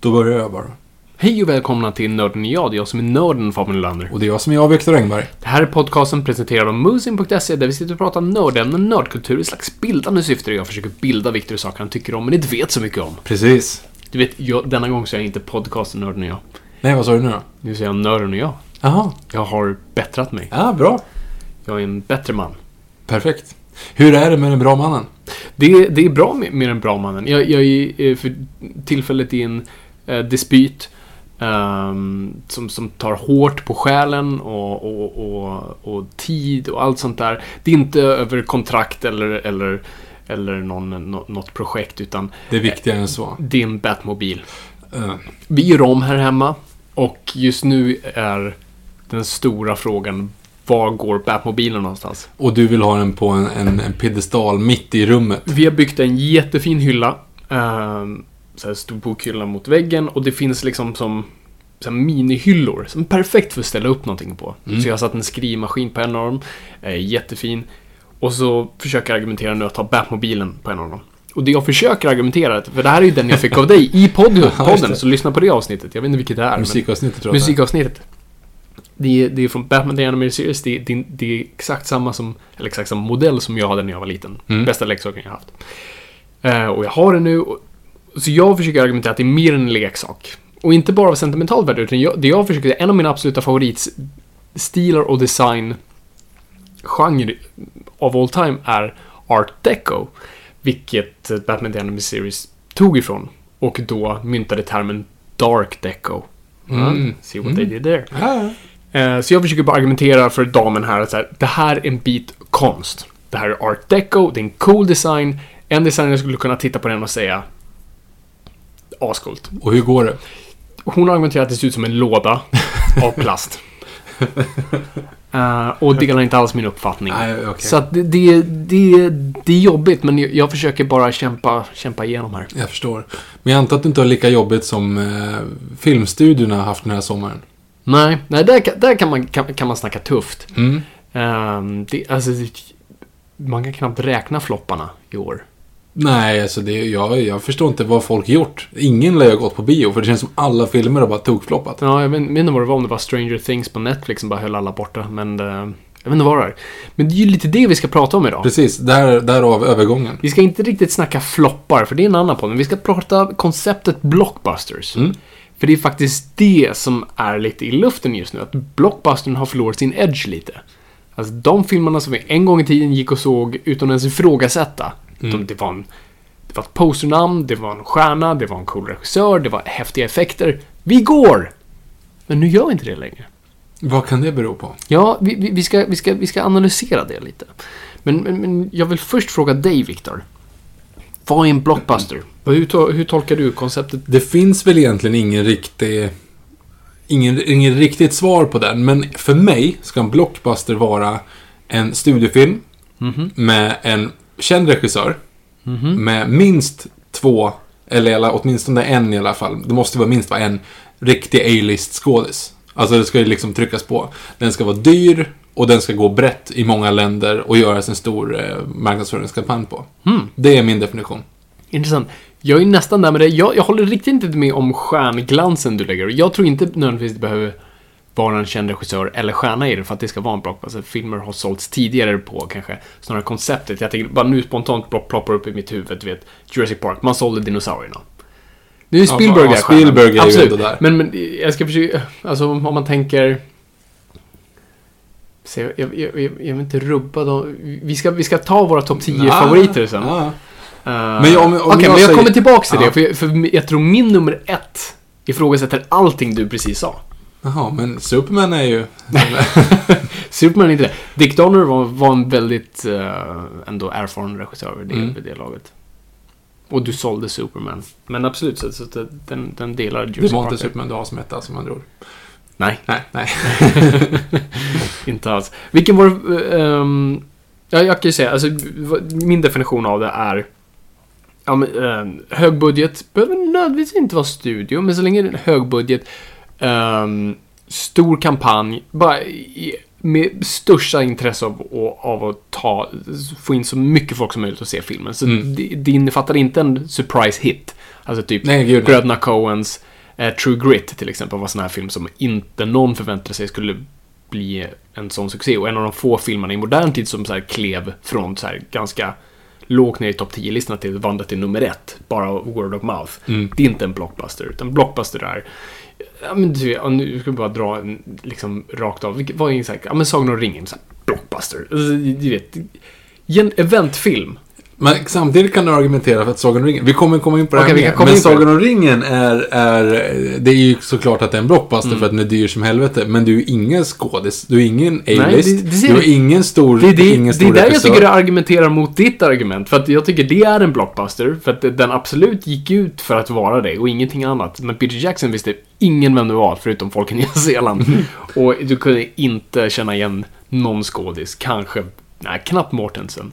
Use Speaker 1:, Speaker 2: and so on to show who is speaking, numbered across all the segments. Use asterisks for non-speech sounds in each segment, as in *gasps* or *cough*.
Speaker 1: Då börjar jag bara.
Speaker 2: Hej och välkomna till Nörden och jag. Det är jag som är nörden Fabian Nylander.
Speaker 1: Och det är jag som är jag, Viktor Engberg.
Speaker 2: Det här är podcasten presenterad av Musin.se där vi sitter och pratar nördämnen, nördkultur i slags bildande syfte. Jag försöker bilda Viktor i saker han tycker om men inte vet så mycket om.
Speaker 1: Precis.
Speaker 2: Du vet, jag, denna gång så är jag inte podcasten Nörden och jag.
Speaker 1: Nej, vad sa du nu då?
Speaker 2: Nu säger jag Nörden och jag.
Speaker 1: Jaha.
Speaker 2: Jag har bättrat mig.
Speaker 1: Ja, bra.
Speaker 2: Jag är en bättre man.
Speaker 1: Perfekt. Hur är det med den bra mannen?
Speaker 2: Det, det är bra med, med den bra mannen. Jag, jag är eh, för tillfället i en eh, dispyt ehm, som, som tar hårt på själen och, och, och, och tid och allt sånt där. Det är inte över kontrakt eller, eller, eller någon, nå- något projekt utan
Speaker 1: Det är viktigare än så.
Speaker 2: det är en Batmobil.
Speaker 1: Eh,
Speaker 2: Vi gör om här hemma och just nu är den stora frågan var går Batmobilen någonstans?
Speaker 1: och du vill ha den på en, en, en piedestal mitt i rummet.
Speaker 2: Vi har byggt en jättefin hylla. Um, så här stor bokhylla mot väggen och det finns liksom som så här minihyllor som är perfekt för att ställa upp någonting på. Så jag har satt en skrivmaskin på en av dem. Eh, jättefin. Och så försöker jag argumentera nu att ta Batmobilen på en av dem. Och det jag försöker argumentera, för det här är ju den jag fick av dig i *laughs* podden,
Speaker 1: det.
Speaker 2: så lyssna på det avsnittet. Jag vet inte vilket det är.
Speaker 1: Musikavsnittet tror jag.
Speaker 2: Musikavsnittet. Det är, det är från Batman The Animated Series. Det är, det, är, det är exakt samma som, eller exakt samma modell som jag hade när jag var liten.
Speaker 1: Mm.
Speaker 2: Bästa leksaken jag haft. Eh, och jag har den nu. Och, så jag försöker argumentera att det är mer än en leksak. Och inte bara av sentimentalt värde, utan jag, det jag försöker, en av mina absoluta favoritstilar och design genre of all time är Art Deco. Vilket Batman The Animated Series tog ifrån. Och då myntade termen Dark Deco.
Speaker 1: Mm.
Speaker 2: See what they did there.
Speaker 1: Ja,
Speaker 2: Eh, Så jag försöker bara argumentera för damen här att så här, det här är en bit konst. Det här är art deco, det är en cool design. En designer skulle kunna titta på den och säga ascoolt.
Speaker 1: Och hur går det?
Speaker 2: Hon argumenterar att det ser ut som en låda av *laughs* plast. Eh, och delar inte alls min uppfattning.
Speaker 1: Nej, okej.
Speaker 2: Så att det, det, det, det är jobbigt, men jag, försöker bara kämpa, kämpa igenom här.
Speaker 1: Jag förstår. Men jag antar att du inte har lika jobbigt som eh, filmstudiorna har haft den här sommaren.
Speaker 2: Nej, nej där, där kan, man, kan, kan man snacka tufft.
Speaker 1: Mm.
Speaker 2: Ehm, det, alltså, det, man kan knappt räkna flopparna i år.
Speaker 1: Nej, alltså det, jag, jag förstår inte vad folk gjort. Ingen lär ha gått på bio, för det känns som alla filmer har bara tokfloppat.
Speaker 2: Ja, jag inte vad det var, om det var Stranger Things på Netflix som bara höll alla borta. Men eh, jag vet inte vad det är. Men det är ju lite det vi ska prata om idag.
Speaker 1: Precis, där, därav övergången.
Speaker 2: Vi ska inte riktigt snacka floppar, för det är en annan podd. Men vi ska prata konceptet blockbusters.
Speaker 1: Mm.
Speaker 2: För det är faktiskt det som är lite i luften just nu. Att blockbustern har förlorat sin edge lite. Alltså de filmerna som vi en gång i tiden gick och såg utan ens ifrågasätta. De, det, var en, det var ett posternamn, det var en stjärna, det var en cool regissör, det var häftiga effekter. Vi går! Men nu gör vi inte det längre.
Speaker 1: Vad kan det bero på?
Speaker 2: Ja, vi, vi, vi, ska, vi, ska, vi ska analysera det lite. Men, men, men jag vill först fråga dig, Viktor. Vad är en blockbuster? Hur, to- hur tolkar du konceptet?
Speaker 1: Det finns väl egentligen ingen riktig... Ingen, ingen riktigt svar på den, men för mig ska en blockbuster vara en studiefilm med en känd regissör, med minst två, eller åtminstone en i alla fall. Det måste vara minst vara en riktig A-list skådis. Alltså det ska ju liksom tryckas på. Den ska vara dyr, och den ska gå brett i många länder och göras en stor eh, marknadsföringskampanj på.
Speaker 2: Hmm.
Speaker 1: Det är min definition.
Speaker 2: Intressant. Jag är nästan där med det. Jag, jag håller riktigt inte med om stjärnglansen du lägger. Jag tror inte nödvändigtvis det behöver vara en känd regissör eller stjärna i det för att det ska vara en blockbuster. Filmer har sålts tidigare på kanske snarare konceptet. Jag tänker bara nu spontant plopp- ploppar upp i mitt huvud, du vet, Jurassic Park. Man sålde dinosaurierna. Nu är
Speaker 1: Ja,
Speaker 2: Spielberg
Speaker 1: ja,
Speaker 2: stjärnan.
Speaker 1: Spielberg är ju
Speaker 2: Absolut.
Speaker 1: ändå där.
Speaker 2: Men, men jag ska försöka, alltså om man tänker... Så jag, jag, jag, jag vill inte rubba dem. Vi ska, vi ska ta våra topp 10
Speaker 1: Ja,
Speaker 2: favoriter sen.
Speaker 1: ja.
Speaker 2: Uh,
Speaker 1: Men jag- om- om
Speaker 2: Okej,
Speaker 1: jag
Speaker 2: men jag
Speaker 1: säger-
Speaker 2: kommer tillbaks till
Speaker 1: Ja.
Speaker 2: det. För, jag, för jag tror min nummer ett ifrågasätter allting du precis sa.
Speaker 1: Jaha, men Superman är ju... *laughs*
Speaker 2: Superman är inte det. Dick Donner var, var en väldigt eh, ändå erfaren regissör vid det,
Speaker 1: Mm.
Speaker 2: vid det laget. Och du sålde Superman. Men absolut, så, så att det- den, den delar
Speaker 1: Det
Speaker 2: Jurassic
Speaker 1: var inte
Speaker 2: Park.
Speaker 1: Superman du har som etta, som man tror.
Speaker 2: Nej,
Speaker 1: Nej, nej. *laughs*
Speaker 2: inte alls. Vilken var det, ehm, Ja, jag kan ju säga, alltså, min definition av det är Ja, men, ehm, hög budget, behöver nödvändigtvis inte vara studio, men så länge det är en hög budget ehm, Stor kampanj, bara i, med största intresse av, av att ta, få in så mycket folk som möjligt och se filmen. Så
Speaker 1: Mm.
Speaker 2: det, det innefattar inte en surprise hit. Alltså typ
Speaker 1: Nej.
Speaker 2: Bröderna Coens eh, True Grit till exempel var sån här film som inte någon förväntade sig skulle bli en sån succé. Och en av de få filmerna i modern tid som så här klev från så här ganska lågt ner i topp 10-listorna till vandra till nummer ett. Bara word of mouth.
Speaker 1: Mm.
Speaker 2: Det är inte en blockbuster, utan blockbuster är Ja men du, ja, nu ska vi bara dra en, liksom rakt av. Vad är en sån här, ja men Sagan om ringen, så här, blockbuster. Alltså, Du vet, en eventfilm.
Speaker 1: Men samtidigt kan du argumentera för att Sagan om ringen, vi kommer komma in på det här
Speaker 2: kan komma
Speaker 1: men
Speaker 2: det.
Speaker 1: Sagan om ringen är, är, det är ju såklart att det är en blockbuster
Speaker 2: Mm.
Speaker 1: för att den är dyr som helvete, men du är ju ingen skådis, du är ingen A-list,
Speaker 2: det- det
Speaker 1: du är
Speaker 2: du.
Speaker 1: ingen stor,
Speaker 2: Det det,
Speaker 1: ingen
Speaker 2: det
Speaker 1: stor
Speaker 2: är där jag tycker du argumenterar mot ditt argument. För att jag tycker det är en blockbuster. För att den absolut gick ut för att vara det och ingenting annat. Men Peter Jackson visste ingen vem det var förutom folk i Nya *laughs* Zeeland. och du kunde inte känna igen någon skådis. Kanske, nej, knappt Mortensen.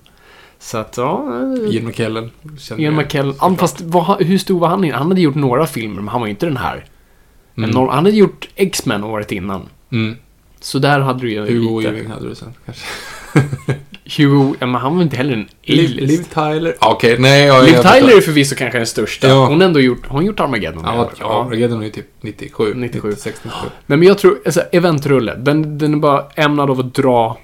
Speaker 2: Så att, ja... eh,
Speaker 1: Ian McKellen.
Speaker 2: Ian. McKellen. Ja, fast vad, hur stor var han? Han hade gjort några filmer, men han var ju inte den här. Men
Speaker 1: Mm.
Speaker 2: han hade gjort X-Men året innan.
Speaker 1: Mm.
Speaker 2: Så där hade du ju
Speaker 1: Hugo
Speaker 2: lite...
Speaker 1: Weaving hade du sen kanske. *laughs*
Speaker 2: Hugo, ja, men han var inte heller en
Speaker 1: Liv,
Speaker 2: A-list.
Speaker 1: Liv Tyler. Ja, Okej, nej. Jag,
Speaker 2: Liv
Speaker 1: jag
Speaker 2: Tyler
Speaker 1: förstår.
Speaker 2: är förvisso kanske den största.
Speaker 1: Ja.
Speaker 2: Hon har ändå gjort, hon har gjort Armageddon.
Speaker 1: Ja, ja, Armageddon är ju typ 97.
Speaker 2: 97.
Speaker 1: 96, 97.
Speaker 2: Nej, men jag tror, alltså, eventrulle, den, den är bara ämnad av att dra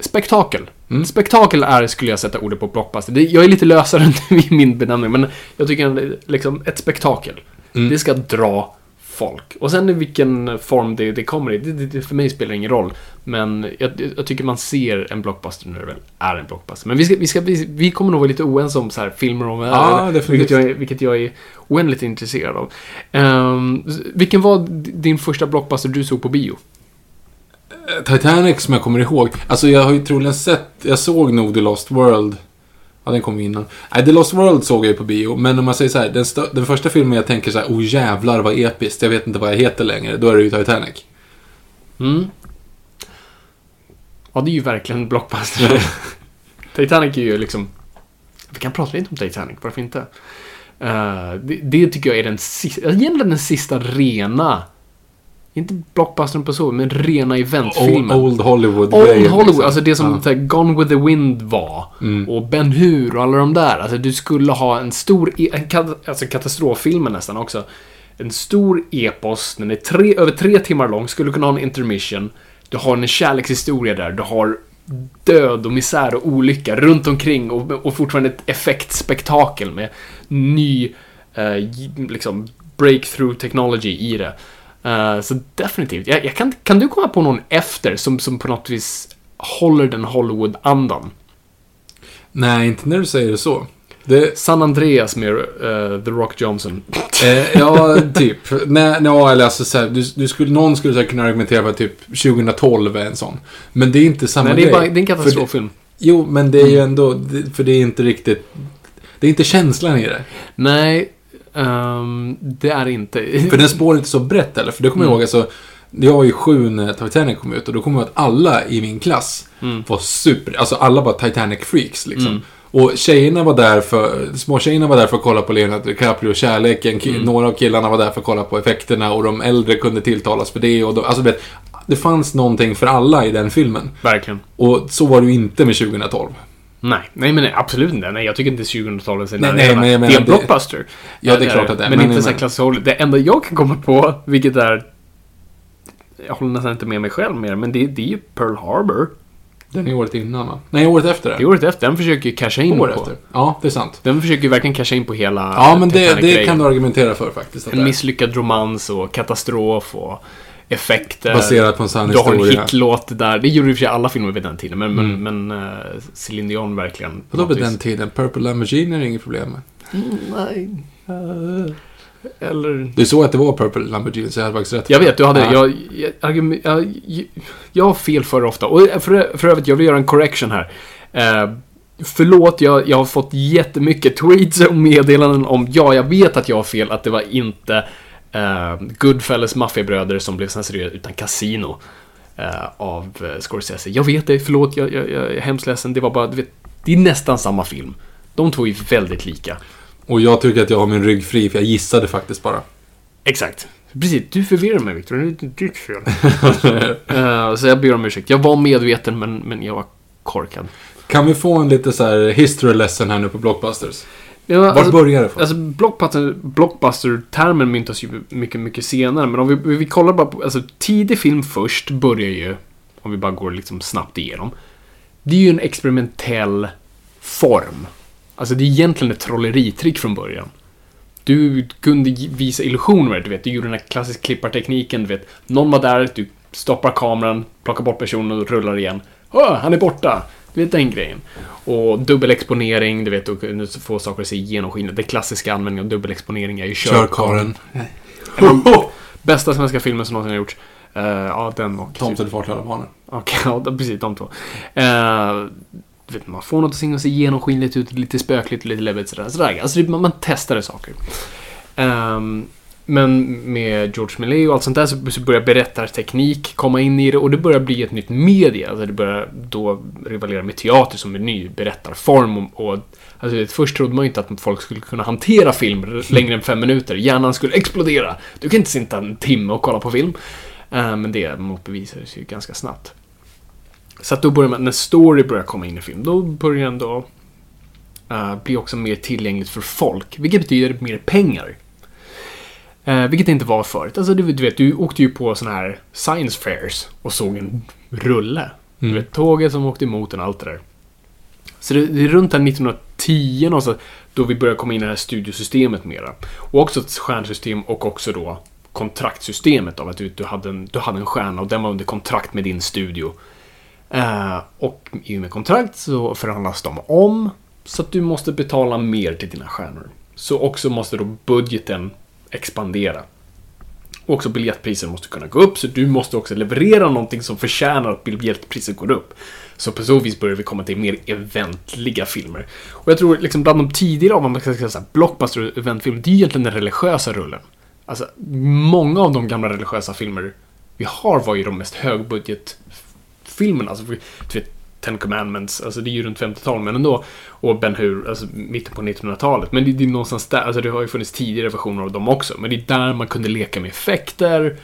Speaker 2: spektakel.
Speaker 1: Mm.
Speaker 2: Spektakel är, skulle jag sätta ordet på blockbuster. Det, jag är lite lösare *laughs* i min benämning, men jag tycker att det är liksom ett spektakel.
Speaker 1: Mm.
Speaker 2: Det ska dra folk. Och sen i vilken form det, det kommer i, det, det, för mig spelar ingen roll. Men jag, jag tycker man ser en blockbuster när det väl är en blockbuster. Men vi, ska, vi, ska, vi, vi kommer nog vara lite oense om så här filmer om
Speaker 1: Ja, definitivt.
Speaker 2: vilket, jag vilket jag är oändligt intresserad av. Ehm, vilken var din första blockbuster du såg på bio?
Speaker 1: Titanic som jag kommer ihåg. Alltså jag har ju troligen sett, jag såg nog The Lost World. Ja, den kom innan. Nej, The Lost World såg jag ju på bio. Men om man säger så här, den, den första filmen jag tänker så här, oh jävlar vad episkt, jag vet inte vad jag heter längre. Då är det ju Titanic.
Speaker 2: Mm. Ja, det är ju verkligen en blockbuster. *laughs* Titanic är ju liksom... Vi kan prata lite om Titanic, varför inte? Eh, det, det tycker jag är den sista, egentligen den sista rena, inte blockbustern på så, men rena eventfilmen.
Speaker 1: Old, old Hollywood.
Speaker 2: Old
Speaker 1: grejen,
Speaker 2: Hollywood,
Speaker 1: liksom.
Speaker 2: alltså det som
Speaker 1: Ja.
Speaker 2: Gone with the Wind var.
Speaker 1: Mm.
Speaker 2: Och Ben Hur och alla de där. Alltså du skulle ha en stor, e- en alltså katastroffilmen nästan också. En stor epos, den är tre, över tre timmar lång, skulle kunna ha en intermission. Du har en kärlekshistoria där, du har död och misär och olycka runt omkring och, och fortfarande ett effektspektakel med ny, eh, liksom, breakthrough technology i det. Eh, så definitivt. Jag, jag kan, kan du komma på någon efter som, som på något vis håller den Hollywood-andan?
Speaker 1: Nej, inte när du säger det så. Det,
Speaker 2: San Andreas med eh, The Rock Johnson.
Speaker 1: eh, ja, typ. Nej, nej, eller alltså så här, du, du skulle, någon skulle så här, kunna argumentera för att typ 2012 är en sån. Men det är inte samma
Speaker 2: Nej, det är,
Speaker 1: grej.
Speaker 2: bara, det är en katastroffilm.
Speaker 1: Jo, men det är ju ändå, det- för det är inte riktigt, det är inte känslan i det.
Speaker 2: Nej, ehm, det är inte.
Speaker 1: För den spår inte så brett heller. För det kommer jag
Speaker 2: Mm.
Speaker 1: ihåg, alltså, jag var ju sju när Titanic kom ut och då kommer jag ihåg att alla i min klass
Speaker 2: Mm.
Speaker 1: var super, alltså alla var Titanic-freaks liksom.
Speaker 2: Mm.
Speaker 1: Och tjejerna var där för, små tjejerna var där för att kolla på Leonardo DiCaprio och kärleken.
Speaker 2: Mm.
Speaker 1: Några av killarna var där för att kolla på effekterna och de äldre kunde tilltalas för det. Och de, alltså, vet, det fanns någonting för alla i den filmen.
Speaker 2: Verkligen.
Speaker 1: Och så var det ju inte med 2012.
Speaker 2: Nej, nej men absolut inte. Nej, jag tycker inte 2000-talet är
Speaker 1: Nej, nej, men
Speaker 2: Det är en
Speaker 1: det-
Speaker 2: blockbuster.
Speaker 1: Ja, det är klart att det är,
Speaker 2: Men,
Speaker 1: men
Speaker 2: inte så här
Speaker 1: menar-
Speaker 2: klassisk Hollywood. Det enda jag kan komma på, vilket är... Jag håller nästan inte med mig själv mer, men det, det är ju Pearl Harbor.
Speaker 1: Den är året innan va? Nej, året efter
Speaker 2: Det är året efter. Den försöker ju casha in
Speaker 1: Året
Speaker 2: på.
Speaker 1: efter. Ja, det är sant.
Speaker 2: Den försöker ju verkligen casha in på hela
Speaker 1: Ja, men det, det kan du argumentera för faktiskt. det
Speaker 2: En misslyckad romans och katastrof och effekter.
Speaker 1: Baserat på en sann
Speaker 2: Du har en
Speaker 1: historia.
Speaker 2: hitlåt där. Det gjorde i och för sig alla filmer vid den tiden, men,
Speaker 1: Mm.
Speaker 2: men, men uh, Céline Dion verkligen...
Speaker 1: Vadå vid den tiden? Purple Lamborghini är det inget problem med.
Speaker 2: Nej. Eller...
Speaker 1: Du såg att det var Purple Lamborghini, så jag hade faktiskt rätt.
Speaker 2: Jag vet, du hade...
Speaker 1: Ja.
Speaker 2: Jag, jag, jag, jag har fel för ofta. Och för, för övrigt, jag vill göra en correction här. Eh, förlåt, jag, jag har fått jättemycket tweets och meddelanden om, ja, jag vet att jag har fel, att det var inte uh, Goodfellas maffiabröder som blev censurerade, utan Casino. eh, av uh, Scorsese. Jag vet det, förlåt, jag, jag, jag är hemskt ledsen. Det var bara, du vet, det är nästan samma film. De två är väldigt lika.
Speaker 1: Och jag tycker att jag har min rygg fri, för jag gissade faktiskt bara.
Speaker 2: Exakt. Precis, du förvirrar mig Victor. Det är inte ditt fel. *laughs* Eh, så jag ber om ursäkt. Jag var medveten men, men jag var korkad.
Speaker 1: Kan vi få en lite så här history lesson här nu på Blockbusters?
Speaker 2: Ja,
Speaker 1: Vart
Speaker 2: alltså,
Speaker 1: börjar det
Speaker 2: alltså blockbuster, blockbuster-termen myntas ju mycket, mycket senare. Men om vi, vi kollar bara på, alltså tidig film först börjar ju, om vi bara går liksom snabbt igenom. Det är ju en experimentell form. Alltså det är egentligen ett trolleritrick från början. Du kunde visa illusioner, du vet. Du gjorde den här klassiska klippartekniken, du vet. Någon var där, du stoppar kameran, plockar bort personen och rullar igen. Åh, han är borta! Du vet den grejen. Och dubbelexponering, du vet, och kunna få saker att se genomskinligt. Den klassiska användningen av dubbelexponering är ju körkaren.
Speaker 1: Körkaren. *laughs*
Speaker 2: Bästa svenska filmen som någonsin har gjorts. Eh, ja, den och...
Speaker 1: Tomten far alla barnen.
Speaker 2: Okej, ja, de- precis de två. Du vet, man får något att se genomskinligt ut, lite spökligt, lite läbbigt sådär. sådär. Alltså, det, man, man testade saker. Ehm, men med George Millet och allt sånt där så, börjar berättarteknik komma in i det och det börjar bli ett nytt media. Alltså det börjar då rivalera med teater som en ny berättarform. Och, och, alltså, vet, först trodde man ju inte att folk skulle kunna hantera film längre än fem minuter. Hjärnan skulle explodera. Du kan inte sitta en timme och kolla på film. Eh, men det motbevisades ju ganska snabbt. Så att då börjar man, när story börjar komma in i film, då börjar den då uh, bli också mer tillgängligt för folk. Vilket betyder mer pengar. Uh, vilket det inte var förut. Alltså du, du vet, du åkte ju på såna här science fairs och såg en rulle. Du vet, tåget som åkte emot en, allt det där. Så det, det är runt här 1910 någonstans då vi börjar komma in i det här studiosystemet mera. Och också ett stjärnsystem och också då kontraktsystemet av att du, du, hade en, du hade en stjärna och den var under kontrakt med din studio. Eh, och i och med kontrakt så förhandlas de om så att du måste betala mer till dina stjärnor. Så också måste då budgeten expandera. Och också biljettpriser måste kunna gå upp, så du måste också leverera någonting som förtjänar att biljettpriset går upp. Så på så vis börjar vi komma till mer eventliga filmer. Och jag tror liksom bland de tidigare, om man ska säga såhär, blockbuster och eventfilmer, det är egentligen den religiösa rullen. Alltså, många av de gamla religiösa filmer vi har var ju de mest högbudgetfilmerna. Alltså, du vet, Ten Commandments, alltså det är ju runt 50-talet, men ändå. Och Ben Hur, alltså mitten på 1900-talet. Men det, det är någonstans där, alltså det har ju funnits tidigare versioner av dem också. Men det är där man kunde leka med effekter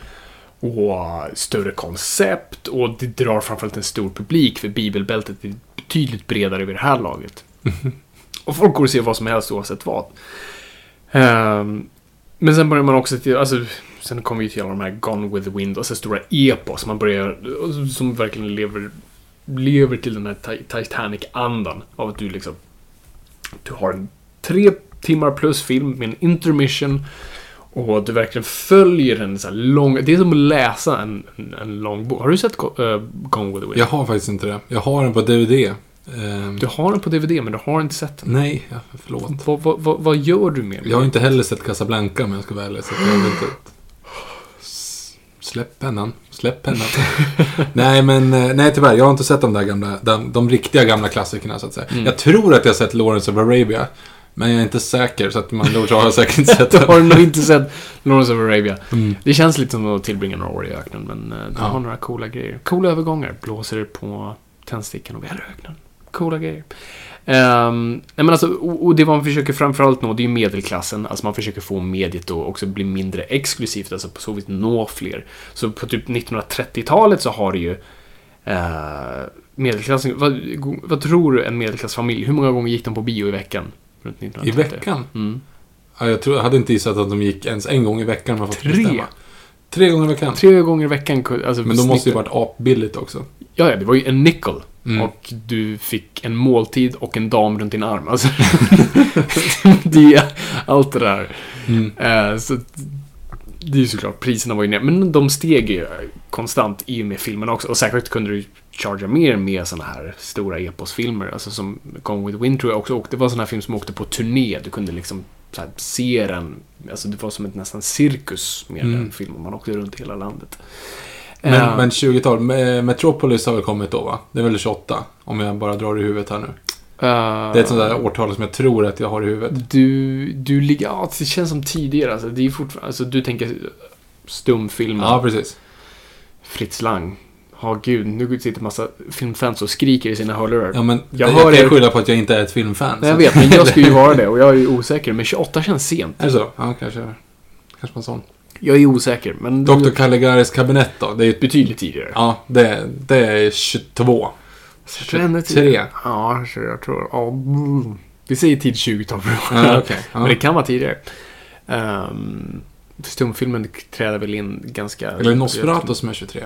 Speaker 2: och större koncept och det drar framförallt en stor publik för bibelbältet är betydligt bredare vid det här laget. *laughs* och folk går och ser vad som helst oavsett vad. Ehm, men sen börjar man också till, alltså, sen kommer vi till alla de här Gone with the Wind och så stora epos. Man börjar, som verkligen lever, lever till den här Ti- Titanic-andan. Av att du liksom, du har en tre timmar plus film med en intermission. Och du verkligen följer en så här lång, det är som att läsa en, en, en lång bok. Har du sett eh, Gone with the Wind?
Speaker 1: Jag har faktiskt inte det. Jag har den på DVD. Ehm,
Speaker 2: Du har den på DVD men du har inte sett den.
Speaker 1: Nej, förlåt.
Speaker 2: Vad, vad, vad, vad gör du med den?
Speaker 1: Jag har inte heller sett Casablanca om jag ska vara ärlig. Så jag vet inte. Släpp pennan. Släpp pennan. *laughs* nej, men eh, nej tyvärr. Jag har inte sett de där gamla, de, de riktiga gamla klassikerna så att säga.
Speaker 2: Mm.
Speaker 1: Jag tror att jag har sett Lawrence of Arabia. Men jag är inte säker, så att man *laughs* då har jag säkert inte sett
Speaker 2: Du
Speaker 1: den.
Speaker 2: har nog inte sett Lawrence of Arabia.
Speaker 1: Mm.
Speaker 2: Det känns lite som att tillbringa några år i öknen, men uh, de
Speaker 1: Ja.
Speaker 2: har några coola grejer. Coola övergångar. Blåser på tändstickan och vi är i öknen. Coola grejer. Nej men alltså, och, och det man försöker framförallt nå, det är ju medelklassen. Alltså man försöker få mediet då också bli mindre exklusivt, alltså på så vis nå fler. Så på typ 1930-talet så har det ju eh, medelklassen, vad, vad tror du en medelklassfamilj, hur många gånger gick de på bio i veckan?
Speaker 1: I
Speaker 2: 1930?
Speaker 1: veckan?
Speaker 2: Mm.
Speaker 1: Ja, jag, tror, jag hade inte gissat att de gick ens en gång i veckan. fått
Speaker 2: Tre.
Speaker 1: bestämma. Tre gånger i veckan?
Speaker 2: Tre gånger i veckan. Alltså,
Speaker 1: Men de måste ju varit apbilligt också.
Speaker 2: Ja, ja, det var ju en nickel.
Speaker 1: Mm.
Speaker 2: Och du fick en måltid och en dam runt din arm. Alltså, *laughs* det är allt det där.
Speaker 1: Mm.
Speaker 2: Eh, så det är ju såklart, priserna var ju ner. Men de steg ju konstant i och med filmerna också. Och säkert kunde du charga mer med såna här stora eposfilmer. Alltså som Gone with Wind tror jag också åkte. Det var såna här film som åkte på turné. Du kunde liksom här, se den. Alltså det var som ett nästan cirkus med
Speaker 1: Mm.
Speaker 2: den filmen. Man åkte runt hela landet.
Speaker 1: Men,
Speaker 2: Eh,
Speaker 1: men 20-tal, Me- Metropolis har väl kommit då va? Det är väl 28? Om jag bara drar i huvudet här nu.
Speaker 2: eh,
Speaker 1: Det är ett sånt där årtal som jag tror att jag har i huvudet.
Speaker 2: Du, du ligger, ja det känns som tidigare alltså. Det är fortfarande, alltså du tänker stumfilmen.
Speaker 1: Ja, precis.
Speaker 2: Fritz Lang. Ja, gud, nu sitter massa filmfans och skriker i sina hörlurar.
Speaker 1: Ja, men
Speaker 2: Jag
Speaker 1: jag,
Speaker 2: hör
Speaker 1: kan
Speaker 2: er.
Speaker 1: skylla på att jag inte är ett filmfan.
Speaker 2: Nej, jag vet, men jag skulle ju vara det och jag är ju *laughs* osäker. Men 28 känns sent.
Speaker 1: Är det så? Ja, kanske. Kanske en sån.
Speaker 2: Jag är osäker, men
Speaker 1: Dr. Caligaris kabinett då? Det är ju...
Speaker 2: betydligt tidigare.
Speaker 1: Ja, det, det är 22.
Speaker 2: Ännu
Speaker 1: 23.
Speaker 2: Ja, jag tror... Ja, mm. vi säger tid 20-tal.
Speaker 1: Ja, *laughs* okej. Ja.
Speaker 2: Men det kan vara tidigare. Um, stumfilmen träder väl in ganska...
Speaker 1: Eller Nosferatu som är 23.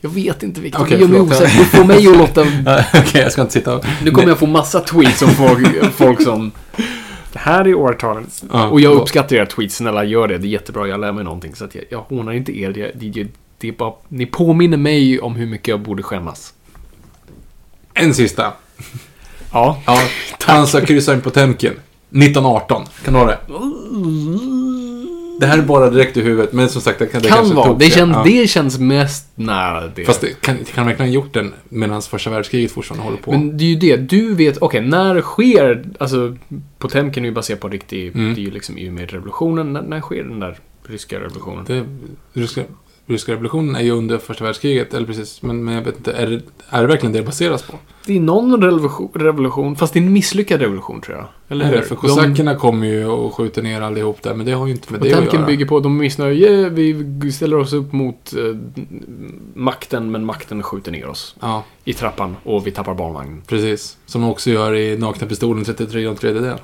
Speaker 2: Jag vet inte Victor,
Speaker 1: Okej,
Speaker 2: det gör mig osäker. Du får mig att låta... *laughs*
Speaker 1: Okej, jag ska inte sitta och...
Speaker 2: Nu kommer jag få massa tweets om folk, folk som... Det här är årtalen.
Speaker 1: Ja,
Speaker 2: och jag uppskattar era tweets, snälla gör det. Det är jättebra, jag lär mig någonting. Så att jag, jag hånar inte er. Det, det, det är bara, ni påminner mig om hur mycket jag borde skämmas.
Speaker 1: En sista.
Speaker 2: Ja.
Speaker 1: Ja, pansarkryssaren Potemkin. 1918. Kan du ha det? Det här är bara direkt i huvudet, men som sagt, det kan, det
Speaker 2: Kan vara.
Speaker 1: tog
Speaker 2: Det känns,
Speaker 1: ja.
Speaker 2: det känns mest nära det.
Speaker 1: Fast det, kan, kan verkligen ha gjort den medan första världskriget fortfarande håller på?
Speaker 2: Men det är ju det, du vet, okej, när sker, alltså Potemkin är ju baserat på riktig,
Speaker 1: Mm.
Speaker 2: det är ju liksom i och med revolutionen, när, när sker den där ryska revolutionen?
Speaker 1: det, ryska, ryska revolutionen är ju under första världskriget, eller precis. Men, men jag vet inte, är det, är det verkligen det det baseras på?
Speaker 2: Det är någon revolution, revolution, fast det är en misslyckad revolution tror jag. Eller hur?
Speaker 1: för kosackerna kommer ju och skjuter ner allihop där, men det har ju inte med det att göra.
Speaker 2: bygger på, de är missnöjda, yeah, vi ställer oss upp mot eh, makten, men makten skjuter ner oss
Speaker 1: Ja,
Speaker 2: i trappan och vi tappar barnvagnen.
Speaker 1: precis. Som de också gör i Nakna Pistolen 33 och en tredjedel.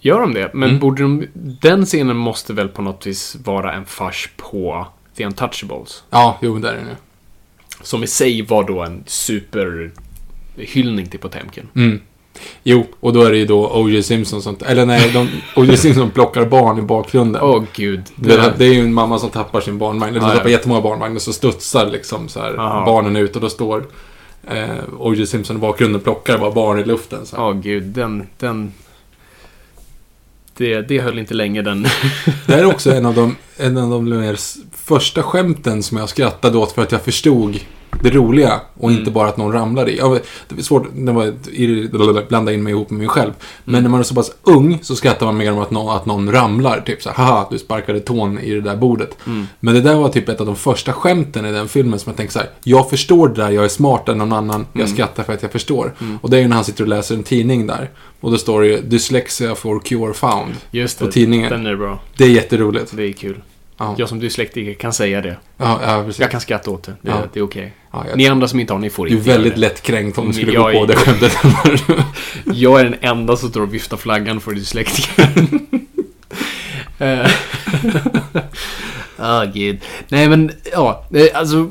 Speaker 2: Gör de det? Men
Speaker 1: Mm.
Speaker 2: borde de, den scenen måste väl på något vis vara en fars på The Untouchables?
Speaker 1: Ja, jo, där är det nu.
Speaker 2: Som i sig var då en superhyllning till Potemkin.
Speaker 1: Mm. Jo, och då är det ju då O.J. Simpson som... Eller nej, O.J. *laughs* Simpson plockar barn i bakgrunden.
Speaker 2: Åh gud.
Speaker 1: Det, det är ju en mamma som tappar sin barnvagn. Eller som
Speaker 2: Ja, ja.
Speaker 1: tappar jättemånga barnvagnar. Så studsar liksom så här
Speaker 2: Aha.
Speaker 1: barnen ut och då står eh, O.J. Simpson i bakgrunden och plockar bara barn i luften.
Speaker 2: Åh gud, den... den det, det höll inte länge den. *laughs*
Speaker 1: Det här är också en av de, en av de första skämten som jag skrattade åt för att jag förstod det roliga och
Speaker 2: Mm.
Speaker 1: inte bara att någon ramlade i. Ja, Det var svårt i- blanda in mig ihop med mig själv. Men
Speaker 2: Mm.
Speaker 1: när man är så pass ung så skrattar man mer om att någon, att någon ramlar. Typ så haha, du sparkade tån i det där bordet.
Speaker 2: Mm.
Speaker 1: Men det där var typ ett av de första skämten i den filmen som jag tänkte så här, jag förstår det där, jag är smartare än någon annan, jag
Speaker 2: Mm.
Speaker 1: skrattar för att jag förstår. Och det är ju när han sitter och läser en tidning där. Och då står det ju, dyslexia for cure found.
Speaker 2: Just
Speaker 1: På
Speaker 2: det,
Speaker 1: tidningen.
Speaker 2: den är bra.
Speaker 1: Det är jätteroligt.
Speaker 2: Det är kul.
Speaker 1: Ja.
Speaker 2: Jag som dyslektiker kan säga det.
Speaker 1: Ja, ja precis.
Speaker 2: Jag kan skratta åt det. Det, det är okej.
Speaker 1: Ja,
Speaker 2: Ni andra som inte har, ni får
Speaker 1: du är
Speaker 2: inte
Speaker 1: väldigt lätt kränkt om du skulle
Speaker 2: Jag
Speaker 1: gå på
Speaker 2: är-
Speaker 1: det skämtet. *laughs*
Speaker 2: Jag är den enda som står och viftar flaggan för dyslektiker. *laughs* Eh. *laughs* Ah, gud. Nej, men ja, eh, alltså.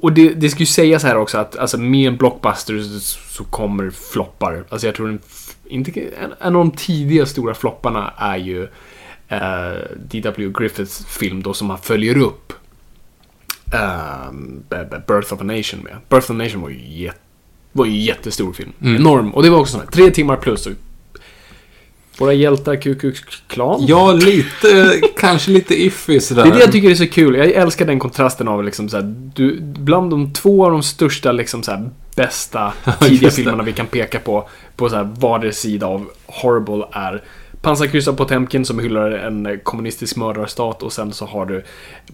Speaker 2: och- det, det ska ju sägas här också att alltså, med blockbuster så, kommer floppar. Alltså jag tror en, f- inte, en, en av de tidiga stora flopparna är ju eh, D.W. Griffiths film då som han följer upp B- Birth of a Nation med. Birth of a Nation var ju, jätte, var ju jättestor film.
Speaker 1: Mm.
Speaker 2: Enorm. Och det var också sån här, tre timmar plus. Våra hjältar Klux Klan.
Speaker 1: ja, lite, *laughs* kanske lite iffy sådär.
Speaker 2: Det är det jag tycker är så kul. Jag älskar den kontrasten av liksom så här, du, bland de två av de största liksom så här, bästa *laughs* tidiga filmerna vi kan peka på, på så här, vardera sida av Horrible är Pansarkryssar Potemkin som hyllar en eh, kommunistisk mördarstat och sen så har du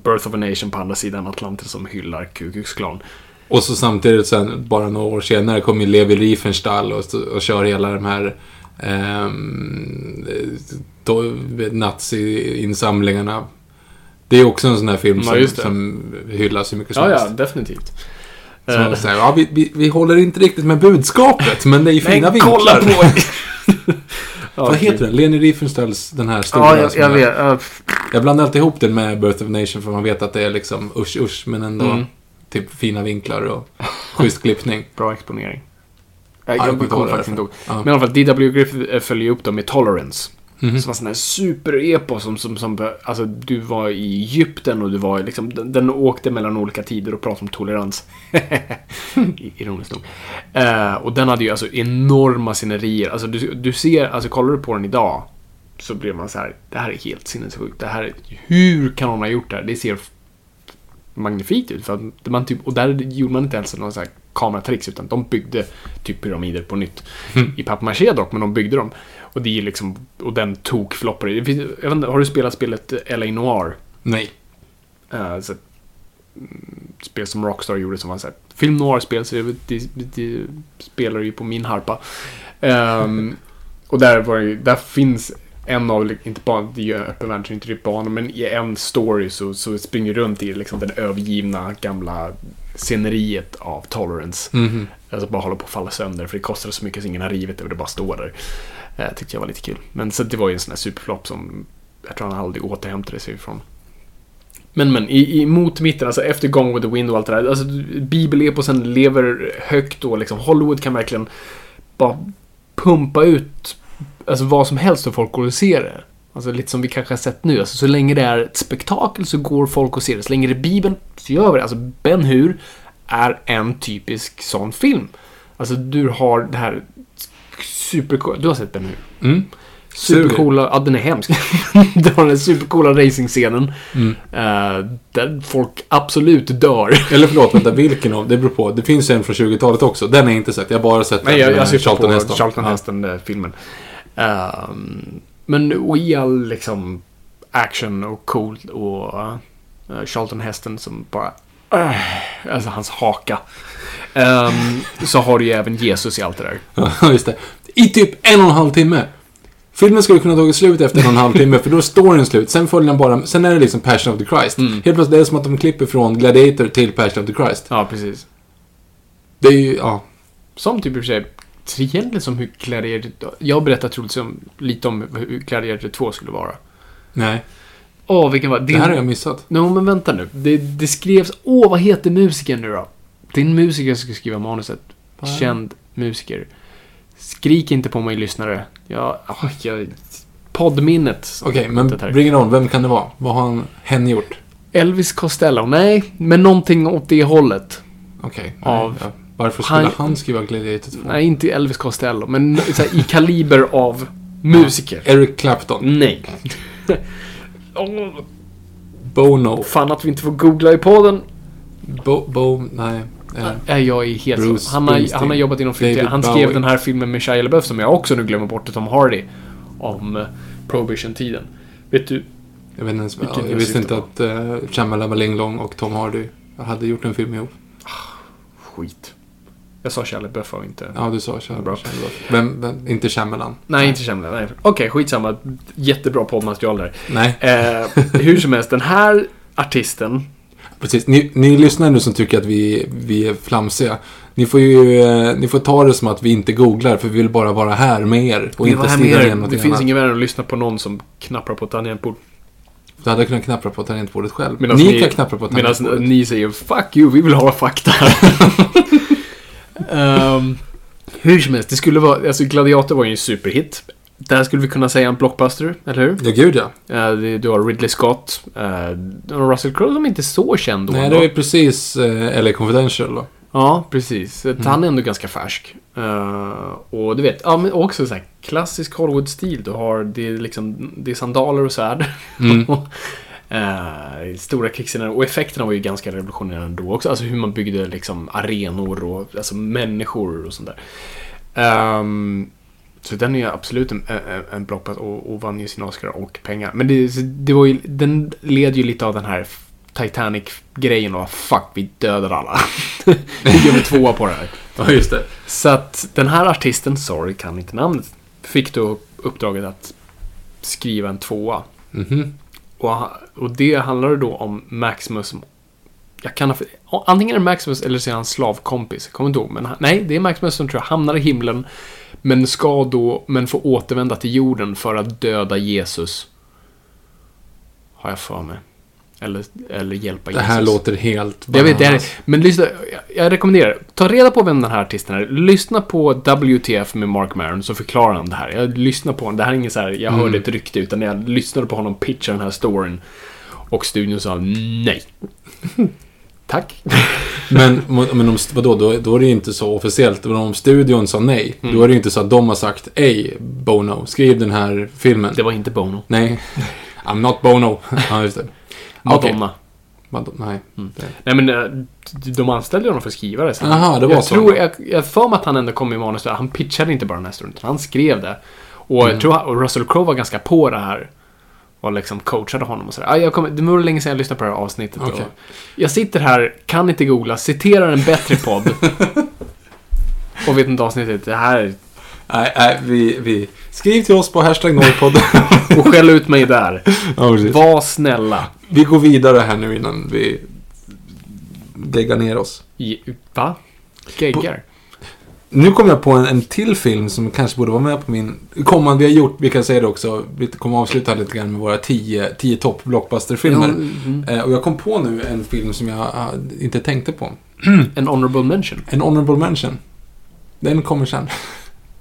Speaker 2: Birth of a Nation på andra sidan Atlanten som hyllar Ku Klux Klan.
Speaker 1: Och så samtidigt sen, bara några år senare, kommer ju Levi Riefenstahl och, och kör hela de här då- nazi-insamlingarna. Det är också en sån här film
Speaker 2: Ja,
Speaker 1: som,
Speaker 2: det.
Speaker 1: som hyllas hur mycket som
Speaker 2: Ja, ja,
Speaker 1: helst.
Speaker 2: definitivt.
Speaker 1: Så
Speaker 2: Eh,
Speaker 1: så här, ja, vi, vi, vi håller inte riktigt med budskapet, men det är ju fina
Speaker 2: men
Speaker 1: vinklar.
Speaker 2: kolla på... *laughs* Ja,
Speaker 1: Vad heter den? Leni Riefenstahls, den här stora.
Speaker 2: Ja, jag, jag vet. Ja,
Speaker 1: Jag blandar alltid ihop den med Birth of Nation för man vet att det är liksom usch usch men ändå
Speaker 2: Mm.
Speaker 1: typ fina vinklar och schysst klippning. *laughs*
Speaker 2: bra exponering.
Speaker 1: jag
Speaker 2: Jag, jag kommer faktiskt inte ihåg.
Speaker 1: Ja.
Speaker 2: Men i alla fall, D.W. Griffith följer upp dem med Tolerance.
Speaker 1: Mhm.
Speaker 2: Som var sån här super-epos som, som, som, alltså du var i Egypten och du var liksom, den, den åkte mellan olika tider och pratade om tolerans. *laughs* Ironiskt nog. Uh, och den hade ju alltså enorma scenerier. Alltså du, du ser, alltså kollar du på den idag så blir man så här, det här är helt sinnessjukt. Det här, är- hur kan någon ha gjort det här? Det ser magnifikt ut. För att man typ, och där gjorde man inte ens några så här kameratricks utan de byggde typ pyramider på nytt. I papier-maché dock, men de byggde dem. Och det är liksom, och den tog Jag vet inte, har du spelat spelet L.A. Noir?
Speaker 1: Nej.
Speaker 2: Uh, så, mm, spel som Rockstar gjorde som var så här, film noir-spel, så det, det, det spelar ju på min harpa. Ehm, *laughs* och där, var det, där finns en av, inte bara, det är öppen värld, så inte det är banor, men i en story så, så springer runt i liksom den övergivna gamla sceneriet av Tolerance.
Speaker 1: Mhm.
Speaker 2: Alltså bara håller på att falla sönder för det kostar så mycket så ingen har rivit det och det bara står där. Eh, tyckte jag var lite kul. Men så det var ju en sån här superflopp som jag tror han aldrig återhämtade sig ifrån. Men men, i, i mot mitten, alltså efter Gone with the Wind och allt det där. Alltså bibeleposen lever högt och liksom Hollywood kan verkligen bara pumpa ut alltså vad som helst och folk går och ser det. Alltså lite som vi kanske har sett nu. Alltså, så länge det är ett spektakel så går folk och ser det. Så länge det är Bibeln så gör vi det. Alltså Ben Hur är en typisk sån film. Alltså du har det här supercoola... Du har sett Ben Hur?
Speaker 1: Mm.
Speaker 2: Supercoola... Ja, den är hemsk. *laughs* du har den supercoola racingscenen.
Speaker 1: Mm.
Speaker 2: eh, där folk absolut dör.
Speaker 1: Eller förlåt, vänta, vilken av? Det beror på. Det finns en från 20-talet också. Den har jag inte sett. Jag har bara sett
Speaker 2: Nej,
Speaker 1: den
Speaker 2: jag,
Speaker 1: med
Speaker 2: jag syftar
Speaker 1: Charlton
Speaker 2: på
Speaker 1: Heston.
Speaker 2: Charlton
Speaker 1: Ja.
Speaker 2: Heston-filmen. Ehm, men och i all liksom action och cool och uh, Charlton Heston som bara... Uh, alltså hans haka. Ehm, så har du ju även Jesus i allt det där.
Speaker 1: Ja, just det. I typ en och en halv timme. Filmen skulle kunna tagit slut efter en och en halv timme, för då är storyn slut. Sen följer den bara... Sen är det liksom Passion of the Christ.
Speaker 2: Mm.
Speaker 1: Helt plötsligt är det som att de klipper från Gladiator till Passion of the Christ.
Speaker 2: Ja, precis.
Speaker 1: Det är ju, ja.
Speaker 2: Som typ i och för sig, egentligen som hur Gladiator... Jag berättar troligtvis om, lite om hur Gladiator 2 skulle vara.
Speaker 1: Nej.
Speaker 2: Åh, vilken var...
Speaker 1: Det här har jag missat.
Speaker 2: Nej, men vänta nu. Det, det skrevs... Åh, vad heter musikern nu då? Det är en musiker som ska skriva manuset.
Speaker 1: Vad?
Speaker 2: Känd musiker. Skrik inte på mig, lyssnare. Jag... Oh, jag poddminnet.
Speaker 1: Okej, men
Speaker 2: Det här.
Speaker 1: bring it on. Vem kan det vara? Vad har han, hen gjort?
Speaker 2: Elvis Costello. Nej, men någonting åt det hållet.
Speaker 1: Okej. nej,
Speaker 2: Av-
Speaker 1: ja. Varför skulle
Speaker 2: Han-
Speaker 1: han, skriva Gladiator 2?
Speaker 2: Nej, inte Elvis Costello, men här, i kaliber av musiker.
Speaker 1: Eric Clapton.
Speaker 2: Nej. *laughs* Åh,
Speaker 1: Bono.
Speaker 2: fan att vi inte får googla i podden.
Speaker 1: Bo... Bo... Nej. Eh,
Speaker 2: jag är helt
Speaker 1: Bruce
Speaker 2: han, har, han har jobbat inom film. Han skrev
Speaker 1: Bowie.
Speaker 2: den här filmen med Shia LaBeouf som jag också nu glömmer bort, Tom Hardy. Om uh, Prohibition-tiden. Vet du?
Speaker 1: jag vet inte ens,
Speaker 2: Vilken
Speaker 1: ja, jag visste inte
Speaker 2: syftar
Speaker 1: att uh, Shyamalan Malinglong och Tom Hardy hade gjort en film ihop.
Speaker 2: Skit. Jag sa Shia LaBeouf och inte...
Speaker 1: Ja, du sa Shyamalan.
Speaker 2: Bra.
Speaker 1: Vem, vem, inte Shyamalan.
Speaker 2: Nej, inte. Nej. Okej, skitsamma. Jättebra poddmaterial där.
Speaker 1: Nej,
Speaker 2: Eh, hur som helst, den här artisten...
Speaker 1: precis. Ni, ni lyssnar nu som tycker att vi, vi är flamsiga. Ni får ju eh, ni får ta det som att vi inte googlar, för vi vill bara vara här med er. Och
Speaker 2: Vi
Speaker 1: inte stirra
Speaker 2: med er.
Speaker 1: igenom
Speaker 2: Det finns ingen värre än att lyssna på någon som knappar på tangentbord.
Speaker 1: Du hade kunnat knappra på tangentbordet själv.
Speaker 2: Medan
Speaker 1: ni, kan knappra på
Speaker 2: Medan
Speaker 1: tangentbordet.
Speaker 2: ni säger 'Fuck you, vi vill ha fakta' *laughs* Ehm, Hur som helst, det skulle vara... Alltså Gladiator var ju en superhit. Där skulle vi kunna säga en blockbuster, eller hur?
Speaker 1: Ja, gud ja.
Speaker 2: Eh, det- du har Ridley Scott. Uh, Russell Crowe som inte är så känd då.
Speaker 1: Nej, det är precis uh, LA Confidential då.
Speaker 2: Ja, precis.
Speaker 1: Mm.
Speaker 2: Han är ändå ganska färsk. Eh, och du vet, ja men också så här klassisk Hollywood-stil. Du har, det är liksom, det är sandaler och svärd.
Speaker 1: Mm. *laughs*
Speaker 2: Eh, stora krigsscener. Och effekterna var ju ganska revolutionerande då också. Alltså hur man byggde liksom arenor och alltså människor och sånt där. Ehm, så den är absolut en, en, en blockbuster och, och vann ju sin Oscar och pengar. Men det, det var ju, den led ju lite av den här Titanic-grejen och fuck, vi dödar alla. *laughs* vi gör en tvåa på det här.
Speaker 1: Ja, just det.
Speaker 2: Så att den här artisten, sorry, kan inte namnet, fick då uppdraget att skriva en tvåa.
Speaker 1: Mhm.
Speaker 2: Och, och det handlar då om Maximus. Jag kan ha, antingen är det Maximus eller så är han slavkompis. Jag kommer inte ihåg. Men nej, det är Maximus som tror jag hamnar i himlen. Men ska då, men får återvända till jorden för att döda Jesus. Har jag för mig. Eller, eller hjälpa
Speaker 1: Det
Speaker 2: Jesus.
Speaker 1: här låter helt
Speaker 2: Jag vet, det är,
Speaker 1: bananas.
Speaker 2: men lyssna, jag, jag rekommenderar, ta reda på vem den här artisten är. Lyssna på WTF med Mark Maron så förklarar han det här. Jag lyssnar på honom, det här är inget så här, jag hörde ett rykte, utan jag lyssnade på honom pitcha den här storyn. Och studion sa nej. *laughs* Tack. *laughs*
Speaker 1: Men, men om, vadå, då, då är det ju inte så officiellt. Men om studion sa nej,
Speaker 2: Mm.
Speaker 1: då är det ju inte så att de har sagt Ej, Bono, skriv den här filmen.
Speaker 2: Det var inte Bono.
Speaker 1: Nej. *laughs* I'm not Bono. ja, just det.
Speaker 2: Madonna.
Speaker 1: Madonna, Nej. Det-
Speaker 2: Nej men eh, de anställde honom för att skriva det sen.
Speaker 1: Jaha, det var
Speaker 2: jag
Speaker 1: så.
Speaker 2: Tror, jag jag för mig att han ändå kom i manus där. Han pitchade inte bara den här utan han skrev det. Och
Speaker 1: Mm.
Speaker 2: jag tror och Russell Crowe var ganska på det här. Och liksom coachade honom och sådär. Ah, jag kommer, det var länge sedan jag lyssnade på det här avsnittet. Och jag sitter här, kan inte googla, citerar en bättre podd. *laughs* och vet inte avsnittet. Det här...
Speaker 1: Nej, nej, vi, vi... Skriv till oss på hashtag Norrpodd. *laughs*
Speaker 2: Och skäll ut mig där. *laughs*
Speaker 1: ja, precis.
Speaker 2: Var snälla.
Speaker 1: Vi går vidare här nu innan vi lägger ner oss.
Speaker 2: Va? Geggar?
Speaker 1: Nu kom jag på en, en till film som kanske borde vara med på min kommande. Vi har gjort, vi kan säga det också, vi kommer avsluta lite grann med våra 10 10 topp blockbusterfilmer.
Speaker 2: Ja, mm.
Speaker 1: Eh, och jag kom på nu en film som jag ah, inte tänkte på. *clears throat*
Speaker 2: En honorable mention.
Speaker 1: En honorable mention. Den kommer sen.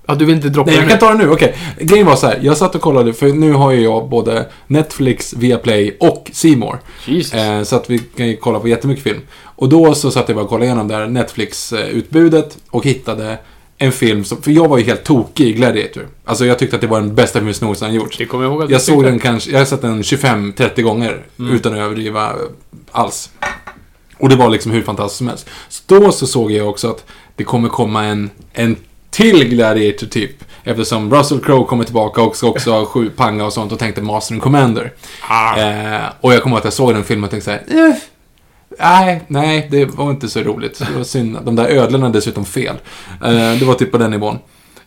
Speaker 2: Ja, du vill inte droppa
Speaker 1: Nej, jag kan ta den nu. Okej. Grejen var så här. Jag satt och kollade, för nu har ju jag både Netflix, Viaplay och C More.
Speaker 2: Jesus.
Speaker 1: Eh, så att vi kan ju kolla på jättemycket film. Och då så satt jag bara och kollade igenom det här Netflix-utbudet och hittade en film som, för jag var ju helt tokig i Gladiator. Alltså jag tyckte att det var den bästa film som någonsin har gjorts.
Speaker 2: Det kommer jag ihåg att du
Speaker 1: Jag såg
Speaker 2: tyckte.
Speaker 1: den kanske, jag har sett den 25-30 gånger utan att överdriva alls. Och det var liksom hur fantastiskt som helst. Så då så såg jag också att det kommer komma en, en till Gladiator typ. Eftersom Russell Crowe kommer tillbaka och ska också ha sju panga och sånt och tänkte Master and Commander.
Speaker 2: Ah.
Speaker 1: Eh, och jag kommer ihåg att jag såg den filmen och tänkte såhär, eh, nej, nej, det var inte så roligt. Det var synd. De där ödlorna är dessutom fel. Eh, det var typ på den nivån.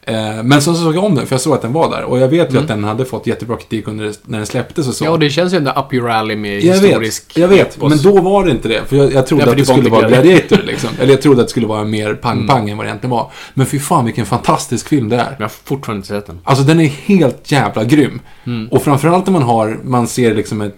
Speaker 1: Eh, men så såg jag om den, för jag såg att den var där. Och jag vet ju att den hade fått jättebra kritik under, när den släpptes och så.
Speaker 2: Ja, och det känns ju ändå up your alley med
Speaker 1: jag
Speaker 2: historisk...
Speaker 1: vet, jag vet. Men då var det inte det. För jag, jag trodde
Speaker 2: Ja, för
Speaker 1: att det skulle vara Gladiator, liksom. Eller jag trodde att det skulle vara mer pang-pang än vad det egentligen var. Men fy fan vilken fantastisk film det är.
Speaker 2: Jag har fortfarande inte sett den.
Speaker 1: Alltså den är helt jävla grym. Och framförallt när man har, man ser liksom ett,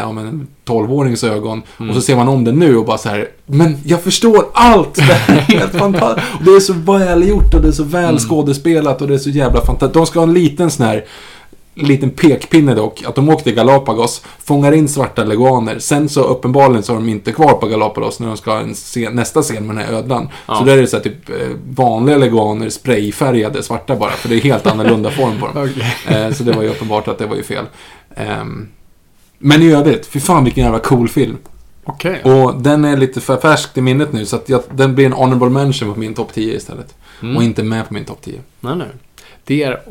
Speaker 1: ja, men en 12-årings ögon. Och så ser man om den nu och bara så här. Men jag förstår allt! Det är helt fantastiskt. Och det är så väl gjort och det är så väl skådespelat och det är så jävla fantastiskt. De ska ha en liten sån här liten pekpinne dock, att de åkte till Galapagos, fångar in svarta leguaner. Sen så uppenbarligen så har de inte kvar på Galapagos när de ska ha en scen, nästa scen med den här ödlan.
Speaker 2: Ja.
Speaker 1: Så där är det så här typ eh, vanliga leguaner, sprayfärgade svarta bara, för det är helt annorlunda form på dem. *laughs* Eh, Så det var ju uppenbart att det var ju fel. Ehm, Men i övrigt, fy fan vilken jävla cool film.
Speaker 2: Okej.
Speaker 1: Och den är lite för färskt i minnet nu, så att jag, den blir en honorable mention på min topp 10 istället.
Speaker 2: Mm.
Speaker 1: Och inte med på min topp 10.
Speaker 2: Nej, nej. Det är...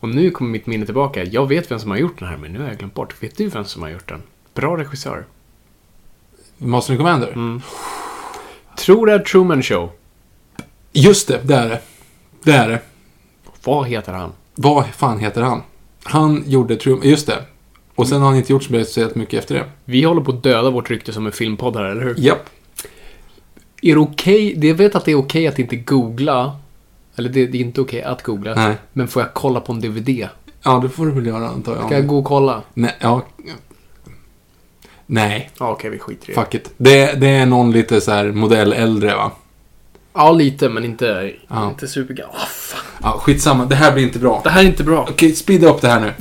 Speaker 2: Och nu kommer mitt minne tillbaka. Jag vet vem som har gjort den här, men nu har jag glömt bort. Vet du vem som har gjort den? Bra regissör.
Speaker 1: Master and Commander?
Speaker 2: Mm. Tror det är Truman Show.
Speaker 1: Just det, det är det. Det är det.
Speaker 2: Vad heter han?
Speaker 1: Vad fan heter han? Han gjorde Trum... Just det. Och sen har han inte gjort speciellt mycket efter det.
Speaker 2: Vi håller på att döda vårt rykte som en filmpodd här, eller hur?
Speaker 1: Japp.
Speaker 2: Är det okej? Jag vet att det är okej att inte googla. Eller det, det är inte okej att googla.
Speaker 1: Nej.
Speaker 2: Men får jag kolla på en DVD?
Speaker 1: Ja, det får du väl göra antar jag.
Speaker 2: Ska jag gå och kolla?
Speaker 1: Nej, ja. Nej,
Speaker 2: Ja, okej, vi skiter i det.
Speaker 1: fuck it. Det, det är någon lite så här modell äldre va?
Speaker 2: Ja, lite, men inte,
Speaker 1: Ja.
Speaker 2: inte supergammal. Åh, fan.
Speaker 1: Ja, skitsamma. Det här blir inte bra.
Speaker 2: Det här är inte bra.
Speaker 1: Okej, speeda upp det här nu.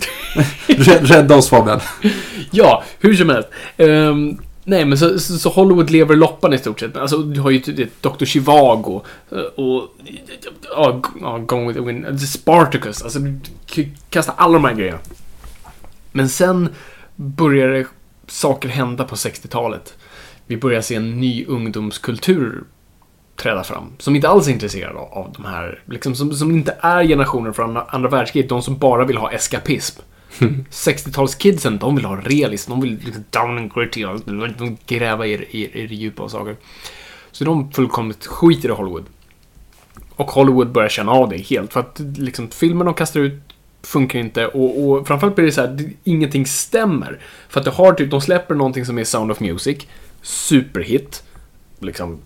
Speaker 1: *laughs* Rädd- Rädda oss Fabian. *laughs*
Speaker 2: Ja, hur som helst. Ehm, nej, men så, så, Hollywood lever loppan i stort sett. Alltså, du har ju typ Dr. Chivago eh, och... Ja, ja, Gone with the Wind. Spartacus. Alltså, du kan kasta alla de här grejerna. Men sen började saker hända på 60-talet. Vi börjar se en ny ungdomskultur träda fram. Som inte alls är intresserad av, de här, liksom, som, som inte är generationen från andra, andra världskriget. De som bara vill ha eskapism. *laughs* 60-talskidsen, de vill ha realism. De vill liksom down and gritty. De gräva i, i, i det djupa och saker. Så de fullkomligt skiter i Hollywood. Och Hollywood börjar känna av det helt. För att liksom, filmen de kastar ut funkar inte. Och, och framförallt blir det så här, det, ingenting stämmer. För att det har typ, de släpper någonting som är Sound of Music. Superhit. Liksom,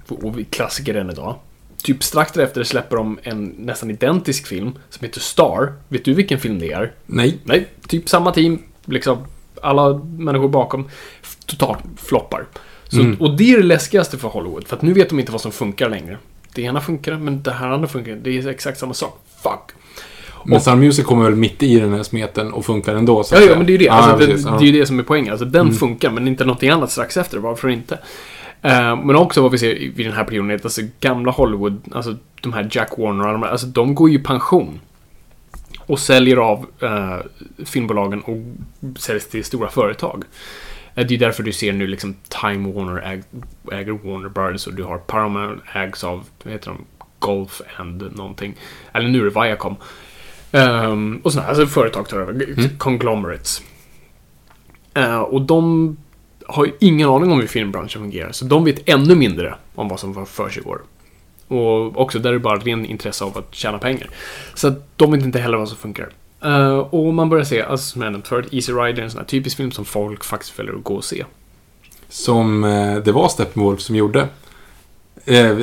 Speaker 2: klassiker än idag. Typ strax därefter släpper de en nästan identisk film som heter Star. Vet du vilken film det är?
Speaker 1: Nej.
Speaker 2: Nej, typ samma team. Liksom, alla människor bakom. Totalt floppar. Så,
Speaker 1: Mm.
Speaker 2: Och det är det läskigaste för Hollywood. För att nu vet de inte vad som funkar längre. Det ena funkar, men det här andra funkar. Det är exakt samma sak. Fuck.
Speaker 1: Men Sound Music kommer väl mitt i den här smeten och funkar ändå. Så
Speaker 2: Ja, ja, men det är ju det. Alltså, det,
Speaker 1: precis, ja.
Speaker 2: det är ju det som är poängen. Alltså, den funkar, men inte någonting annat strax efter. Varför inte? Eh, men också vad vi ser i- vid den här perioden är att alltså, gamla Hollywood, alltså de här Jack Warner och de här, alltså de går ju i pension. Och säljer av eh, filmbolagen och säljs till stora företag. Eh, Det är därför du ser nu liksom Time Warner äg, äger Warner Brothers och du har Paramount ägs av, vad heter de, Golf and någonting. Eller nu är det Viacom. Um, och sådana här alltså företag tar över, conglomerates. Eh, och de har ju ingen aning om hur filmbranschen fungerar, så de vet ännu mindre om vad som för sig går. Och också där är det bara ren intresse av att tjäna pengar. Så att de vet inte heller vad som funkar. Eh, och man börjar se, alltså, som jag nämnt förut, Easy Rider är en sån här typisk film som folk faktiskt väljer att gå och se.
Speaker 1: Som eh, det var Steppenwolf som gjorde. Eh,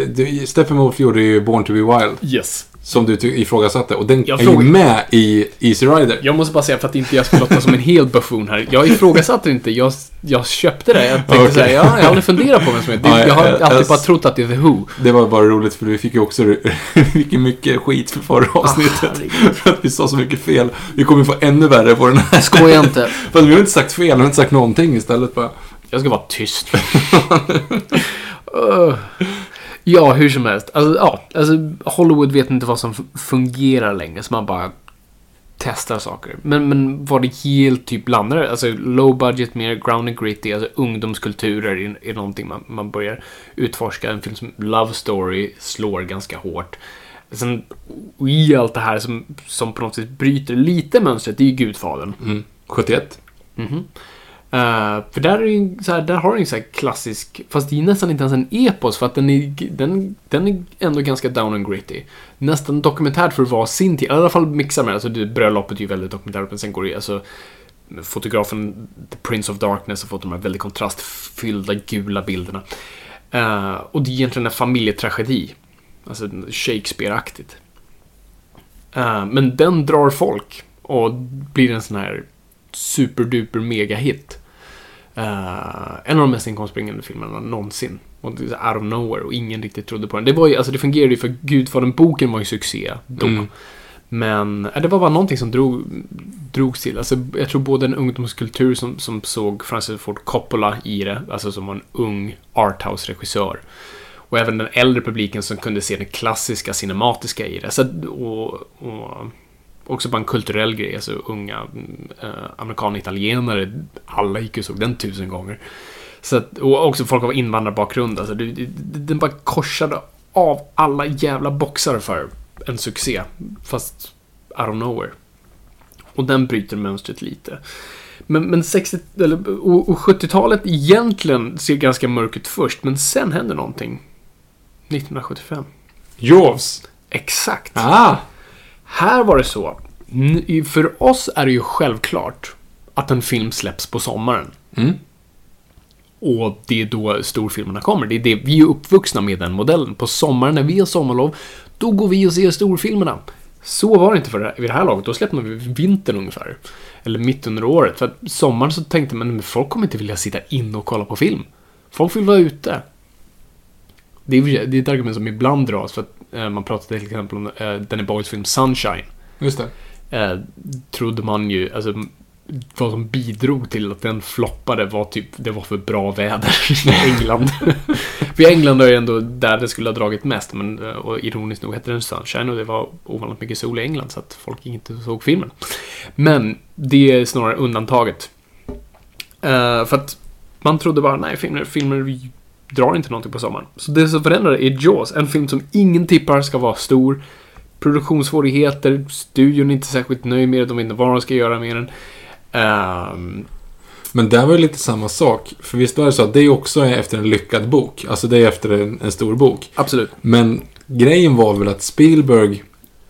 Speaker 1: Steppenwolf gjorde ju Born to be Wild.
Speaker 2: Yes.
Speaker 1: Som du ifrågasatte. Och den
Speaker 2: Jag
Speaker 1: är ju med i Easy Rider.
Speaker 2: Jag måste bara säga för att inte jag ska låta som en hel buffoon här. Jag ifrågasatte inte, jag, jag köpte det. Jag tänkte
Speaker 1: Okej.
Speaker 2: säga, ja, jag har aldrig funderat på vem som är det.
Speaker 1: Ja,
Speaker 2: Jag har
Speaker 1: jag-
Speaker 2: alltid
Speaker 1: jag-
Speaker 2: bara trott att det är The Who.
Speaker 1: Det var bara roligt för vi fick ju också ju *laughs* mycket skit för förra avsnittet.
Speaker 2: herregud.
Speaker 1: för att vi sa så mycket fel. Vi kommer få ännu värre på den här.
Speaker 2: Skoja inte. *laughs*
Speaker 1: För att vi har inte sagt fel, vi har inte sagt någonting istället bara.
Speaker 2: Jag ska vara tyst. *laughs* Uh. Ja, hur som helst. Alltså, ja, alltså, Hollywood vet inte vad som fungerar längre, så man bara testar saker. Men, men vad det helt typ landar Alltså low budget, mer ground and gritty, alltså ungdomskulturer är, är någonting man, man börjar utforska. En film som Love Story slår ganska hårt. Sen i allt det här som, som på något sätt bryter lite mönstret, det är ju Gudfadern.
Speaker 1: Mm. 71.
Speaker 2: Mhm. Uh, för där, är ju, så här, där har du en så här klassisk, fast det är nästan inte ens en epos för att den är, den, den är ändå ganska down and gritty. Nästan dokumentärt för att vara sin tid, i alla fall mixar med, alltså det, bröllopet är ju väldigt dokumentärt, men sen går det ju, alltså fotografen The Prince of Darkness har fått de här väldigt kontrastfyllda gula bilderna. Uh, och det är egentligen en familjetragedi. Alltså Shakespeare-aktigt. Uh, men den drar folk och blir en sån här superduper mega-hit. Eh, en av de mest inkomstbringande filmerna någonsin. Och out of nowhere och ingen riktigt trodde på den. Det var ju, alltså det fungerade ju för Gudfadern-boken var ju succé då.
Speaker 1: Mm.
Speaker 2: Men eh, det var bara någonting som drog, drogs till. Alltså, jag tror både en ungdomskultur som, som såg Francis Ford Coppola i det, alltså som var en ung arthouse-regissör. Och även den äldre publiken som kunde se det klassiska cinematiska i det. Så, och, och också bara en kulturell grej. Alltså unga äh, amerikaner, italienare, alla gick och såg den tusen gånger. Så att, och också folk av invandrarbakgrund. Alltså, det, det, den bara korsade av alla jävla boxar för en succé. Fast out of nowhere. Och den bryter mönstret lite. Men, men 60, eller, och, och 70-talet egentligen ser ganska mörkt ut först, men sen händer någonting. 1975.
Speaker 1: Jaws.
Speaker 2: Exakt.
Speaker 1: Ah!
Speaker 2: Här var det så. För oss är det ju självklart att en film släpps på sommaren.
Speaker 1: Mm.
Speaker 2: Och det är då storfilmerna kommer. Det är det, vi är uppvuxna med den modellen. På sommaren när vi har sommarlov, då går vi och ser storfilmerna. Så var det inte för det, vid det här laget. Då släppte man vid vintern ungefär. Eller mitt under året. För att sommaren så tänkte man, men folk kommer inte vilja sitta inne och kolla på film. Folk vill vara ute. Det är, det är ett argument som ibland dras för att man pratar till exempel om eh, Danny Boyles film Sunshine.
Speaker 1: Just det.
Speaker 2: Eh, trodde man ju, alltså vad som bidrog till att den floppade var typ, det var för bra väder *laughs* i England. *laughs* för England är ju ändå där det skulle ha dragit mest, men eh, och ironiskt nog hette den Sunshine och det var ovanligt mycket sol i England så att folk inte såg filmen. Men det är snarare undantaget. Eh, för att man trodde bara, nej, filmer, filmer drar inte någonting på sommaren. Så det som förändrade är Jaws, en film som ingen tippar ska vara stor. Produktionssvårigheter, studion är inte särskilt nöjd med det, de vet inte vad de ska göra med den. Ehm,
Speaker 1: Men där var det lite samma sak. För visst var det så att det också är efter en lyckad bok. Alltså det är efter en, en stor bok.
Speaker 2: absolut.
Speaker 1: Men grejen var väl att Spielberg,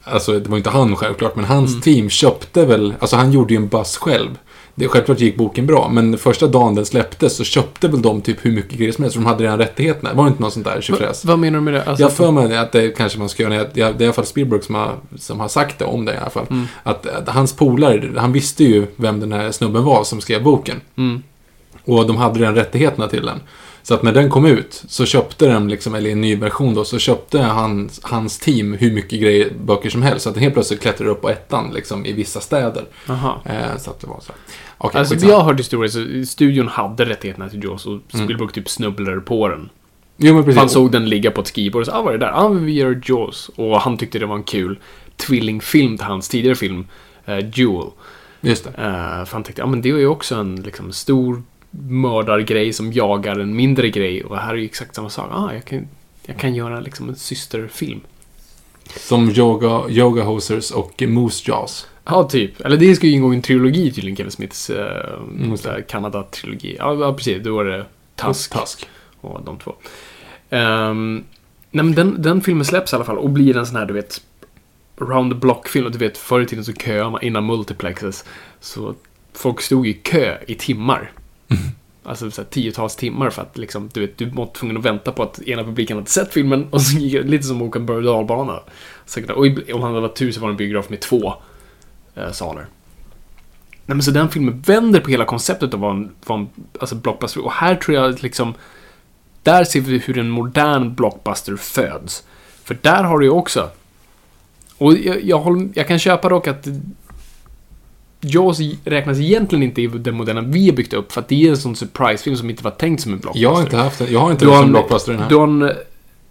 Speaker 1: alltså det var inte han självklart, men hans team köpte väl, alltså han gjorde ju en buzz själv. Det, självklart gick boken bra, men första dagen den släpptes så köpte väl de typ hur mycket grejer som helst, för de hade redan rättigheterna. Var det inte något sånt där tjofräs?
Speaker 2: Vad menar du med det? Alltså,
Speaker 1: Jag för mig att det kanske man ska göra, det är i alla fall Spielberg som har, som har sagt det om det i alla fall.
Speaker 2: Mm.
Speaker 1: Att, att hans polare, han visste ju vem den här snubben var som skrev boken.
Speaker 2: Mm.
Speaker 1: Och de hade redan rättigheterna till den. Så att när den kom ut så köpte de, liksom, eller i en ny version då, så köpte hans, hans team hur mycket grejer, böcker som helst. Så att den helt plötsligt klättrade upp på ettan liksom, i vissa städer. Eh, så att det var så. Okej,
Speaker 2: Alltså,
Speaker 1: skitsamma.
Speaker 2: jag har hört historier, så studion hade rättigheterna till Jaws och Spielberg typ snubblade på den.
Speaker 1: Jo, men precis.
Speaker 2: Han såg den ligga på ett skrivbord och sa ah, vad är det där? Ah, men vi gör Jaws. Och han tyckte det var en kul tvillingfilm till hans tidigare film, eh, Jewel.
Speaker 1: Just det.
Speaker 2: Eh, för han tänkte, ja men det är ju också en liksom, stor mördargrej som jagar en mindre grej. Och här är ju exakt samma sak. Ah, jag, kan, jag kan göra liksom en systerfilm.
Speaker 1: Som Yoga, yoga Hosers och Moose Jaws.
Speaker 2: Ja, typ. Eller det ska ju ingå i en trilogi tydligen, Kevin Smiths eh,
Speaker 1: Mm.
Speaker 2: Kanada-trilogi. Ja, ja, precis. Då var det Tusk.
Speaker 1: Tusk.
Speaker 2: och de två. Ehm, nej, men den, den filmen släpps i alla fall och blir en sån här, du vet, round the block-film. Du vet, förr i tiden så köade man innan multiplexes. Så folk stod i kö i timmar. Alltså så här, tiotals timmar för att liksom, du vet, du var tvungen att vänta på att ena publiken hade sett filmen och så gick det lite som att åka en berg och dalbana. Och om han hade varit tur så var det en biograf med två eh, salar. Nej, men så den filmen vänder på hela konceptet av vad en, vad en alltså blockbuster Och här tror jag liksom... Där ser vi hur en modern blockbuster föds. För där har du ju också... Och jag, jag, håller, jag kan köpa dock att Jaws räknas egentligen inte i den moderna vi har byggt upp för att det är en sån surprisefilm som inte var tänkt som en blockbuster.
Speaker 1: Jag har inte haft en, jag har inte
Speaker 2: Du
Speaker 1: en
Speaker 2: har
Speaker 1: som blockbuster den här.
Speaker 2: du har en eh,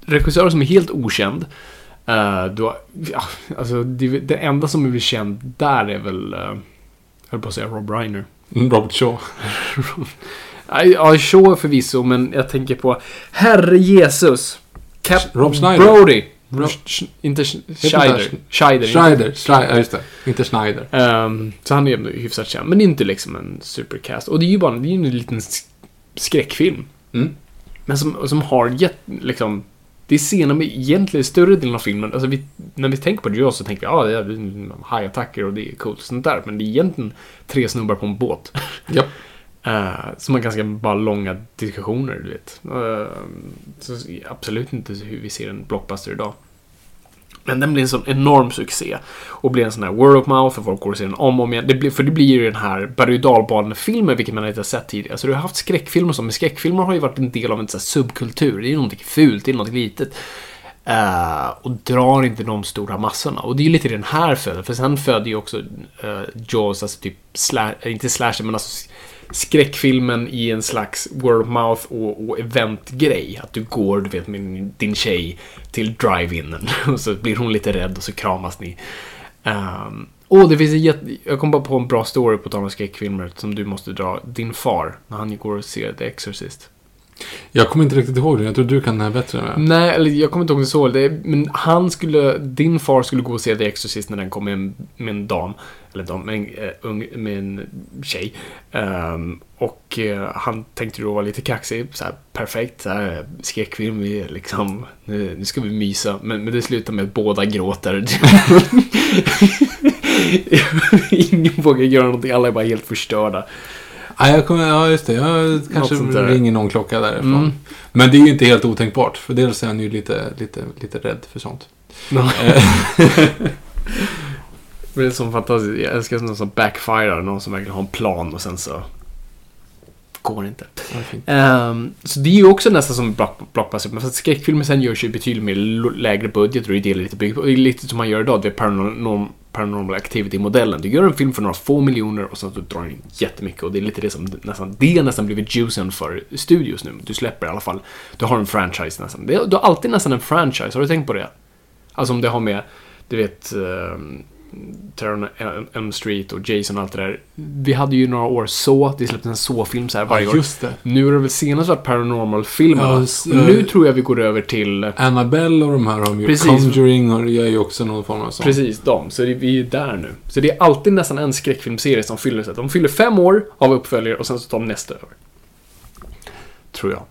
Speaker 2: regissör som är helt okänd. Uh, du har, ja, alltså, det, det enda som är väl känd där är väl, uh, jag höll på att säga Rob Reiner.
Speaker 1: Mm, Robert Shaw. *laughs*
Speaker 2: Ja, Shaw förvisso, men jag tänker på Herre Jesus. Cap
Speaker 1: Rob Schneider.
Speaker 2: Brody.
Speaker 1: Rob-
Speaker 2: Sch- inte Sch-
Speaker 1: inte
Speaker 2: Scheider.
Speaker 1: Sch-
Speaker 2: Scheider.
Speaker 1: Schneider. Schneider. Ja, just det. Inte Schneider.
Speaker 2: Ehm, så han är ju hyfsat känd, men inte liksom en supercast. Och det är ju bara det är en liten sk- skräckfilm.
Speaker 1: Mm.
Speaker 2: Men som, som har gett, liksom... Det är scener med egentligen större delen av filmen. Alltså vi, när vi tänker på Jaws så tänker vi ja, det är hajattacker och det är coolt och sånt där. Men det är egentligen tre snubbar på en båt.
Speaker 1: Japp.
Speaker 2: Uh, som har ganska bara långa diskussioner, du vet. Uh, så absolut inte hur vi ser en blockbuster idag. Men den blir en sån enorm succé. Och blir en sån här word of mouth, för folk går och ser den om och om igen. Det blir, för det blir ju den här berg och dalbanefilmen, vilket man inte har sett tidigare. Så du har haft skräckfilmer och så, men skräckfilmer har ju varit en del av en sån här subkultur. Det är ju någonting fult, det är någonting litet. Uh, och drar inte de stora massorna. Och det är ju lite den här föder. För sen föder ju också uh, Jaws, alltså typ, sla, inte slasher, men alltså skräckfilmen i en slags word of mouth och, och eventgrej. Att du går, du vet, med din tjej till drive-inen *laughs* och så blir hon lite rädd och så kramas ni. Ehm, um, och det finns en jätte... Jag kom bara på en bra story på tal om skräckfilmer som du måste dra. Din far, när han går och ser The Exorcist.
Speaker 1: Jag kommer inte riktigt ihåg det. Jag tror du kan det här bättre än jag.
Speaker 2: Nej, eller jag kommer inte ihåg det så. Det, är- men han skulle... Din far skulle gå och se The Exorcist när den kom med en, med en dam. Eller dam, med en, eh, ung, med en tjej. Ehm, och eh, han tänkte då vara lite kaxig. Så här, perfekt, så här, skräckfilm, vi liksom... Nu, nu ska vi mysa. Men, men det slutar med att båda gråter. *laughs* *laughs* Ingen vågar göra någonting, alla är bara helt förstörda.
Speaker 1: Ja, jag kommer, ja, just det. Jag kanske ringer någon klocka därifrån.
Speaker 2: Mm.
Speaker 1: Men det är ju inte helt otänkbart. För dels är han ju lite, lite, lite rädd för sånt. Eh, *laughs*
Speaker 2: Men det är som fantastiskt. Jag älskar någon som backfirar. Någon som verkligen har en plan och sen så går inte. Ehm, så det är ju också nästan som block, blockbuster. Men fast skräckfilmer sen görs ju betydligt mer lägre budget och det är lite byggt på. Det är lite som man gör idag. Det är paranormal, paranormal activity-modellen. Du gör en film för några få miljoner och sen så drar du in jättemycket. Och det är lite det som nästan, det har nästan blivit juicen för studios nu. Du släpper i alla fall. Du har en franchise nästan. Du har alltid nästan en franchise. Har du tänkt på det? Alltså om det har med, du vet, ehm, Terror on Elm Street och Jason och allt det där. Vi hade ju några år så, det släpptes en så-film så här varje
Speaker 1: Ja,
Speaker 2: år.
Speaker 1: just det.
Speaker 2: Nu har det väl senast varit Paranormal-filmerna.
Speaker 1: Ja,
Speaker 2: nu tror jag vi går över till...
Speaker 1: Annabelle och de här har ju.
Speaker 2: Precis.
Speaker 1: Conjuring och gör ju också någon form av sånt.
Speaker 2: Precis, de. Så det, vi är ju där nu. Så det är alltid nästan en skräckfilmserie som fyller sig. De fyller fem år av uppföljare och sen så tar de nästa över. Tror jag.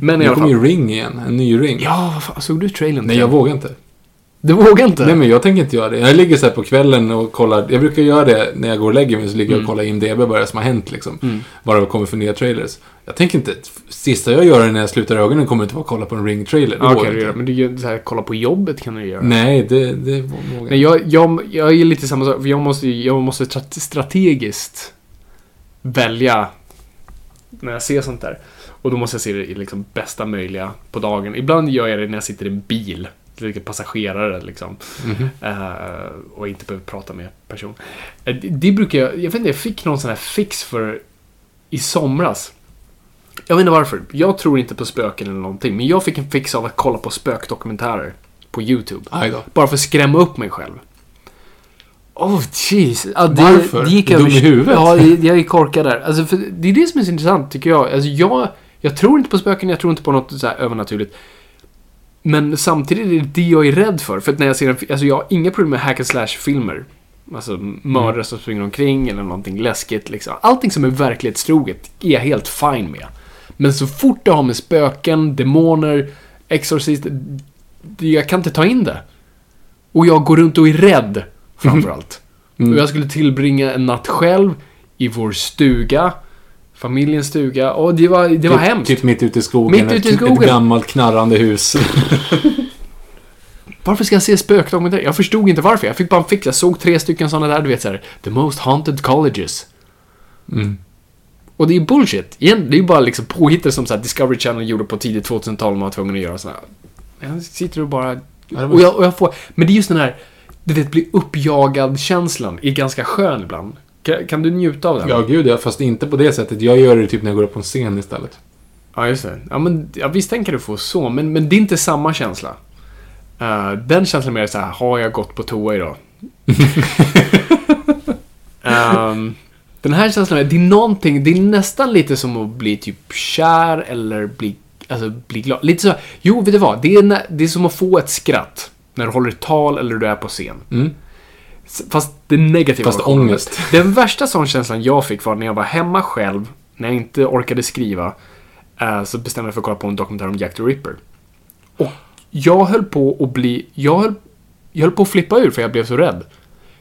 Speaker 2: Men i
Speaker 1: Nu
Speaker 2: alla
Speaker 1: kommer ju
Speaker 2: fall.
Speaker 1: Ring igen. En ny Ring.
Speaker 2: Ja, vad fan, såg du trailern?
Speaker 1: Nej, jag vågar inte.
Speaker 2: Du vågar inte?
Speaker 1: Nej, men jag tänker inte göra det. Jag ligger så här på kvällen och kollar. Jag brukar göra det när jag går och lägger mig. Så ligger jag och kollar IMDB vad det är som har hänt liksom. Vad det kommer för nya trailers. Jag tänker inte... Sista jag gör när jag slutar ögonen kommer inte vara att kolla på en Ring-trailer. Det
Speaker 2: gör
Speaker 1: inte.
Speaker 2: men du gör så här, kolla på jobbet kan du göra.
Speaker 1: Nej, det, det vågar jag
Speaker 2: Nej, jag, jag, jag är lite samma sak. Jag måste, jag måste tra- strategiskt välja när jag ser sånt där. Och då måste jag se det i liksom bästa möjliga på dagen. Ibland gör jag det när jag sitter i en bil. Lite passagerare liksom. Eh, och inte behöver prata med person. Eh, det, det brukar jag... Jag vet inte, jag fick någon sån här fix för i somras. Jag vet inte varför. Jag tror inte på spöken eller någonting. Men jag fick en fix av att kolla på spökdokumentärer på YouTube. Bara för att skrämma upp mig själv. Oh, jeez. Ja, det,
Speaker 1: Varför?
Speaker 2: Det gick
Speaker 1: Dum
Speaker 2: över-
Speaker 1: i huvudet?
Speaker 2: Ja, jag är korkad där. Alltså, det är det som är så intressant, tycker jag. Alltså, jag, jag tror inte på spöken, jag tror inte på något så övernaturligt. Men samtidigt är det det jag är rädd för. För att när jag ser en Alltså, jag har inga problem med hack and slash-filmer. Alltså mördare som springer omkring eller någonting läskigt liksom. Allting som är verklighetstroget är jag helt fine med. Men så fort det har med spöken, demoner, exorcist, jag kan inte ta in det. Och jag går runt och är rädd, framförallt. Och jag skulle tillbringa en natt själv i vår stuga, familjens stuga, och det var, det var
Speaker 1: typ,
Speaker 2: hemskt.
Speaker 1: Typ mitt ute i skogen.
Speaker 2: Mitt ute i skogen.
Speaker 1: Ett gammalt knarrande hus. *laughs*
Speaker 2: Varför ska jag se spökdokumentärer? Jag förstod inte varför. Jag fick bara en fix. Jag såg tre stycken sådana där, du vet såhär, The Most Haunted Colleges.
Speaker 1: Mm.
Speaker 2: Och det är bullshit. Det är ju bara liksom påhittade som så Discovery Channel gjorde på tidigt 2000-tal man var tvungen att göra sådana. Jag sitter och bara... Och jag, och jag får... Men det är just den här, du vet, bli uppjagad känslan. är ganska skön ibland. Kan, kan du njuta av den?
Speaker 1: Ja, gud ja. Fast inte på det sättet. Jag gör det typ när jag går upp på en scen istället.
Speaker 2: Ja, just det. Ja, men ja, visst tänker du få så, men, men det är inte samma känsla. Eh, den känslan är mer så här, har jag gått på toa idag? *laughs* Ehm, den här känslan, är, det är någonting, det är nästan lite som att bli typ kär eller bli, alltså, bli glad. Lite så, jo, vet du vad? Det är, det är som att få ett skratt när du håller ett tal eller du är på scen.
Speaker 1: Mm.
Speaker 2: Fast det negativa
Speaker 1: Fast ångest.
Speaker 2: Den värsta sån känslan jag fick var när jag var hemma själv, när jag inte orkade skriva, eh, så bestämde jag för att kolla på en dokumentär om Jack the Ripper. Och jag höll på att bli... Jag höll, jag höll på att flippa ur för jag blev så rädd.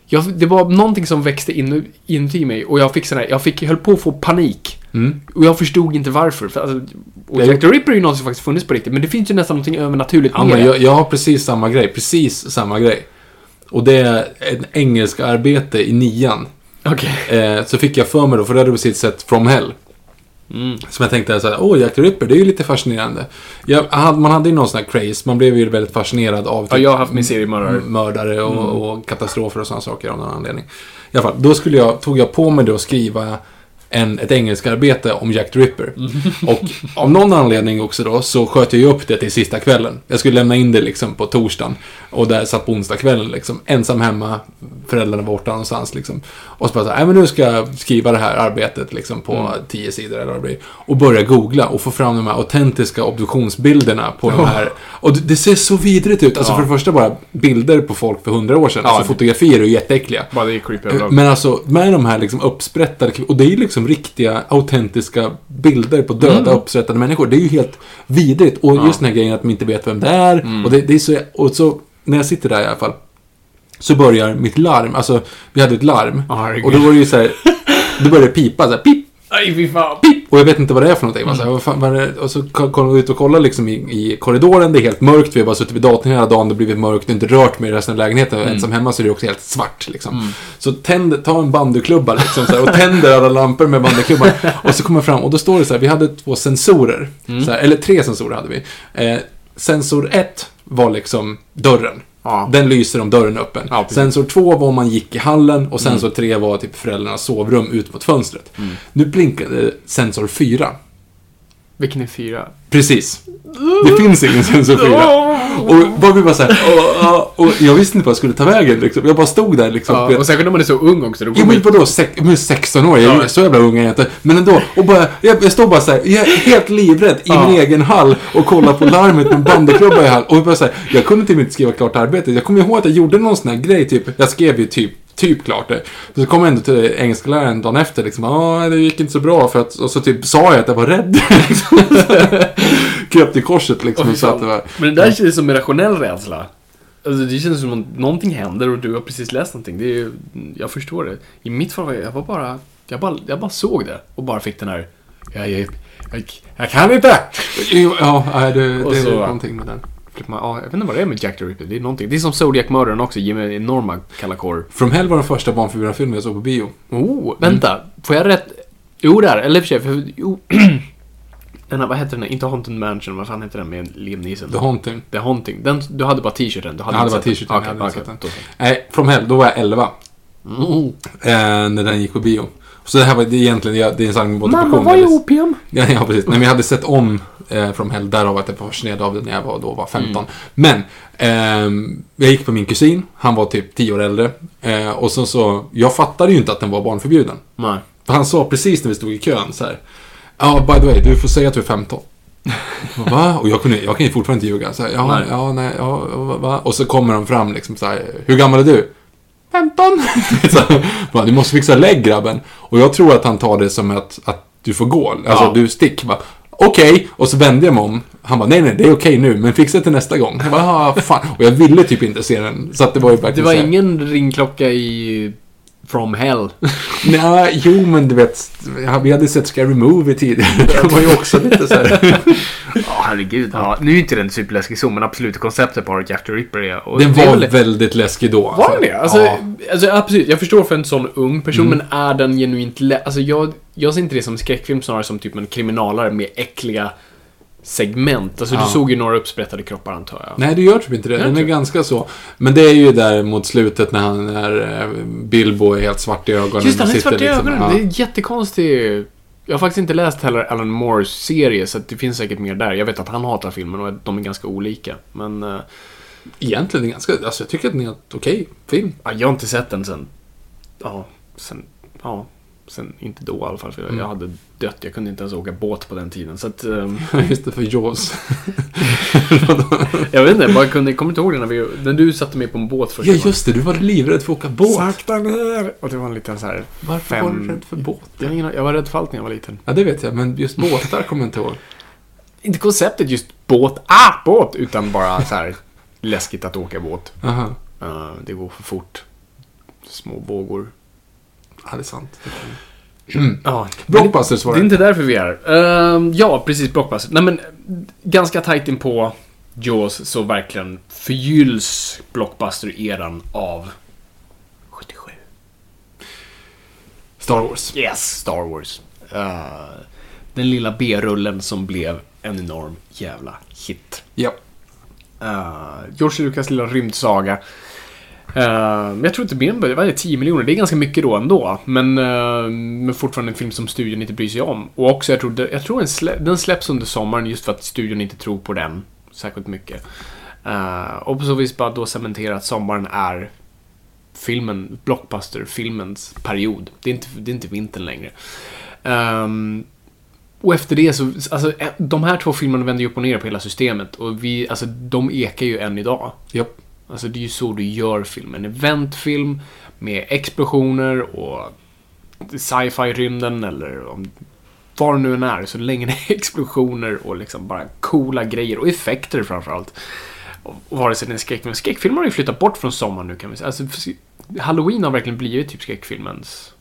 Speaker 2: Jag, det var någonting som växte in, inuti mig och jag fick sån här, jag fick, höll på att få panik.
Speaker 1: Mm.
Speaker 2: Och jag förstod inte varför. För, alltså, och Jack the Ripper är ju något som faktiskt funnits på riktigt, men det finns ju nästan någonting övernaturligt
Speaker 1: Ja,
Speaker 2: med
Speaker 1: men jag, jag har precis samma grej. Precis samma grej. Och det är ett engelska arbete i nian.
Speaker 2: Okej.
Speaker 1: Eh, så fick jag för mig då, för då hade jag precis sett From Hell.
Speaker 2: Mm.
Speaker 1: Som jag tänkte så här, åh, Jack the Ripper, det är ju lite fascinerande. Jag, man hade ju någon sån här craze, man blev ju väldigt fascinerad av
Speaker 2: Ja, jag har haft min seriemördare.
Speaker 1: mördare och,
Speaker 2: Mm.
Speaker 1: och katastrofer och sådana saker av någon anledning. I alla fall, då skulle jag, tog jag på mig då att skriva en, ett engelska arbete om Jack the Ripper.
Speaker 2: Mm.
Speaker 1: Och av någon anledning också då så sköt jag ju upp det till sista kvällen. Jag skulle lämna in det liksom på torsdagen. Och där satt på onsdagskvällen liksom. Ensam hemma, föräldrarna borta någonstans liksom. Och så bara så här, men nu ska jag skriva det här arbetet liksom på
Speaker 2: Mm.
Speaker 1: tio sidor eller vad det blir. Och börja googla och få fram de här autentiska obduktionsbilderna på de här. Och det, ser så vidrigt ut. Alltså
Speaker 2: Ja.
Speaker 1: för det första bara bilder på folk för hundra år sedan.
Speaker 2: Ja.
Speaker 1: Alltså fotografier är ju jätteäckliga.
Speaker 2: Bara det är creepy.
Speaker 1: Men alltså, med de här liksom uppsprättade, och det är ju liksom riktiga, autentiska bilder på döda,
Speaker 2: Mm.
Speaker 1: uppsprättade människor. Det är ju helt vidrigt. Och just den här grejen att de inte vet vem det är.
Speaker 2: Mm.
Speaker 1: Och, det, det är så, och så, när jag sitter där i alla fall, så börjar mitt larm. Alltså, vi hade ett larm.
Speaker 2: Ja, herregud.
Speaker 1: och då var det ju så här, då började det pipa så här, pip,
Speaker 2: Aj, fy fan.
Speaker 1: pip. Och jag vet inte vad det är för någonting. Man så här,
Speaker 2: Mm.
Speaker 1: fan, vad är? Och så kom vi ut och kollade liksom i, i korridoren. Det är helt mörkt. Vi har bara suttit vid datorn hela dagen. Det har blivit mörkt. Det inte rört mig i resten av lägenheten.
Speaker 2: Mm.
Speaker 1: Ensam hemma så är det också helt svart. Liksom. Så tänd, ta en bandyklubba liksom, så här, och tänder alla lampor med bandyklubban. *laughs* och så kommer jag fram och då står det så här. Vi hade två sensorer.
Speaker 2: Mm.
Speaker 1: Så här, eller tre sensorer hade vi. Eh, sensor ett var liksom dörren.
Speaker 2: Ja.
Speaker 1: Den lyser om dörren är öppen.
Speaker 2: Ja,
Speaker 1: sensor 2 var om man gick i hallen och sensor 3 var typ föräldrarnas sovrum ut mot fönstret. Nu blinkade sensor 4.
Speaker 2: Vilken är fyra?
Speaker 1: Precis. Det finns ingen sensor 4. *laughs* Och bara vi bara såhär, och, och, och jag visste inte vad jag skulle ta vägen liksom. Jag bara stod där liksom.
Speaker 2: Ja, och särskilt när man är så ung också. Då
Speaker 1: Jo men vadå, sex, men 16 år, jag är
Speaker 2: Ja.
Speaker 1: så jävla ung är jag inte. Men ändå, och bara, jag, jag står bara såhär, jag är helt livrädd i
Speaker 2: Ja.
Speaker 1: min egen hall och kollar på larmet med bandyklubba i hall. Och jag bara såhär, jag kunde till och med inte skriva klart arbetet. Jag kommer ihåg att jag gjorde någon sån här grej, typ, jag skrev ju typ Typ klart det. Så kom jag ändå till engelskläraren dagen efter liksom. Ja, det gick inte så bra för att... Och så typ sa jag att jag var rädd. *laughs* Kröp till korset liksom. Och så att det var...
Speaker 2: Men det där känns som en rationell rädsla. Alltså det känns som att någonting händer och du har precis läst någonting. Det är ju, jag förstår det. I mitt fall var jag, jag var bara, jag bara, jag bara såg det och bara fick den här, jag, jag, jag, jag kan inte!
Speaker 1: Ja, det, det är någonting med den.
Speaker 2: Ja, jag vet inte vad det är med Jack the Ripper. Det är någonting. Det är som Zodiac-mördaren också, ger mig enorma kalla kårar.
Speaker 1: From Hell var den första barnförbjudna jag såg på bio.
Speaker 2: Oh, vänta. Får jag rätt? Jo, där. Eller i och för sig, för, jo. *clears throat* den här, vad heter den? Inte Haunted Mansion, vad fan heter den med Liam Neeson?
Speaker 1: The Haunting.
Speaker 2: The Haunting. Den, du hade bara t-shirten? Du hade
Speaker 1: Jag hade bara t-shirten, sett
Speaker 2: då så.
Speaker 1: Nej, From Hell, då var jag 11.
Speaker 2: Mm.
Speaker 1: Eh, när den gick på bio. Så det här var det egentligen, det är en sanning med modifikation.
Speaker 2: Mamma, vad är opium? *laughs*
Speaker 1: Ja, ja, precis. Nej, men jag hade sett om eh, From Hell, därav att jag var fascinerad av det när jag var, då var 15. Men, ehm, jag gick på min kusin, han var typ 10 år äldre. Eh, och så, så, jag fattade ju inte att den var barnförbjuden.
Speaker 2: Nej.
Speaker 1: För han sa precis när vi stod i kön så här. Ja, by the way, du får säga att du är 15. Jag bara, Va? Och jag, kunde, jag kan ju fortfarande inte ljuga. Så här, ja,
Speaker 2: Nej.
Speaker 1: ja, nej, ja, va? Och så kommer de fram liksom så här. Hur gammal är du? 15. *laughs* så här, bara, du måste fixa lägg grabben. Och jag tror att han tar det som att, att du får gå. Alltså,
Speaker 2: Ja.
Speaker 1: du stick. Bara, Okej, och så vände jag mig om. Han bara, nej, nej, det är okej nu, men fixa det till nästa gång. Jag bara, ah, fan. Och jag ville typ inte se den. Så att det var ju
Speaker 2: Det
Speaker 1: verkligen
Speaker 2: var ingen ringklocka i From Hell. *laughs*
Speaker 1: Nej, jo men du vet, vi hade sett Scary Movie tidigare. Det var ju också lite så här. *laughs*
Speaker 2: Ja, herregud. Ja, nu är inte den superläskig så, men absolut konceptet på Jack the Ripper är... Och
Speaker 1: Den var
Speaker 2: väl-
Speaker 1: väldigt läskig då.
Speaker 2: Var den det? Alltså,
Speaker 1: ja. Mm.
Speaker 2: alltså absolut, jag förstår för en sån ung person, men är den genuint lä- Alltså jag, jag ser inte det som skräckfilm, snarare som typ en kriminalare med äckliga segment. Alltså
Speaker 1: Ja.
Speaker 2: du såg ju några uppsprättade kroppar antar jag.
Speaker 1: Nej, det gör typ inte det. Den är ganska så. Men det är ju där mot slutet när han är... eh, Bilbo är helt svart i ögonen.
Speaker 2: Just han är svart i
Speaker 1: liksom-
Speaker 2: ögonen.
Speaker 1: ja.
Speaker 2: Det är jättekonstigt. Jag har faktiskt inte läst heller Alan Moores serie, så det finns säkert mer där. Jag vet att han hatar filmen och de är ganska olika. Men eh,
Speaker 1: Egentligen är ganska... Alltså jag tycker att det är helt okej film.
Speaker 2: ja, jag har inte sett den sen... Ja, sen... Ja, sen inte då i alla fall. För
Speaker 1: Mm.
Speaker 2: jag hade dött. Jag kunde inte ens åka båt på den tiden. Så att... ehm, *laughs*
Speaker 1: Just det, för Jaws. *laughs*
Speaker 2: Jag vet inte, jag bara kunde, jag kommer inte ihåg det när, vi, när du satte mig på en båt första
Speaker 1: Ja, just det. Du var livrädd för att åka båt.
Speaker 2: Sakta ner! Och det var en liten så här...
Speaker 1: Varför
Speaker 2: Fem-
Speaker 1: var du rädd för båt?
Speaker 2: Jag, jag var rädd för allt när jag var liten.
Speaker 1: Ja, det vet jag. Men just båtar kommer jag inte ihåg. *laughs*
Speaker 2: Inte konceptet just båt, ah, båt! Utan bara så här läskigt att åka båt.
Speaker 1: Aha.
Speaker 2: Eh, det går för fort. Små vågor.
Speaker 1: Ja, det är sant.
Speaker 2: Ja,
Speaker 1: Blockbusters var
Speaker 2: Det är
Speaker 1: det.
Speaker 2: inte därför vi är. Ehm, Ja, precis. Blockbuster. Nej, men ganska tajt in på Jaws så verkligen förgylls Blockbuster-eran av 77.
Speaker 1: Star Wars.
Speaker 2: Yes, Star Wars. Eh, den lilla B-rullen som blev en enorm jävla hit.
Speaker 1: Ja.
Speaker 2: Uh, George Lucas lilla rymdsaga. Uh, men jag tror inte mer än vad är det, 10 miljoner. Det är ganska mycket då ändå. Men, uh, men fortfarande en film som studion inte bryr sig om. Och också, jag tror, jag tror den, slä, den släpps under sommaren just för att studion inte tror på den särskilt mycket. Uh, och på så vis bara då cementera att sommaren är filmen, blockbuster-filmens period. Det är inte, det är inte vintern längre. Um, och efter det så, alltså de här två filmerna vänder ju upp och ner på hela systemet. Och vi, alltså de ekar ju än idag.
Speaker 1: Japp.
Speaker 2: Alltså det är ju så du gör film. En eventfilm med explosioner och sci-fi-rymden eller om vad det nu än är. Så länge det är *laughs* explosioner och liksom bara coola grejer och effekter framförallt. Och vare sig det är en skräckfilm. Skräckfilmer har ju flyttat bort från sommaren nu kan vi säga. Alltså, Halloween har verkligen blivit typ skräckfilmens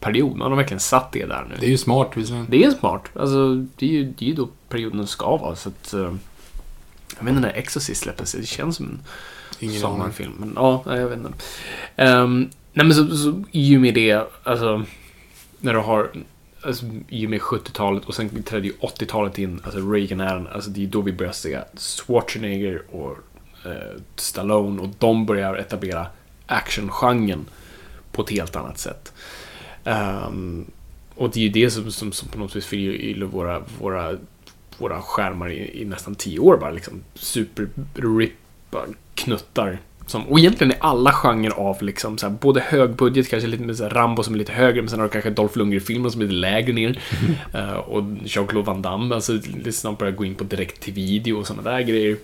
Speaker 2: period. Man har verkligen satt det där nu.
Speaker 1: Det är ju smart. visserligen.
Speaker 2: Det är smart. Alltså, det är ju, det är ju då perioden ska vara. Så att, eh, jag vet inte när Exorcist släpptes. Det känns som en
Speaker 1: Ingen
Speaker 2: sommarfilm. Men ja, jag vet inte. Um, nej men så, så i och med det, alltså, när du har, alltså, i och med 70-talet och sen trädde ju 80-talet in, alltså Reagan-äran, alltså det är då vi börjar se Schwarzenegger och eh, Stallone och de börjar etablera actiongenren på ett helt annat sätt. Um, och det är ju det som, som, som på något vis fyller våra, våra, våra skärmar i, i nästan tio år bara. Liksom super-rippa knuttar. Som, och egentligen är alla genrer av liksom så här, både högbudget, kanske lite med så här, Rambo som är lite högre, men sen har du kanske Dolph Lundgren-filmer som är lite lägre ner. Uh, *laughs* och Jean-Claude Van Damme, alltså lite snabbt börjar gå in på direkt till video och sådana där grejer.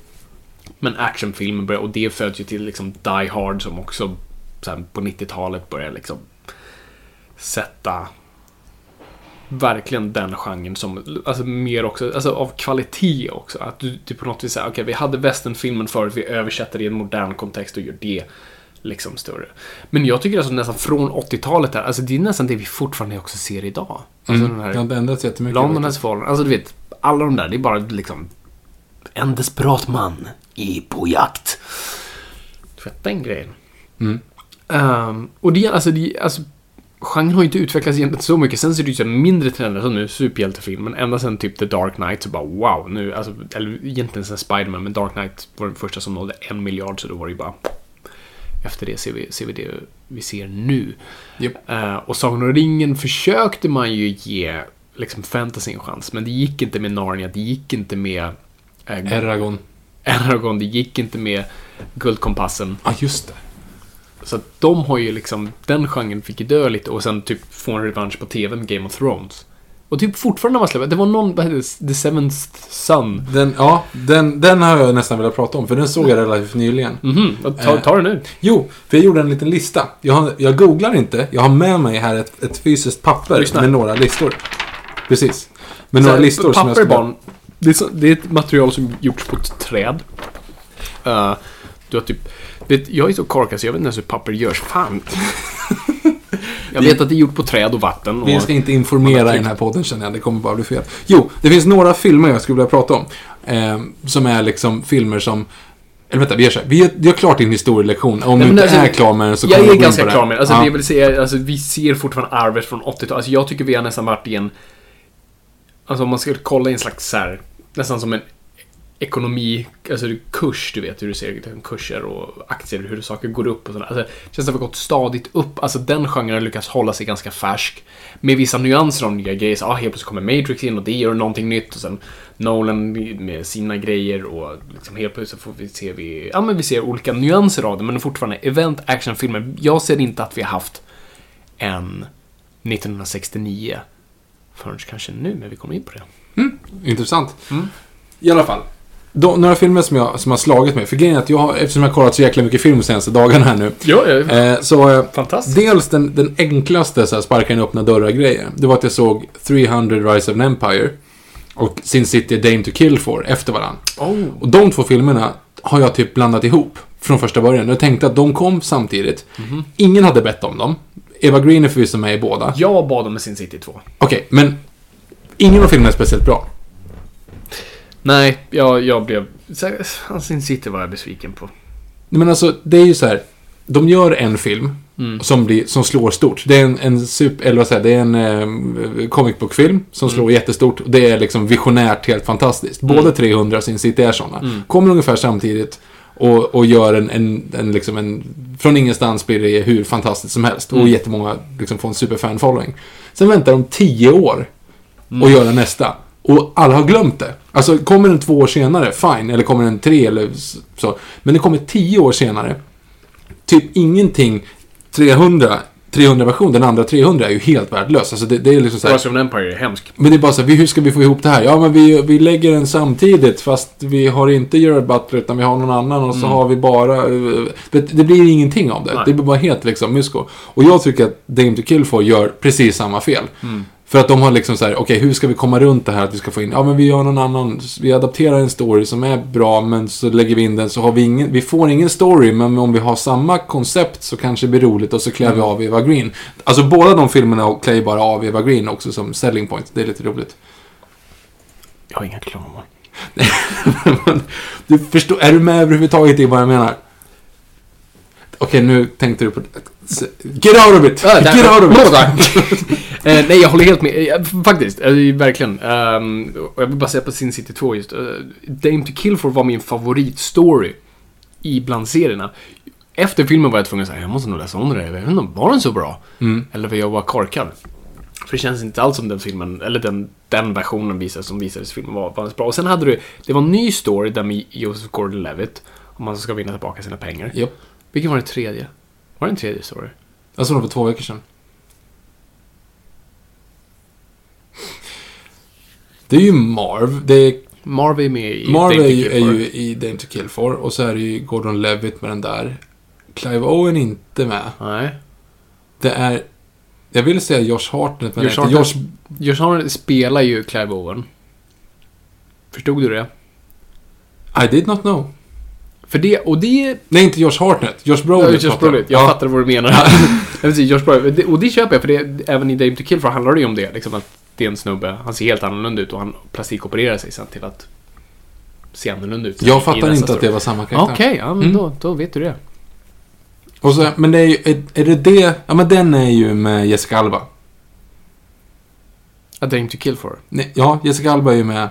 Speaker 2: Men actionfilmer börjar, och det föds ju till liksom Die Hard som också så här, på 90-talet börjar liksom sätta verkligen den genren som, alltså mer också, alltså av kvalitet också. Att du, du på något vis säger, okej okay, vi hade westernfilmen förut, vi översätter det i en modern kontext och gör det liksom större. Men jag tycker alltså nästan från 80-talet där, alltså det är nästan det vi fortfarande också ser idag. Alltså
Speaker 1: Mm.
Speaker 2: den här
Speaker 1: Det har inte ändrats jättemycket.
Speaker 2: London has fallen, alltså du vet, alla de där, det är bara liksom en desperat man i på jakt. Du vet, den grejen.
Speaker 1: Mm.
Speaker 2: Ehm, och det, alltså, det, alltså, genren har ju inte utvecklats egentligen så mycket. Sen ser det ut som mindre trender som nu, superhjältefilmen. Ända sen typ The Dark Knight så bara wow, nu, alltså, eller egentligen sen Spiderman, men Dark Knight var den första som nådde en miljard, så då var det ju bara efter det ser vi, ser vi det vi ser nu.
Speaker 1: Japp.
Speaker 2: Eh, och Sagan om ringen försökte man ju ge liksom fantasy en chans, men det gick inte med Narnia, det gick inte med eh,
Speaker 1: Eragon.
Speaker 2: Eragon, det gick inte med Guldkompassen.
Speaker 1: Ja, just det.
Speaker 2: Så att de har ju liksom, den genren fick ju dö lite och sen typ få en revansch på TV med Game of Thrones. Och typ fortfarande när man släpper, det var någon, vad hette The Seventh Son.
Speaker 1: Den, ja, den, den har jag nästan velat prata om, för den såg jag relativt nyligen.
Speaker 2: Mhm, ta, ta det nu.
Speaker 1: Jo, för jag gjorde en liten lista. Jag, har, jag googlar inte, jag har med mig här ett, ett fysiskt papper
Speaker 2: Lyssna.
Speaker 1: med några listor. Precis. Med
Speaker 2: Så
Speaker 1: några
Speaker 2: här,
Speaker 1: listor som jag
Speaker 2: papper
Speaker 1: skulle...
Speaker 2: barn, det är, så, det är ett material som gjorts på ett träd. Eh, du har typ, vet, jag är så korkad så jag vet inte ens hur papper görs. Fan. *laughs* jag vet att det är gjort på träd och vatten. Och,
Speaker 1: Vi ska inte informera i den här podden känner jag, det kommer bara bli fel. Jo, det finns några filmer jag skulle vilja prata om. Eh, som är liksom filmer som... Eller vänta, vi gör så här. Vi gör, gör klart din historielektion. Om
Speaker 2: Nej,
Speaker 1: du inte
Speaker 2: alltså,
Speaker 1: är klar med den så
Speaker 2: jag
Speaker 1: kommer vi
Speaker 2: är
Speaker 1: gå in
Speaker 2: ganska klar med det. Alltså,
Speaker 1: Ja.
Speaker 2: det jag vill säga, alltså, vi ser fortfarande arvet från 80-talet. Alltså, jag tycker vi har nästan varit i en... Alltså om man skulle kolla i en slags så här, nästan som en ekonomi, alltså kurs, du vet hur du ser kurser och aktier, hur saker går upp och sådär. Alltså, det känns som att vi har gått stadigt upp. Alltså den genren har lyckats hålla sig ganska färsk. Med vissa nyanser av nya grejer. Så, ah, helt plötsligt kommer Matrix in och det gör någonting nytt. Och sen Nolan med sina grejer och liksom helt plötsligt får vi se vi, ja, men vi ser olika nyanser av det. Men fortfarande event actionfilmer. Jag ser inte att vi har haft en 1969 förrän kanske nu, men vi kommer in på det.
Speaker 1: Intressant.
Speaker 2: Mm.
Speaker 1: I alla fall. Då, några filmer som, jag, som har slagit mig. För grejen är att jag har, eftersom jag har kollat så jäkla mycket film de senaste dagarna här nu.
Speaker 2: Ja, ja.
Speaker 1: Eh, så eh,
Speaker 2: Fantastiskt.
Speaker 1: dels den, den enklaste så här, sparka in öppna dörrar-grejen. Det var att jag såg 300 Rise of an Empire och Sin City Dame to Kill For efter varandra.
Speaker 2: Oh.
Speaker 1: Och de två filmerna har jag typ blandat ihop från första början. Jag tänkte att de kom samtidigt.
Speaker 2: Mhm.
Speaker 1: Ingen hade bett om dem. Eva Green är förvisso med i båda.
Speaker 2: Jag bad om Sin City 2.
Speaker 1: Okej, men ingen av filmerna är speciellt bra.
Speaker 2: Nej, jag, jag blev... Sin City var jag besviken på.
Speaker 1: Nej, men alltså, det är ju så här. De gör en film
Speaker 2: Mm.
Speaker 1: som, blir, som slår stort. Det är en, en super, eller vad säger det är en eh, comic book-film som
Speaker 2: Mm.
Speaker 1: slår jättestort. Och det är liksom visionärt helt fantastiskt. Både 300 och Sin City är sådana.
Speaker 2: Mm.
Speaker 1: Kommer ungefär samtidigt och, och gör en, en, en, liksom en... Från ingenstans blir det hur fantastiskt som helst. Och
Speaker 2: Mm.
Speaker 1: jättemånga liksom får en superfan-following. Sen väntar de 10 år
Speaker 2: Mm.
Speaker 1: och göra nästa. Och alla har glömt det. Alltså, kommer den två år senare, fine. Eller kommer den tre eller så. Men det kommer tio år senare. Typ ingenting 300, 300-version, den andra 300 är ju helt värdelös. Alltså det, det är liksom så här,
Speaker 2: Rise of an Empire är hemsk.
Speaker 1: Men det är bara så här, vi- hur ska vi få ihop det här? Ja, men vi, vi lägger den samtidigt fast vi har inte Gerard Butler utan vi har någon annan och så har vi bara... eh, Det, det blir ingenting av det.
Speaker 2: Nej.
Speaker 1: Det blir bara helt liksom mysko. Och jag tycker att Dame to Kill For gör precis samma fel.
Speaker 2: Mm.
Speaker 1: För att de har liksom så här, okej hur ska vi komma runt det här att vi ska få in, ja men vi gör någon annan, vi adapterar en story som är bra men så lägger vi in den så har vi ingen, vi får ingen story men om vi har samma koncept så kanske det blir roligt och så klär vi av Eva Green. Alltså båda de filmerna klär ju bara av Eva Green också som selling point, det är lite roligt.
Speaker 2: Jag har inga klamor. *laughs*
Speaker 1: du förstår, är du med överhuvudtaget i vad jag menar? Okej, nu tänkte du på... Get out of it! Get out of it! *laughs*
Speaker 2: eh, nej, jag håller helt med. Eh, Faktiskt, eh, verkligen. Ehm, och jag vill bara säga på Sin City 2 just. Uh, Dame to Kill For var min favoritstory i bland serierna. Efter filmen var jag tvungen att säga, jag måste nog läsa om det där. Jag vet inte, var den så bra?
Speaker 1: Mm.
Speaker 2: Eller var jag bara korkad? För det känns inte alls som den filmen, eller den, den versionen visades, som visades i filmen var, var bra. Och sen hade du, det var en ny story där med Joseph Gordon-Levitt, om man ska vinna tillbaka sina pengar.
Speaker 1: Japp.
Speaker 2: Vilken var den tredje? Var det en tredje story?
Speaker 1: Jag såg den för två veckor sedan. Det är ju Marv. Det är,
Speaker 2: Marv är med i
Speaker 1: Marv
Speaker 2: Dame
Speaker 1: är, ju, är ju i Dame to Kill For. Och så är det ju Gordon Levitt med den där. Clive Owen är inte med.
Speaker 2: Nej.
Speaker 1: Det är... Jag vill säga Josh Hartnett, men
Speaker 2: Josh
Speaker 1: inte Josh...
Speaker 2: Hartnett- Josh Hartnett spelar ju Clive Owen. Förstod du det?
Speaker 1: I did not know.
Speaker 2: För det, och det...
Speaker 1: Nej, inte Josh Hartnett. Josh Brolin.
Speaker 2: Ja, Josh. Brolin. Jag
Speaker 1: Ja.
Speaker 2: fattar vad du menar. *laughs* Precis, Josh Brolin. Och det köper jag, för det, även i Dame to Kill For handlar det ju om det. Liksom att det är en snubbe, han ser helt annorlunda ut och han plastikopererar sig sen till att se annorlunda ut.
Speaker 1: Jag fattar inte att det var samma karaktär.
Speaker 2: Okej, ja, men
Speaker 1: Mm.
Speaker 2: då, då vet du det.
Speaker 1: Och så, men det är ju... Är, är det det... Ja, men den är ju med Jessica Alba.
Speaker 2: A Dame to Kill For.
Speaker 1: Nej, ja, Jessica Alba är ju med.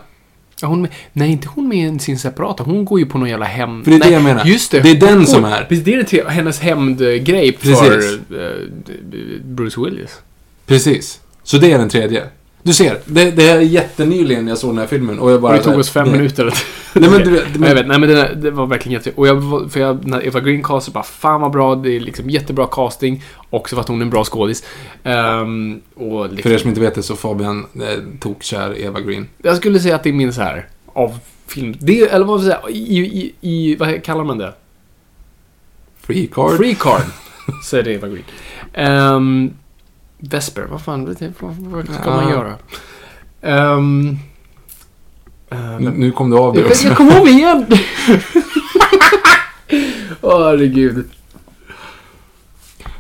Speaker 2: Ja, hon nej, inte hon med sin separata. Hon går ju på någon jävla hem...
Speaker 1: För det är
Speaker 2: nej,
Speaker 1: det jag menar.
Speaker 2: Just det.
Speaker 1: Det är den
Speaker 2: Hon-
Speaker 1: som är.
Speaker 2: Precis, det är det hennes hämndgrej för eh, Bruce Willis.
Speaker 1: Precis. Så det är den tredje. Du ser, det, det är jättenyligen jag såg den här filmen och jag bara...
Speaker 2: Och det tog oss fem
Speaker 1: det,
Speaker 2: minuter.
Speaker 1: Nej, men du vet,
Speaker 2: Men jag vet, nej men det, det var verkligen jätte... Och jag, för jag, när Eva Green castade bara, fan vad bra, det är liksom jättebra casting. Också för att hon är en bra skådis. Ehm, och
Speaker 1: För
Speaker 2: liksom,
Speaker 1: er som inte vet det så Fabian eh, tokkär Eva Green.
Speaker 2: jag skulle säga att det är min så här av film... Det, eller vad vill jag säga, i, i, i, vad kallar man det?
Speaker 1: Free card.
Speaker 2: Free card. Säger Eva Green. Um, Vesper, vad fan, vad, vad, vad ska
Speaker 1: Ja.
Speaker 2: man göra? Um, uh,
Speaker 1: Nu, nu kom du av det
Speaker 2: jag,
Speaker 1: också.
Speaker 2: jag kom ihåg igen! *laughs* Åh, herregud.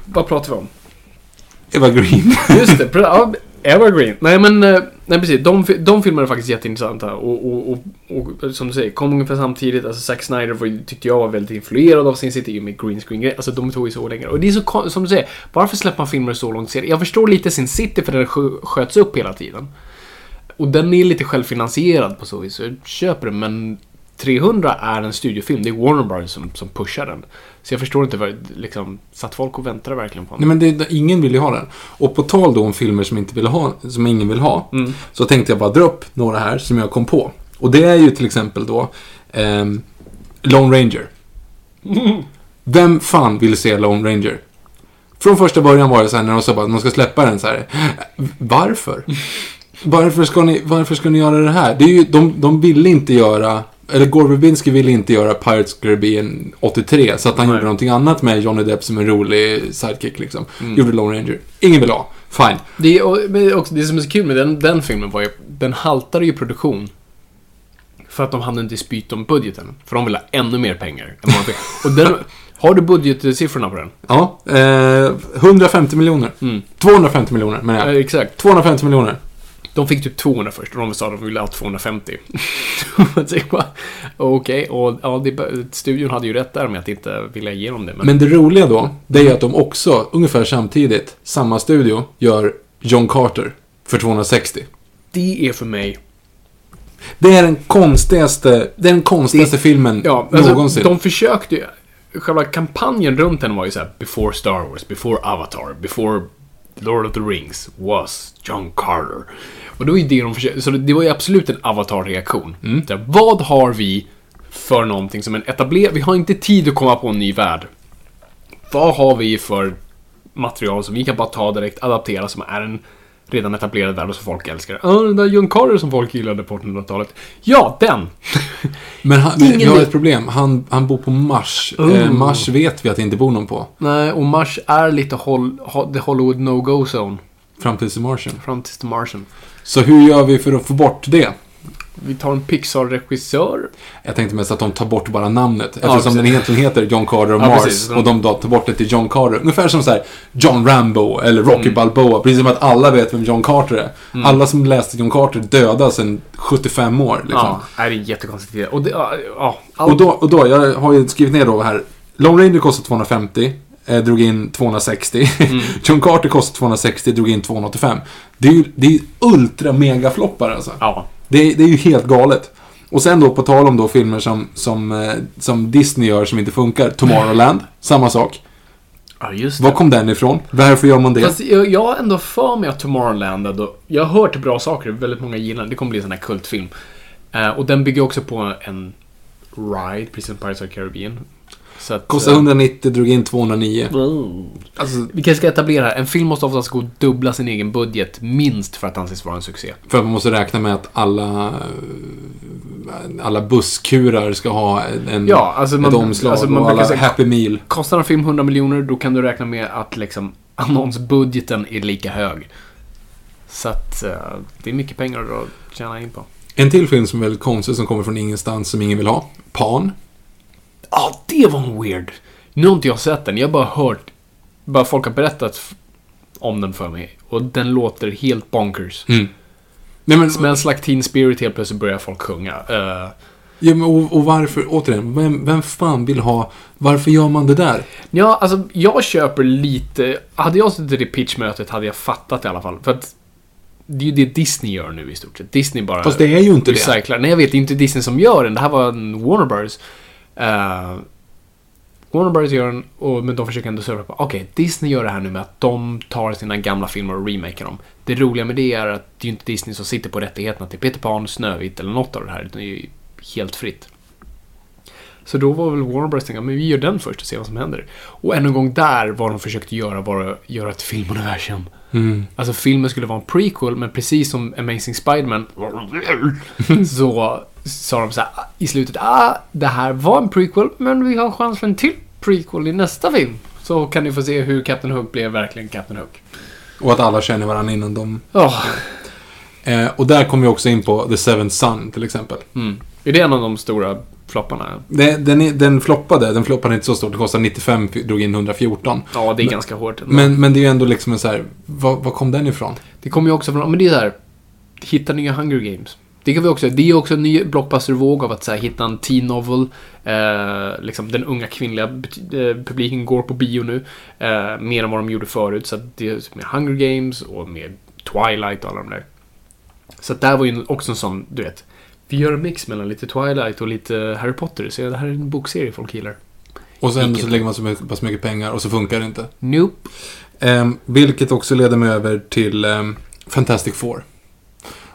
Speaker 2: Vad pratar vi om?
Speaker 1: Eva Green.
Speaker 2: Just det, ja, Evergreen. Nej men, eh, nej precis. De, de filmerna är faktiskt jätteintressanta. Och, och, och, och som du säger, kom ungefär samtidigt. Alltså Zack Snyder var, tyckte jag var väldigt influerad av sin City med green screen grej Alltså de tog ju så länge. Och det är så som du säger, varför släpper man filmer så långt senare? Jag förstår lite sin City för den sköts upp hela tiden. Och den är lite självfinansierad på så vis. så Jag köper den, men 300 är en studiofilm. Det är Warner Bros som, som pushar den. Så jag förstår inte vad, liksom, satt folk och väntade verkligen på den?
Speaker 1: Nej men det, ingen vill ju ha den. Och på tal då om filmer som, inte vill ha, som ingen vill ha.
Speaker 2: Mm.
Speaker 1: Så tänkte jag bara dra upp några här som jag kom på. Och det är ju till exempel då ehm, Lone Ranger. *laughs* Vem fan vill se Lone Ranger? Från första början var det så här när de sa att man ska släppa den så här. Varför? *laughs* Varför ska ni, varför ska ni göra det här? Det är ju, de, de ville inte göra, eller Gore Verbinski ville inte göra Pirates Caribbean 83, så att han
Speaker 2: Nej.
Speaker 1: gjorde någonting annat med Johnny Depp som en rolig sidekick liksom.
Speaker 2: Mm.
Speaker 1: Gjorde Lone Ranger. Ingen vill ha. Fine.
Speaker 2: Det, är, också, det som är så kul med den, den filmen var ju, den haltade ju produktion. För att de hade en dispyt om budgeten. För de ville ha ännu mer pengar. än vad. Och den, *laughs* har du budgetsiffrorna på den?
Speaker 1: Ja, eh, 150 miljoner.
Speaker 2: Mm.
Speaker 1: 250 miljoner menar
Speaker 2: Ja,
Speaker 1: jag.
Speaker 2: exakt.
Speaker 1: 250 miljoner.
Speaker 2: De fick typ 200 först och de sa att de ville ha 250. Man tänker bara, Okej, och ja, det, studion hade ju rätt där med att inte vilja ge dem det. Men,
Speaker 1: Men det roliga då, det är att de också, ungefär samtidigt, samma studio, gör John Carter för 260.
Speaker 2: det är för mig...
Speaker 1: Det är den konstigaste, det är den konstigaste filmen
Speaker 2: Ja, alltså,
Speaker 1: någonsin.
Speaker 2: de försökte ju... Själva kampanjen runt den var ju så här: Before Star Wars, before Avatar, before Lord of the Rings was John Carter. Och det var ju det de försökte... Så det, var ju absolut en Avatar-reaktion.
Speaker 1: Mm.
Speaker 2: Vad har vi för någonting som en etablerad... Vi har inte tid att komma på en ny värld. Vad har vi för material som vi kan bara ta direkt, adaptera, som är en redan etablerad värld och som folk älskar? Ja, den där John Carter som folk gillade på 1800-talet. Ja, den! *laughs*
Speaker 1: Men han, vi
Speaker 2: Ingen
Speaker 1: har ett problem. Han, han bor på Mars.
Speaker 2: Oh.
Speaker 1: Eh, Mars vet vi att det inte bor någon på.
Speaker 2: Nej, och Mars är lite hol ho the Hollywood no-go zone.
Speaker 1: Fram till The Martian.
Speaker 2: Fram till The Martian.
Speaker 1: Så hur gör vi för att få bort det?
Speaker 2: Vi tar en Pixar-regissör.
Speaker 1: Jag tänkte mest att de tar bort bara namnet.
Speaker 2: Ja,
Speaker 1: Eftersom den
Speaker 2: precis.
Speaker 1: egentligen heter John Carter och
Speaker 2: Ja,
Speaker 1: Mars.
Speaker 2: precis.
Speaker 1: Och de tar bort det till John Carter. Ungefär som så här John Rambo eller Rocky
Speaker 2: Mm.
Speaker 1: Balboa. Precis som att alla vet vem John Carter är. Alla som läste John Carter döda sedan 75 år. Liksom.
Speaker 2: Ja, det är en jättekonstig idé. Och det, ja, ja, allt-
Speaker 1: Och, då, och då, jag har ju skrivit ner då här. Lone Ranger kostade 250. Eh, drog in 260.
Speaker 2: Mm. *laughs*
Speaker 1: John Carter kostade 260, drog in 285. Det är ju det är ultra mega floppar alltså.
Speaker 2: Ja.
Speaker 1: Det, det är ju helt galet. Och sen då på tal om då filmer som, som, eh, som Disney gör som inte funkar. Tomorrowland, samma sak.
Speaker 2: Ja, just det.
Speaker 1: Var kom den ifrån? Varför gör man det?
Speaker 2: Fast jag, jag har ändå för mig att Tomorrowland, ändå, jag har hört bra saker, väldigt många gillar den. Det kommer bli en sån här kultfilm. Eh, och den bygger också på en ride, precis som Pirates of the Caribbean. Så att,
Speaker 1: Kostade
Speaker 2: eh,
Speaker 1: 190, drog in 209. Alltså,
Speaker 2: Vi kanske ska etablera här. En film måste oftast gå att dubbla sin egen budget minst för att anses vara en succé.
Speaker 1: för att man måste räkna med att alla, eh, alla busskurar ska ha en,
Speaker 2: Ja, alltså man-
Speaker 1: ett omslag
Speaker 2: alltså man
Speaker 1: och alla
Speaker 2: säga-
Speaker 1: Happy Meal.
Speaker 2: Kostar en film 100 miljoner, då kan du räkna med att liksom annonsbudgeten är lika hög. Så att eh, det är mycket pengar att tjäna in på.
Speaker 1: En till film som är väldigt konstig som kommer från ingenstans som ingen vill ha. Pan.
Speaker 2: Ja, det var en weird. Nu har inte jag sett den, jag har bara hört, bara folk har berättat om den för mig. Och den låter helt bonkers.
Speaker 1: Mm. Nej, men,
Speaker 2: Smells like teen spirit, helt plötsligt börjar folk sjunga. Eh,
Speaker 1: ja, men, och, och varför, återigen, vem, vem fan vill ha, varför gör man det där?
Speaker 2: Ja, alltså jag köper lite... Hade jag suttit i det pitchmötet hade jag fattat i alla fall. För att det är ju det Disney gör nu i stort sett. Disney bara
Speaker 1: Fast det är ju inte det.
Speaker 2: recyclar. Nej, jag vet. Det är inte Disney som gör den. Det här var en Warner Bros. Uh, Warner Bros gör den, och, men de försöker ändå serva på. Okej, Disney gör det här nu med att de tar sina gamla filmer och remakar dem. Det roliga med det är att det är ju inte Disney som sitter på rättigheterna till Peter Pan, Snövit eller något av det här. Utan det är ju helt fritt. Så då var väl Warner Bros tänkte, men vi gör den först och ser vad som händer. Och än en gång där, vad de försökte göra var att göra ett filmuniversum.
Speaker 1: Mm.
Speaker 2: Alltså filmen skulle vara en prequel, men precis som Amazing Spiderman *laughs* så sa de så här i slutet, ah, det här var en prequel, men vi har chans för en till prequel i nästa film. Så kan ni få se hur Captain Hook blev verkligen Captain Hook.
Speaker 1: Och att alla känner varandra innan de...
Speaker 2: Oh,
Speaker 1: Eh, och där kommer vi också in på The Seventh Sun till exempel.
Speaker 2: mm. Är det en av de stora flopparna?
Speaker 1: Det, den, den floppade, den floppade inte så stort. Den kostade 95, drog in 114.
Speaker 2: Ja, det är
Speaker 1: Men-
Speaker 2: ganska hårt. ändå.
Speaker 1: Men, men det är ju ändå liksom en så här, var, var kom den ifrån?
Speaker 2: Det kommer ju också från, men det är så här, hitta nya Hunger Games. Det kan vi också, det är också en ny blockbuster-våg av att så här, hitta en teen novel. Eh, liksom den unga kvinnliga eh, publiken går på bio nu. Eh, mer än vad de gjorde förut. Så det är med Hunger Games och med Twilight och alla de där. Så att där var ju också en sån, du vet. Vi gör en mix mellan lite Twilight och lite Harry Potter. Så det här är en bokserie folk gillar.
Speaker 1: Och sen
Speaker 2: Vilket-
Speaker 1: så lägger man så mycket, pass mycket pengar och så funkar det inte.
Speaker 2: Nope.
Speaker 1: Ehm, vilket också leder mig över till ehm, Fantastic Four.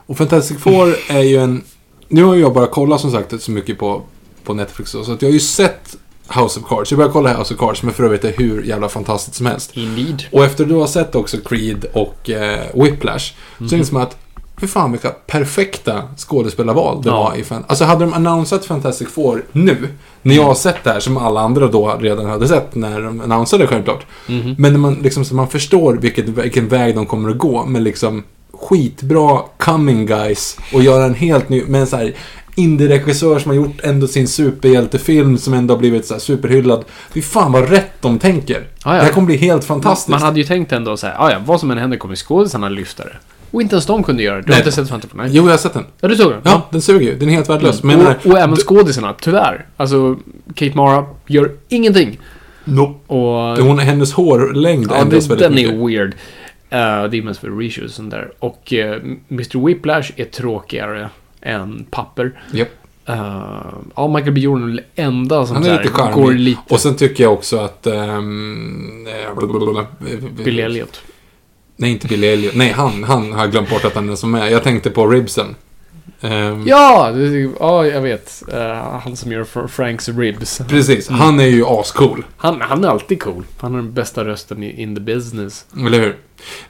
Speaker 1: Och Fantastic Four är ju en... Nu har jag bara kollat som sagt så mycket på, på Netflix så att jag har ju sett House of Cards. Jag började kolla House of Cards, men för övrigt är hur jävla fantastiskt som helst.
Speaker 2: Indeed.
Speaker 1: Och efter du har sett också Creed och eh, Whiplash, så är det som att för fan vilka perfekta skådespelarval det
Speaker 2: Ja.
Speaker 1: var i fan... Alltså hade de annonsat Fantastic Four nu, när jag har sett det här som alla andra då redan hade sett när de annonsade självklart.
Speaker 2: Mhm.
Speaker 1: Men när man, liksom, så man förstår vilket, vilken väg de kommer att gå med liksom skitbra coming guys och göra en helt ny, med en så här indie-regissör som har gjort ändå sin superhjältefilm som ändå har blivit så här superhyllad. Fy fan vad rätt de tänker.
Speaker 2: Ja, ja.
Speaker 1: Det här kommer bli helt fantastiskt.
Speaker 2: Man hade ju tänkt ändå så här, "Ah, ja, vad som än händer kommer skådisarna lyfta det. Och inte ens de kunde göra det. Du har inte sett? Nej.
Speaker 1: Jo, jag har sett den.
Speaker 2: Ja, du såg den?
Speaker 1: Ja, den suger ju. Den är helt värdelös. Men
Speaker 2: och,
Speaker 1: jag
Speaker 2: och även skådisarna, tyvärr. Alltså, Kate Mara gör ingenting.
Speaker 1: nope.
Speaker 2: Och...
Speaker 1: Hon, hennes hårlängd
Speaker 2: ja,
Speaker 1: ändras väldigt
Speaker 2: den
Speaker 1: mycket.
Speaker 2: är weird. Uh, det är mest för reshoots och sånt där. Och eh, Mr. Whiplash är tråkigare än papper.
Speaker 1: Japp.
Speaker 2: Uh, ja, Michael B. Jordan är den enda som
Speaker 1: Han är
Speaker 2: här
Speaker 1: lite charmig.
Speaker 2: går lite...
Speaker 1: Och sen tycker jag också att... Um,
Speaker 2: Billy Elliot.
Speaker 1: Nej, inte Billy Elliot. Nej, han, han har jag glömt bort att han är som med. Jag tänkte på Ribsen. Ehm,
Speaker 2: Ja, det, ja, jag vet. Eh, han som gör Fr- Franks Ribs.
Speaker 1: Precis. Han är ju ascool.
Speaker 2: Han, han är alltid cool. Han har den bästa rösten i in the business.
Speaker 1: Eller hur?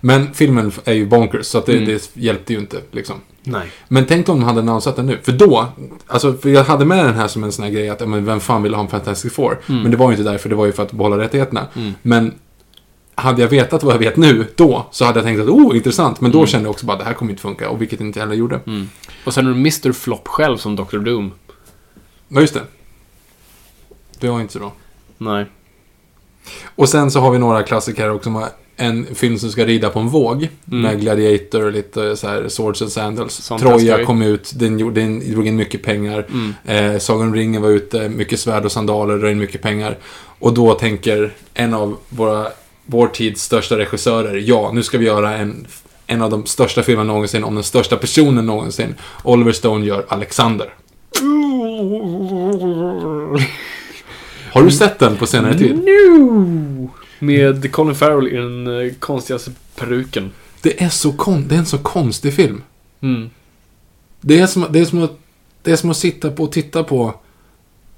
Speaker 1: Men filmen är ju bonkers, så att det,
Speaker 2: Mm.
Speaker 1: det hjälpte ju inte. Liksom.
Speaker 2: Nej.
Speaker 1: Men tänk om de hade annonsat den nu. För då, alltså, för jag hade med den här som en sån här grej att, men vem fan vill ha en Fantastic Four?
Speaker 2: Mm.
Speaker 1: Men det var ju inte därför, det var ju för att behålla rättigheterna.
Speaker 2: Mm.
Speaker 1: Men hade jag vetat vad jag vet nu, då, så hade jag tänkt att, oh, intressant. Men då
Speaker 2: Mm.
Speaker 1: kände jag också bara, det här kommer inte funka. Och vilket inte heller gjorde.
Speaker 2: Mm. Och sen är det Mr. Flop själv som Dr. Doom.
Speaker 1: Ja, just det. Det var inte så bra.
Speaker 2: Nej.
Speaker 1: Och sen så har vi några klassiker också. En film som ska rida på en våg.
Speaker 2: Mm.
Speaker 1: Med Gladiator och lite så här Swords and Sandals.
Speaker 2: Sånt
Speaker 1: Troja kom ut, den, gjorde, den drog in mycket pengar.
Speaker 2: Mm.
Speaker 1: Eh, Sagan om ringen var ute, mycket svärd och sandaler, drog in mycket pengar. Och då tänker en av våra, vår tids största regissörer, ja, nu ska vi göra en, en av de största filmerna någonsin om den största personen någonsin. Oliver Stone gör Alexander. Har du sett den på senare tid?
Speaker 2: No! Med Colin Farrell i den eh, konstigaste peruken.
Speaker 1: Det är, så kon- det är en så konstig film.
Speaker 2: Mm.
Speaker 1: Det är, som, det, är som att, det är som att sitta på och titta på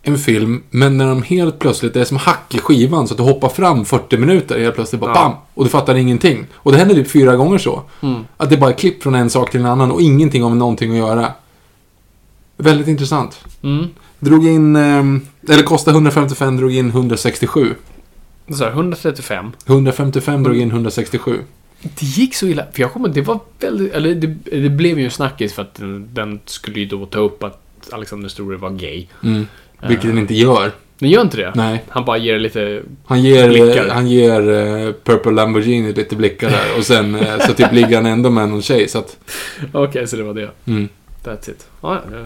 Speaker 1: en film, men när de helt plötsligt, det är som hack i skivan, så att du hoppar fram 40 minuter helt plötsligt bara
Speaker 2: Ja.
Speaker 1: bam! Och du fattar ingenting. Och det händer typ fyra gånger så.
Speaker 2: Mm.
Speaker 1: Att det bara är klipp från en sak till en annan och ingenting om någonting att göra. Väldigt intressant.
Speaker 2: Mm.
Speaker 1: Drog in, ehm, eller kostade 155, drog in 167.
Speaker 2: Så här, 135.
Speaker 1: 155 drog in 167.
Speaker 2: Det gick så illa. För jag kommer det var väldigt, eller det, det blev ju en snackis för att den, den skulle ju då ta upp att Alexander Store var gay.
Speaker 1: Mm. Vilket den inte gör.
Speaker 2: Den gör inte det.
Speaker 1: Nej.
Speaker 2: Han bara ger lite...
Speaker 1: Han ger,
Speaker 2: Blickar.
Speaker 1: han ger eh, Purple Lamborghini lite blickar där. Och sen eh, så typ ligger han ändå med någon tjej. Så att,
Speaker 2: Okej, så det var det.
Speaker 1: mm.
Speaker 2: That's it. Ja, ja.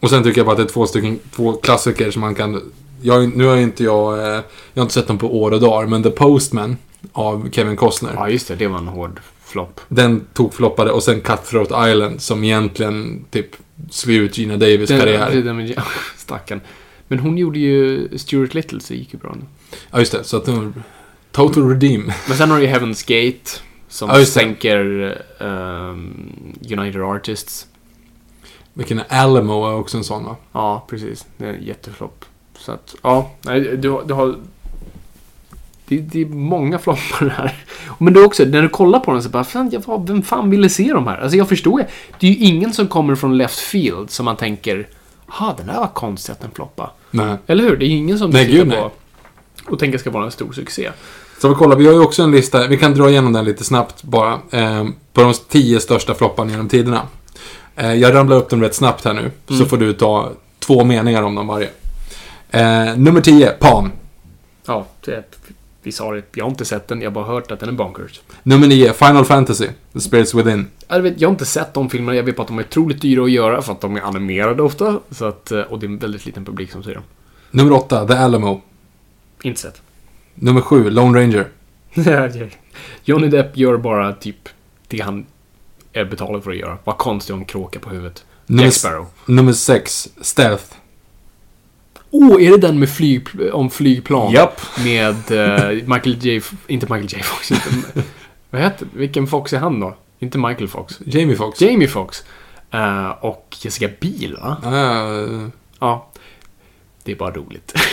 Speaker 1: Och sen tycker jag bara att det är två stycken, två klassiker som man kan... Jag, nu har inte jag... Eh, jag har inte sett dem på år och dagar, men The Postman av Kevin Costner.
Speaker 2: ja, just det. Det var en hård flopp.
Speaker 1: Den tog floppade och sen Cutthroat Island som egentligen typ slog ut Gina Davis karriär.
Speaker 2: Den, den, den, *laughs* stackarn. Men hon gjorde ju Stuart Little, så det gick ju bra nu.
Speaker 1: Ja, just det. Så att det Total Redeem.
Speaker 2: Men sen har du ju Heaven's Gate. Som
Speaker 1: Ja,
Speaker 2: sänker ehm, United Artists.
Speaker 1: Vilken är Alamo är också en sån va?
Speaker 2: Ja, precis. Det är en jätteflopp. Så att, ja. Nej, du, du har... Det, det är många floppar *laughs* här. Men det är också, när du kollar på den så bara, fan, jag, vem fan ville se de här? Alltså jag förstår ju. Det är ju ingen som kommer från left field som man tänker, ha den där var konstigt att den floppade.
Speaker 1: Nej.
Speaker 2: Eller hur? Det är ingen som
Speaker 1: Nej,
Speaker 2: tittar
Speaker 1: gud,
Speaker 2: på och tänker ska vara en stor succé.
Speaker 1: Så vi kollar, vi har ju också en lista, vi kan dra igenom den lite snabbt bara. Eh, på de tio största flopparna genom tiderna. Eh, jag ramlar upp dem rätt snabbt här nu, så
Speaker 2: Mm.
Speaker 1: får du ta två meningar om dem varje. Eh, nummer 10, Pan.
Speaker 2: Ja, det, vi sa det. Jag har inte sett den, jag har bara hört att den är bonkers.
Speaker 1: Nummer 9, Final Fantasy, The Spirits Within.
Speaker 2: Jag, vet, jag har inte sett de filmerna, jag vet bara att de är otroligt dyra att göra för att de är animerade ofta. Så att, eh, och det är en väldigt liten publik som ser dem.
Speaker 1: Nummer 8, The Alamo.
Speaker 2: Inte sett.
Speaker 1: Nummer 7, Lone Ranger. *laughs*
Speaker 2: Johnny Depp gör bara typ det han är betalad för att göra. Vad konstigt om kråka på huvudet.
Speaker 1: Nummer,
Speaker 2: Jack Sparrow.
Speaker 1: nummer 6, Stealth.
Speaker 2: Oh, är det den med flyg, om flygplan?
Speaker 1: Japp.
Speaker 2: Med eh, Michael J... Inte Michael J Fox. Inte, vad heter Vilken Fox är han då? Inte Michael Fox.
Speaker 1: Jamie Foxx.
Speaker 2: Jamie Fox. Eh, och Jessica Biel, va?
Speaker 1: Eh,
Speaker 2: Ja. Det är bara roligt. *laughs*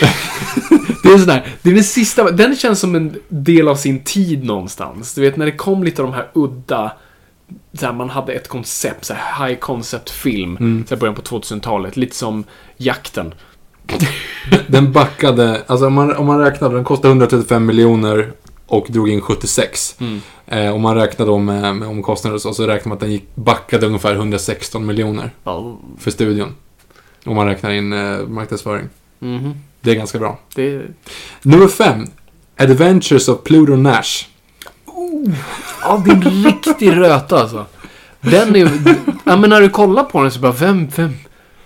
Speaker 2: det är sådär, det är den sista, den känns som en del av sin tid någonstans. Du vet när det kom lite av de här udda, så här, man hade ett koncept, så här high concept film,
Speaker 1: Mm.
Speaker 2: så här början på 2000-talet, lite som Jakten.
Speaker 1: Den backade, alltså om man, om man räknade, den kostade 135 miljoner och drog in 76.
Speaker 2: Mm.
Speaker 1: Eh, om man räknade om med, med omkostnader och så, så räknar man att den gick, backade ungefär 116 miljoner
Speaker 2: Ja.
Speaker 1: för studion. Om man räknar in eh, marknadsföring.
Speaker 2: Mhm.
Speaker 1: Det är ganska bra.
Speaker 2: Det,
Speaker 1: Nummer 5. Adventures of Pluto Nash.
Speaker 2: ja, det är en riktig röta alltså. Den är, ja men när du kollar på den så bara, vem, vem,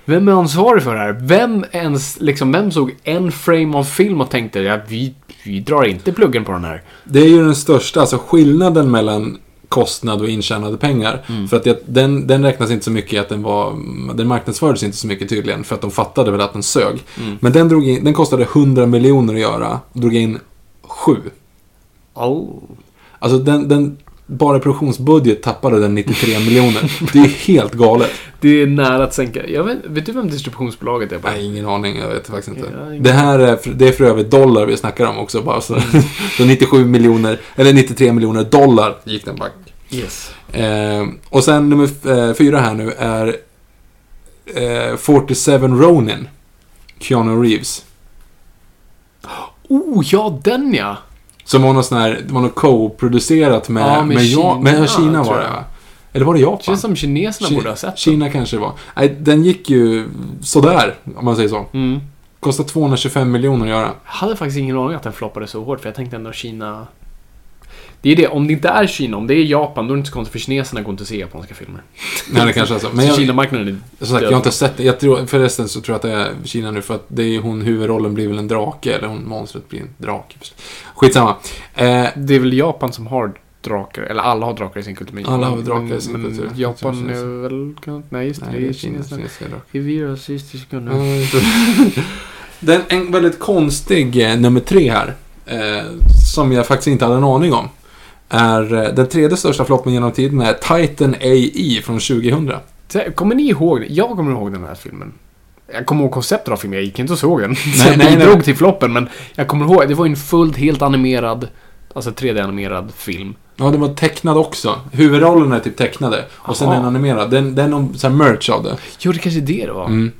Speaker 2: vem är ansvarig för det här? Vem ens, liksom, vem såg en frame av film och tänkte, ja, vi, vi drar inte pluggen på den här.
Speaker 1: Det är ju den största, alltså skillnaden mellan kostnad och intjänade pengar.
Speaker 2: Mm.
Speaker 1: För att det, den, den räknas inte så mycket i att den var, den marknadsfördes inte så mycket tydligen. För att de fattade väl att den sög.
Speaker 2: Mm.
Speaker 1: Men den, drog in, den kostade 100 miljoner att göra och drog in 7.
Speaker 2: Oh.
Speaker 1: Alltså den, den bara produktionsbudget tappade den 93 miljoner. Det är helt galet. *laughs*
Speaker 2: Det är nära att sänka. Jag vet, vet du vem distributionsbolaget är? På?
Speaker 1: Nej, ingen aning. Jag vet faktiskt inte.
Speaker 2: Ja, ingen-
Speaker 1: Det här är, det är för övrigt dollar vi snackar om också. Bara så. *laughs* så 97 miljoner, eller 93 miljoner dollar gick den back.
Speaker 2: Yes.
Speaker 1: Eh, och sen nummer f- eh, fyra här nu är eh, 47 Ronin. Keanu Reeves. *gasps*
Speaker 2: Oh, ja, den ja!
Speaker 1: Som var något sån här, det var något co-producerat med,
Speaker 2: Ja, med
Speaker 1: med, ja,
Speaker 2: Kina,
Speaker 1: med Kina var det va? Eller var det
Speaker 2: Det
Speaker 1: Japan?
Speaker 2: känns som kineserna
Speaker 1: Ki-
Speaker 2: borde ha sett den.
Speaker 1: Kina kanske det var. Nej, den gick ju sådär, om man säger så.
Speaker 2: Mm.
Speaker 1: Kostar 225 miljoner att göra.
Speaker 2: Jag hade faktiskt ingen aning att den floppade så hårt, för jag tänkte ändå Kina... Det är det, om det inte är Kina, om det är Japan, då är det inte så konstigt för kineserna går inte att se japanska filmer.
Speaker 1: Nej, det kanske är så. *laughs* Men
Speaker 2: Men
Speaker 1: jag,
Speaker 2: Kina-marknaden är
Speaker 1: sagt, jag har inte sett det. Jag tror, förresten så tror jag att det är Kina nu, för att det är hon, huvudrollen blir väl en drake, eller hon, monstret blir en drake. Skitsamma. Eh,
Speaker 2: Det är väl Japan som har drakar, eller alla har drakar i sin kultur. men-
Speaker 1: Alla har drakar i
Speaker 2: men-
Speaker 1: sin
Speaker 2: men
Speaker 1: kultur.
Speaker 2: Japan
Speaker 1: Kinesiska.
Speaker 2: är väl... Nej, just det,
Speaker 1: nej,
Speaker 2: det är
Speaker 1: kinesiska drakar.
Speaker 2: Är nu? *laughs*
Speaker 1: Den, en väldigt konstig eh, nummer tre här. eh, som jag faktiskt inte hade en aning om, är eh, den tredje största floppen genom tiden är Titan AI från 2000.
Speaker 2: Så, Kommer ni ihåg? Jag kommer ihåg den här filmen. Jag kommer ihåg konceptet av filmen, jag gick inte och såg den. så
Speaker 1: Nej, *laughs*
Speaker 2: jag
Speaker 1: nej,
Speaker 2: bidrog
Speaker 1: nej.
Speaker 2: till floppen, men jag kommer ihåg, det var ju en fullt helt animerad, alltså 3D-animerad film.
Speaker 1: Ja, den var tecknad också. Huvudrollerna är typ tecknade. Och sen
Speaker 2: Jaha.
Speaker 1: är den animerad. Den, den är någon så här merch av det.
Speaker 2: Jo, det kanske är det det var.
Speaker 1: Mm.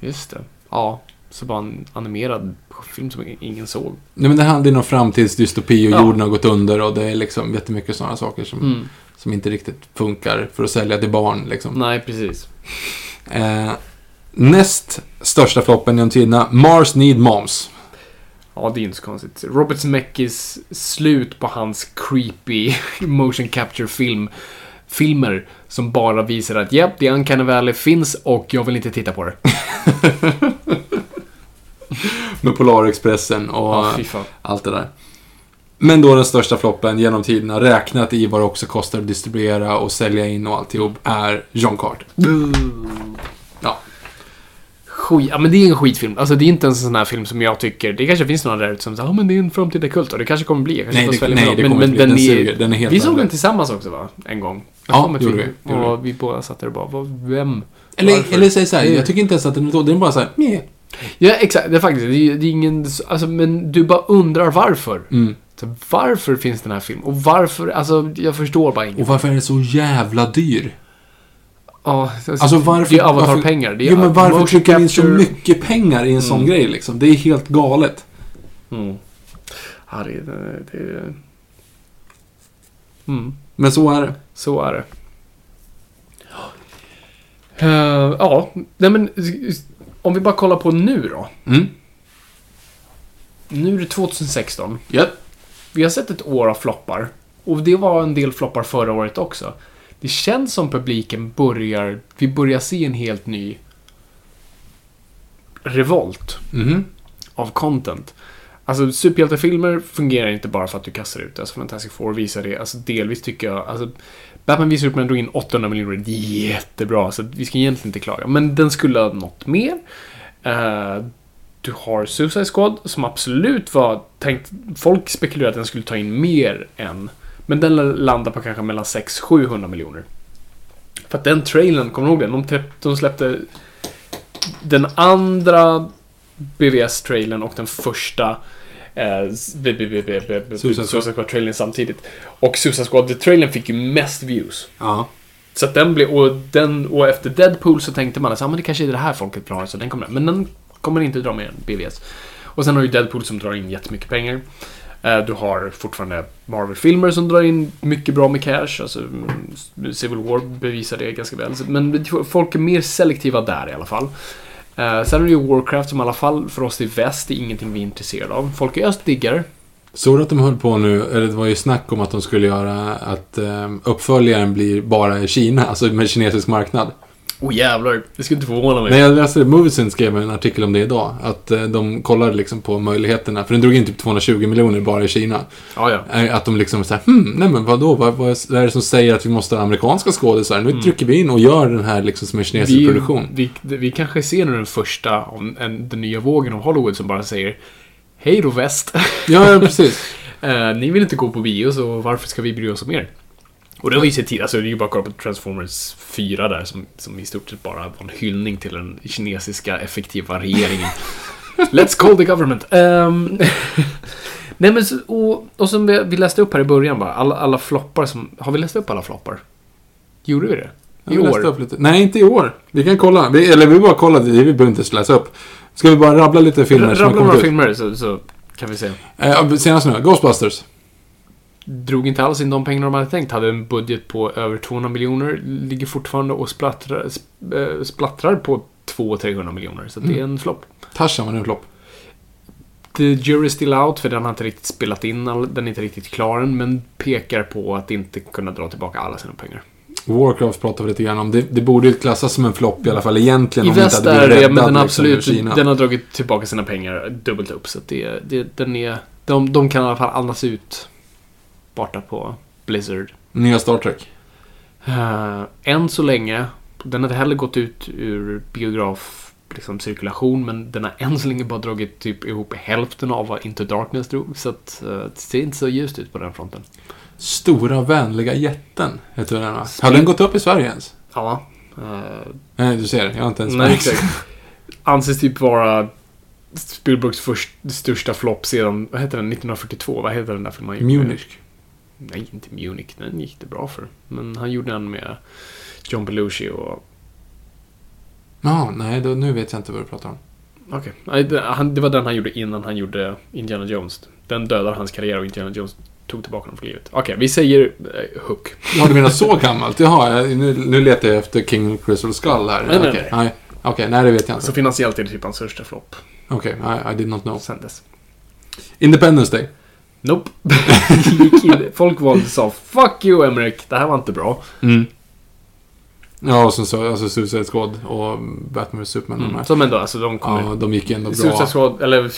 Speaker 2: Just det. Ja, så bara en animerad film som ingen såg.
Speaker 1: Nej, men det handlar om någon framtidsdystopi och
Speaker 2: Ja.
Speaker 1: jorden har gått under och det är liksom jättemycket sådana saker som,
Speaker 2: Mm.
Speaker 1: som inte riktigt funkar för att sälja till barn. Liksom.
Speaker 2: Nej, precis.
Speaker 1: Eh, näst största floppen genom tiderna, Mars Need Moms.
Speaker 2: Ja, det är inte så konstigt. Robert Zemeckis slut på hans creepy *laughs* motion capture-film filmer som bara visar att japp, The Uncanny Valley finns och jag vill inte titta på det. *laughs* *laughs*
Speaker 1: Med Polarexpressen och
Speaker 2: fan.
Speaker 1: allt det där. Men då den största floppen genom tiderna, räknat i vad det också kostar att distribuera och sälja in och alltihop, är John Carter. Ja.
Speaker 2: Skit, ja men det är en skitfilm. Alltså det är inte ens en sån här film som jag tycker, det kanske finns några där ute som säger ja men det är en framtida kult och det kanske kommer bli. Kanske
Speaker 1: Nej, det- nej, det
Speaker 2: dem.
Speaker 1: kommer
Speaker 2: men,
Speaker 1: inte bli.
Speaker 2: men
Speaker 1: Den
Speaker 2: den
Speaker 1: suger. Den är helt
Speaker 2: Vi såg den tillsammans också va? En gång. Jag
Speaker 1: Ja,
Speaker 2: att
Speaker 1: gjorde
Speaker 2: vi-
Speaker 1: gjorde
Speaker 2: Och vi båda satt där och bara, vem?
Speaker 1: Eller,
Speaker 2: Varför?
Speaker 1: eller säg så här,
Speaker 2: Mm.
Speaker 1: jag tycker inte ens att den är dålig, den är bara så här, meh.
Speaker 2: Ja, exakt. Det är faktiskt, det är, det är ingen, alltså men du bara undrar varför.
Speaker 1: Mm.
Speaker 2: Så varför finns den här filmen? Och varför, alltså jag förstår bara
Speaker 1: Och
Speaker 2: inget.
Speaker 1: varför är det så jävla dyr?
Speaker 2: Ja,
Speaker 1: Alltså varför...
Speaker 2: Det är avatarpengar.
Speaker 1: Jo, men varför trycker vi in så mycket pengar i en sån
Speaker 2: Mm.
Speaker 1: grej liksom? Det är helt galet.
Speaker 2: Mm. Ja, det, det, det... Mm.
Speaker 1: Men så är det.
Speaker 2: Så är det. Eh, ja, nej men om vi bara kollar på nu då.
Speaker 1: Mm.
Speaker 2: Nu är det 2016.
Speaker 1: Ja.
Speaker 2: Vi har sett ett år av floppar. Och det var en del floppar förra året också. Det känns som publiken börjar, vi börjar se en helt ny revolt
Speaker 1: Mhm.
Speaker 2: av content. Alltså superhjältefilmer fungerar inte bara för att du kastar ut det. Alltså Fantastic Four visar det. Alltså delvis tycker jag, alltså Batman visar upp men drog in 800 miljoner. Det är jättebra. Så vi ska egentligen inte klaga. Men den skulle ha nått mer. Eh, du har Suicide Squad som absolut var tänkt... Folk spekulerade att den skulle ta in mer än... Men den landar på kanske mellan 600-700 miljoner. För att den trailern, kommer du ihåg den? De, träpp- de släppte den andra BVS-trailern och den första
Speaker 1: Suicide Squad.
Speaker 2: Suicide Squad-trailern samtidigt. Och Suicide Squad-trailern fick ju mest views.
Speaker 1: Ja.
Speaker 2: Så att den blev, och, den, och efter Deadpool så tänkte man att ah, men det kanske är det här folket vill ha, så den kommer Men den kommer inte dra mer än BVS. Och sen har du Deadpool som drar in jättemycket pengar. Eh, Du har fortfarande Marvel-filmer som drar in mycket bra med cash. Alltså, mm, Civil War bevisar det ganska väl. Men folk är mer selektiva där i alla fall. Eh, Sen är det ju Warcraft som i alla fall för oss i väst är ingenting vi är intresserade av. Folk i öst diggar.
Speaker 1: Såg du att de höll på nu, eller det var ju snack om att de skulle göra att eh, uppföljaren blir bara i Kina, alltså med kinesisk marknad.
Speaker 2: Oh jävlar, det skulle inte förvåna mig.
Speaker 1: Nej, jag läste det. Moviesin skrev en artikel om det idag. Att eh, de kollade liksom på möjligheterna. För den drog in typ 220 miljoner bara i Kina.
Speaker 2: Ja, ja.
Speaker 1: Eh, Att de liksom såhär, hmm, nej men vadå, vad, vad är det som säger att vi måste ha amerikanska skådisar? Nu trycker vi in och gör den här liksom som en kinesisk
Speaker 2: vi,
Speaker 1: produktion.
Speaker 2: Vi, vi kanske ser nu den första, om en, den nya vågen av Hollywood som bara säger Hej då väst!
Speaker 1: Ja, ja, precis. *laughs*
Speaker 2: Eh, ni vill inte gå på bio, så varför ska vi bry oss om er? Och det har vi sett tidigare, alltså det är ju bara att kolla på Transformers 4 där som, som i stort sett bara var en hyllning till den kinesiska effektiva regeringen. *laughs* Let's call the government. Ehm, *laughs* Nej men, så, och, och som vi, vi läste upp här i början bara, alla, alla floppar som... Har vi läst upp alla floppar? Gjorde vi det? I
Speaker 1: läste
Speaker 2: år?
Speaker 1: upp lite. Nej, inte i år. Vi kan kolla. Vi, eller vi bara kollar, vi behöver inte läsa upp. Ska vi bara rabbla lite filmer som har
Speaker 2: Rabbla några
Speaker 1: kommit ut?
Speaker 2: filmer så, så kan vi se.
Speaker 1: Eh, senast nu, Ghostbusters.
Speaker 2: Drog inte alls in de pengarna de hade tänkt. Hade en budget på över 200 miljoner. Ligger fortfarande och splattrar, sp- eh, splattrar på 200-300 miljoner. Så det är en flopp.
Speaker 1: Tarzan var en flopp.
Speaker 2: The jury is still out, för den har inte riktigt spelat in. Den är inte riktigt klar än, men pekar på att inte kunna dra tillbaka alla sina pengar.
Speaker 1: Warcraft pratar vi lite grann om. Det, det borde ju klassas som en flopp i alla fall egentligen.
Speaker 2: I
Speaker 1: om
Speaker 2: väst
Speaker 1: inte
Speaker 2: är
Speaker 1: hade blivit
Speaker 2: det, men den,
Speaker 1: liksom,
Speaker 2: absolut,
Speaker 1: Kina.
Speaker 2: den har dragit tillbaka sina pengar dubbelt upp. Så det, det, den är, de, de kan i alla fall andas ut borta på Blizzard.
Speaker 1: Nya Star Trek.
Speaker 2: Uh, än så länge, den har inte heller gått ut ur biograf liksom, cirkulation, men den har än så länge bara dragit typ ihop hälften av vad Into Darkness drog. Så att, eh, det ser inte så ljust ut på den fronten.
Speaker 1: Stora vänliga jätten, heter den va? Har den gått upp i Sverige ens?
Speaker 2: Ja. eh,
Speaker 1: Nej, du ser. Jag har inte ens
Speaker 2: nej, exakt. Anses typ vara Spielbergs först, största flopp sedan, vad heter den, 1942? Vad heter den där filmen?
Speaker 1: Munich.
Speaker 2: Nej, inte Munich. Den gick det bra för. Men han gjorde den med John Belushi och...
Speaker 1: Ja, nej, då, nu vet jag inte vad du pratar om.
Speaker 2: Okej. Nej, det, var den han gjorde innan han gjorde Indiana Jones. Den dödade hans karriär och Indiana Jones tog tillbaka honom för livet. Okej, vi säger eh, Hook.
Speaker 1: Ja, du menar så gammalt? Jaha, nu, nu letar jag efter King of Crystal Skull här.
Speaker 2: Nej, nej,
Speaker 1: Okej,
Speaker 2: nej.
Speaker 1: nej. Okej, nej, det vet jag
Speaker 2: Så
Speaker 1: inte.
Speaker 2: finansiellt är det typ hans största flopp.
Speaker 1: Okej, I, I did not know.
Speaker 2: Sen dess.
Speaker 1: Independence Day.
Speaker 2: Nope. *laughs* Folk valde och sa Fuck you Emmerich, det här var inte bra.
Speaker 1: Mm. Ja, och sen så, alltså Suicide Squad och Batman vs Superman. här.
Speaker 2: Som ändå, alltså de kommer...
Speaker 1: Ja, de gick ändå bra.
Speaker 2: Suicide Squad, eller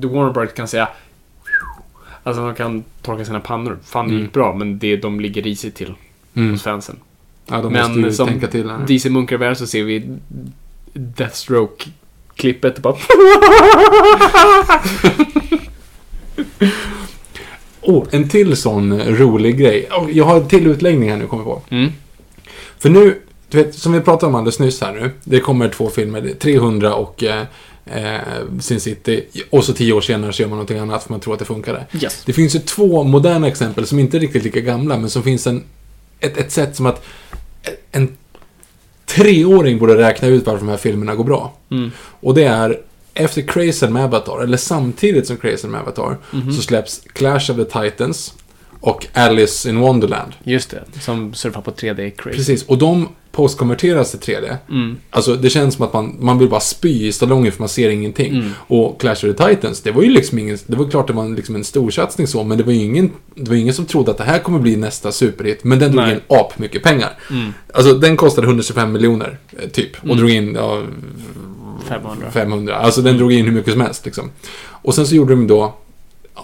Speaker 2: The Warner Brothers kan säga Alltså de kan torka sina pannor. Fan det
Speaker 1: Mm.
Speaker 2: gick bra, men det de ligger risigt till
Speaker 1: Mm.
Speaker 2: hos fansen.
Speaker 1: Ja, de
Speaker 2: Men
Speaker 1: måste ju
Speaker 2: som
Speaker 1: tänka till här.
Speaker 2: DC Munkar så ser vi Deathstroke-klippet bara... *laughs* *laughs*
Speaker 1: Oh, en till sån rolig grej. Oh, jag har en till utläggning här nu, kommer jag på.
Speaker 2: Mm.
Speaker 1: För nu, du vet, som vi pratade om alldeles nyss här nu. Det kommer två filmer, det är 300 och eh, eh, Sin City. Och så tio år senare så gör man någonting annat för man tror att det funkade.
Speaker 2: Yes.
Speaker 1: Det finns ju två moderna exempel som inte är riktigt lika gamla, men som finns en, ett, ett sätt som att en treåring borde räkna ut varför de här filmerna går bra.
Speaker 2: Mm.
Speaker 1: Och det är efter Crazy med Avatar, eller samtidigt som Crazy med Avatar,
Speaker 2: Mhm.
Speaker 1: så släpps Clash of the Titans och Alice in Wonderland.
Speaker 2: Just det, som surfar på 3D crazy.
Speaker 1: Precis, och de postkonverteras till 3D.
Speaker 2: Mm.
Speaker 1: Alltså det känns som att man, man vill bara spy i salongen för man ser ingenting.
Speaker 2: Mm.
Speaker 1: Och Clash of the Titans, det var ju liksom ingen, det var klart det var liksom en storsatsning så, men det var ju ingen, det var ingen som trodde att det här kommer bli nästa superhit. Men den drog
Speaker 2: Nej.
Speaker 1: in ap mycket pengar.
Speaker 2: Mm.
Speaker 1: Alltså den kostade 125 miljoner, eh, typ. Och
Speaker 2: Mm.
Speaker 1: drog in, ja,
Speaker 2: 500.
Speaker 1: 500. Alltså den drog in hur mycket som helst liksom. Och sen så gjorde de då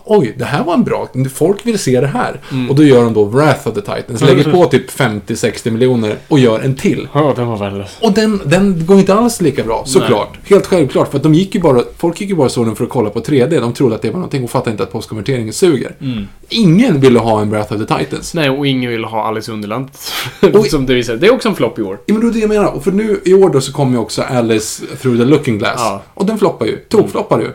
Speaker 1: Oj, det här var en bra... Folk vill se det här.
Speaker 2: Mm.
Speaker 1: Och då gör de då Wrath of the Titans. Lägger på typ 50-60 miljoner och gör en till.
Speaker 2: Ja, den var värdelös.
Speaker 1: Och den, den går inte alls lika bra, såklart. Helt självklart. För att de gick ju bara... Folk gick ju bara så den för att kolla på 3D. De trodde att det var någonting och fattade inte att postkonverteringen suger.
Speaker 2: Mm.
Speaker 1: Ingen ville ha en Wrath of the Titans.
Speaker 2: Nej, och ingen vill ha Alice Underland. *laughs* Som det visar. Det är också en flopp i år.
Speaker 1: Ja, men det är det jag menar. Och för nu i år då så kommer ju också Alice through the looking glass.
Speaker 2: Ja.
Speaker 1: Och den floppar ju. Tokfloppar ju.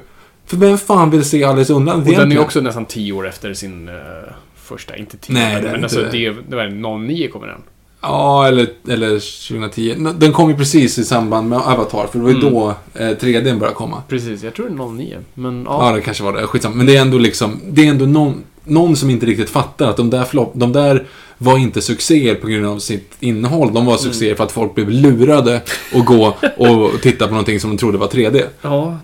Speaker 1: För vem fan vill se Alice undan
Speaker 2: Och den är
Speaker 1: egentligen?
Speaker 2: också nästan 10 år efter sin eh, första. Inte 10
Speaker 1: Nej,
Speaker 2: men,
Speaker 1: det
Speaker 2: men alltså
Speaker 1: det.
Speaker 2: det, var 09 kommer den.
Speaker 1: Ja, eller, eller 2010. Nå- Den kom ju precis i samband med Avatar, för det var ju
Speaker 2: Mm.
Speaker 1: då eh, 3D började komma.
Speaker 2: Precis, jag tror det är 09. Men
Speaker 1: Ja,
Speaker 2: ja.
Speaker 1: det kanske var det. Skitsamma. Men det är ändå liksom, det är ändå någon, någon som inte riktigt fattar att de där, flop, de där var inte succéer på grund av sitt innehåll. De var succéer för att folk blev lurade att gå och titta på någonting som de trodde var 3D.
Speaker 2: ja.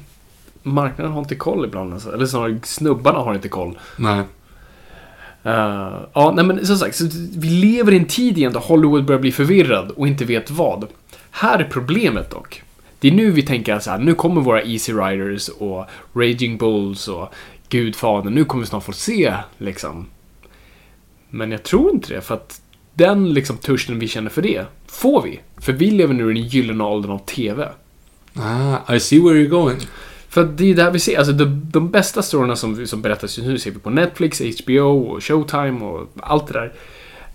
Speaker 2: Marknaden har inte koll ibland alltså. Eller snarare snubbarna har inte koll.
Speaker 1: Nej.
Speaker 2: Eh, ja, nej men som sagt, vi lever i en tid igen då Hollywood börjar bli förvirrad och inte vet vad. Här är problemet dock. Det är nu vi tänker att så här, nu kommer våra Easy Riders och Raging Bulls och Gudfadern, nu kommer vi snart få se liksom. Men jag tror inte det, för att den liksom törsten vi känner för det, får vi. För vi lever nu i den gyllene åldern av TV.
Speaker 1: Ah, I see where you're going.
Speaker 2: För det är där vi ser, alltså de, de bästa storyna som, som berättas just nu ser vi på Netflix, HBO och Showtime och allt det där.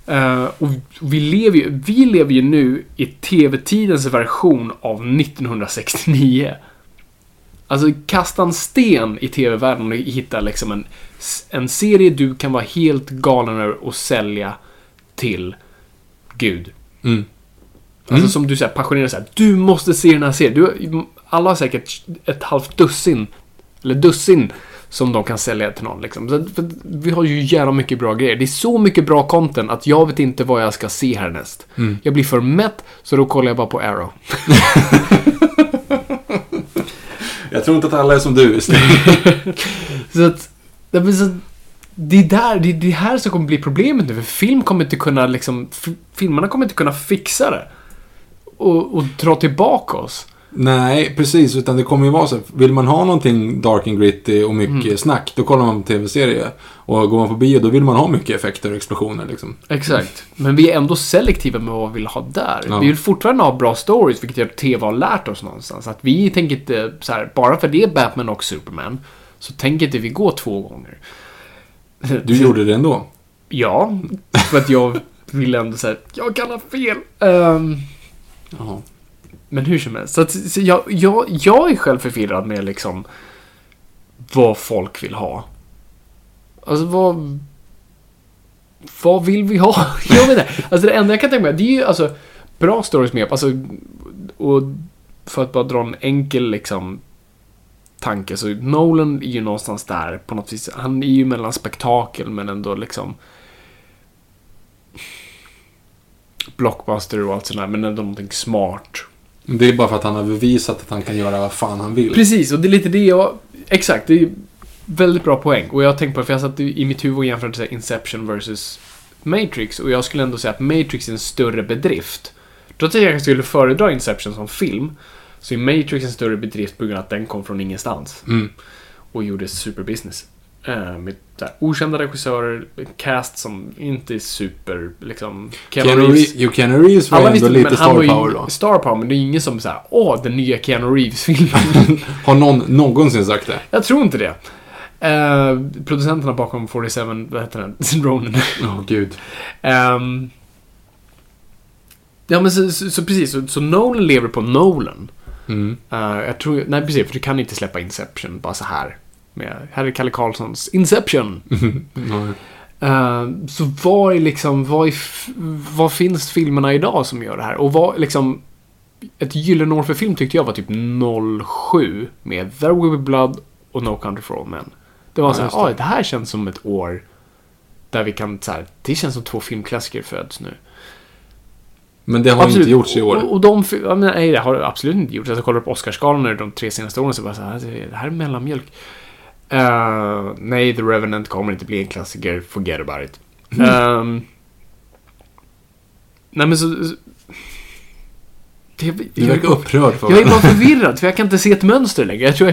Speaker 2: Eh, och vi lever, ju, vi lever ju nu i TV-tidens version av 1969. Alltså kasta en sten i TV-världen och hitta liksom en, en serie du kan vara helt galen över och sälja till Gud.
Speaker 1: Mm.
Speaker 2: Alltså
Speaker 1: Mm.
Speaker 2: som du säger, passionerat såhär, du måste se den här serien. Du, alla har säkert ett halvt dussin, eller dussin, som de kan sälja till någon. Liksom. Så, vi har ju jävla mycket bra grejer. Det är så mycket bra content att jag vet inte vad jag ska se härnäst.
Speaker 1: Mm.
Speaker 2: Jag blir för mätt, så då kollar jag bara på Arrow. *laughs*
Speaker 1: Jag tror inte att alla är som du. *laughs*
Speaker 2: Så att, det, är där, det är det här som kommer bli problemet nu. För film kommer inte kunna liksom, filmerna kommer inte kunna fixa det. Och, och dra tillbaka oss.
Speaker 1: Nej, precis. Utan det kommer ju vara så. Vill man ha någonting dark and gritty och mycket
Speaker 2: Mm.
Speaker 1: snack, då kollar man på tv-serie. Och går man på bio, då vill man ha mycket effekter och explosioner liksom.
Speaker 2: Exakt. Men vi är ändå selektiva med vad vi vill ha där.
Speaker 1: Ja.
Speaker 2: Vi vill fortfarande ha bra stories, vilket jag TV har lärt oss någonstans. Att vi tänker inte så här, bara för det är Batman och Superman, så tänker inte vi gå två gånger.
Speaker 1: Du *laughs* gjorde det ändå.
Speaker 2: Ja, för att jag vill ändå säga jag kan ha fel.
Speaker 1: Jaha
Speaker 2: men hur som helst. Så, att, så jag, jag, jag är själv förvirrad med liksom vad folk vill ha. Alltså vad... Vad vill vi ha? *laughs* Jag vet inte. Alltså det enda jag kan tänka mig, det är ju alltså bra stories med. Alltså, och för att bara dra en enkel liksom tanke så Nolan är ju någonstans där på något vis. Han är ju mellan spektakel men ändå liksom blockbuster och allt sånt där men ändå någonting smart.
Speaker 1: Det är bara för att han har bevisat att han kan göra vad fan han vill.
Speaker 2: Precis, och det är lite det jag... Exakt, det är väldigt bra poäng. Och jag har tänkt på det, för jag satt i mitt huvud och jämförde Inception versus Matrix. Och jag skulle ändå säga att Matrix är en större bedrift. Trots att jag skulle föredra Inception som film, så är Matrix en större bedrift på grund av att den kom från ingenstans.
Speaker 1: Mm.
Speaker 2: Och gjorde superbusiness. Eh, med så här, okända regissörer, cast som inte är super, liksom... Keanu
Speaker 1: Keanu
Speaker 2: Reeves.
Speaker 1: Jo, Keanu Reeves var
Speaker 2: Alla
Speaker 1: ändå lite star power då.
Speaker 2: star power, men det är ingen som såhär, åh, den nya Keanu Reeves-filmen. *laughs*
Speaker 1: Har någon någonsin sagt det?
Speaker 2: Jag tror inte det. Eh, producenterna bakom 47, vad heter den? *laughs* Ronin.
Speaker 1: Ja, gud.
Speaker 2: Ehm, ja men så, så, så precis, så, så Nolan lever på Nolan.
Speaker 1: Mm.
Speaker 2: Eh, jag tror, nej precis, för du kan inte släppa Inception bara så här. Med, här är Kalle Karlssons Inception.
Speaker 1: Ja.
Speaker 2: Eh, så vad är liksom, vad, är, vad finns filmerna idag som gör det här? Och vad liksom, ett gyllene år för film tyckte jag var typ 07 med There Will Be Blood och No Country for Old Men. Det var
Speaker 1: Ja,
Speaker 2: så här,
Speaker 1: just det.
Speaker 2: "Oj, det här känns som ett år där vi kan, så här, det känns som två filmklassiker föds nu.
Speaker 1: Men det har inte gjorts i år.
Speaker 2: Och, och de, fi- ja, men, nej, det har absolut inte gjorts. Jag kollar på Oscarsgalan de tre senaste åren så bara så här, det här är mellanmjölk. Eh, nej, The Revenant kommer inte bli en klassiker. Forget about it. Ehm, nej, men så... så det,
Speaker 1: Du verkar upprörd för
Speaker 2: jag är bara förvirrad, för jag kan inte se ett mönster längre. Jag tror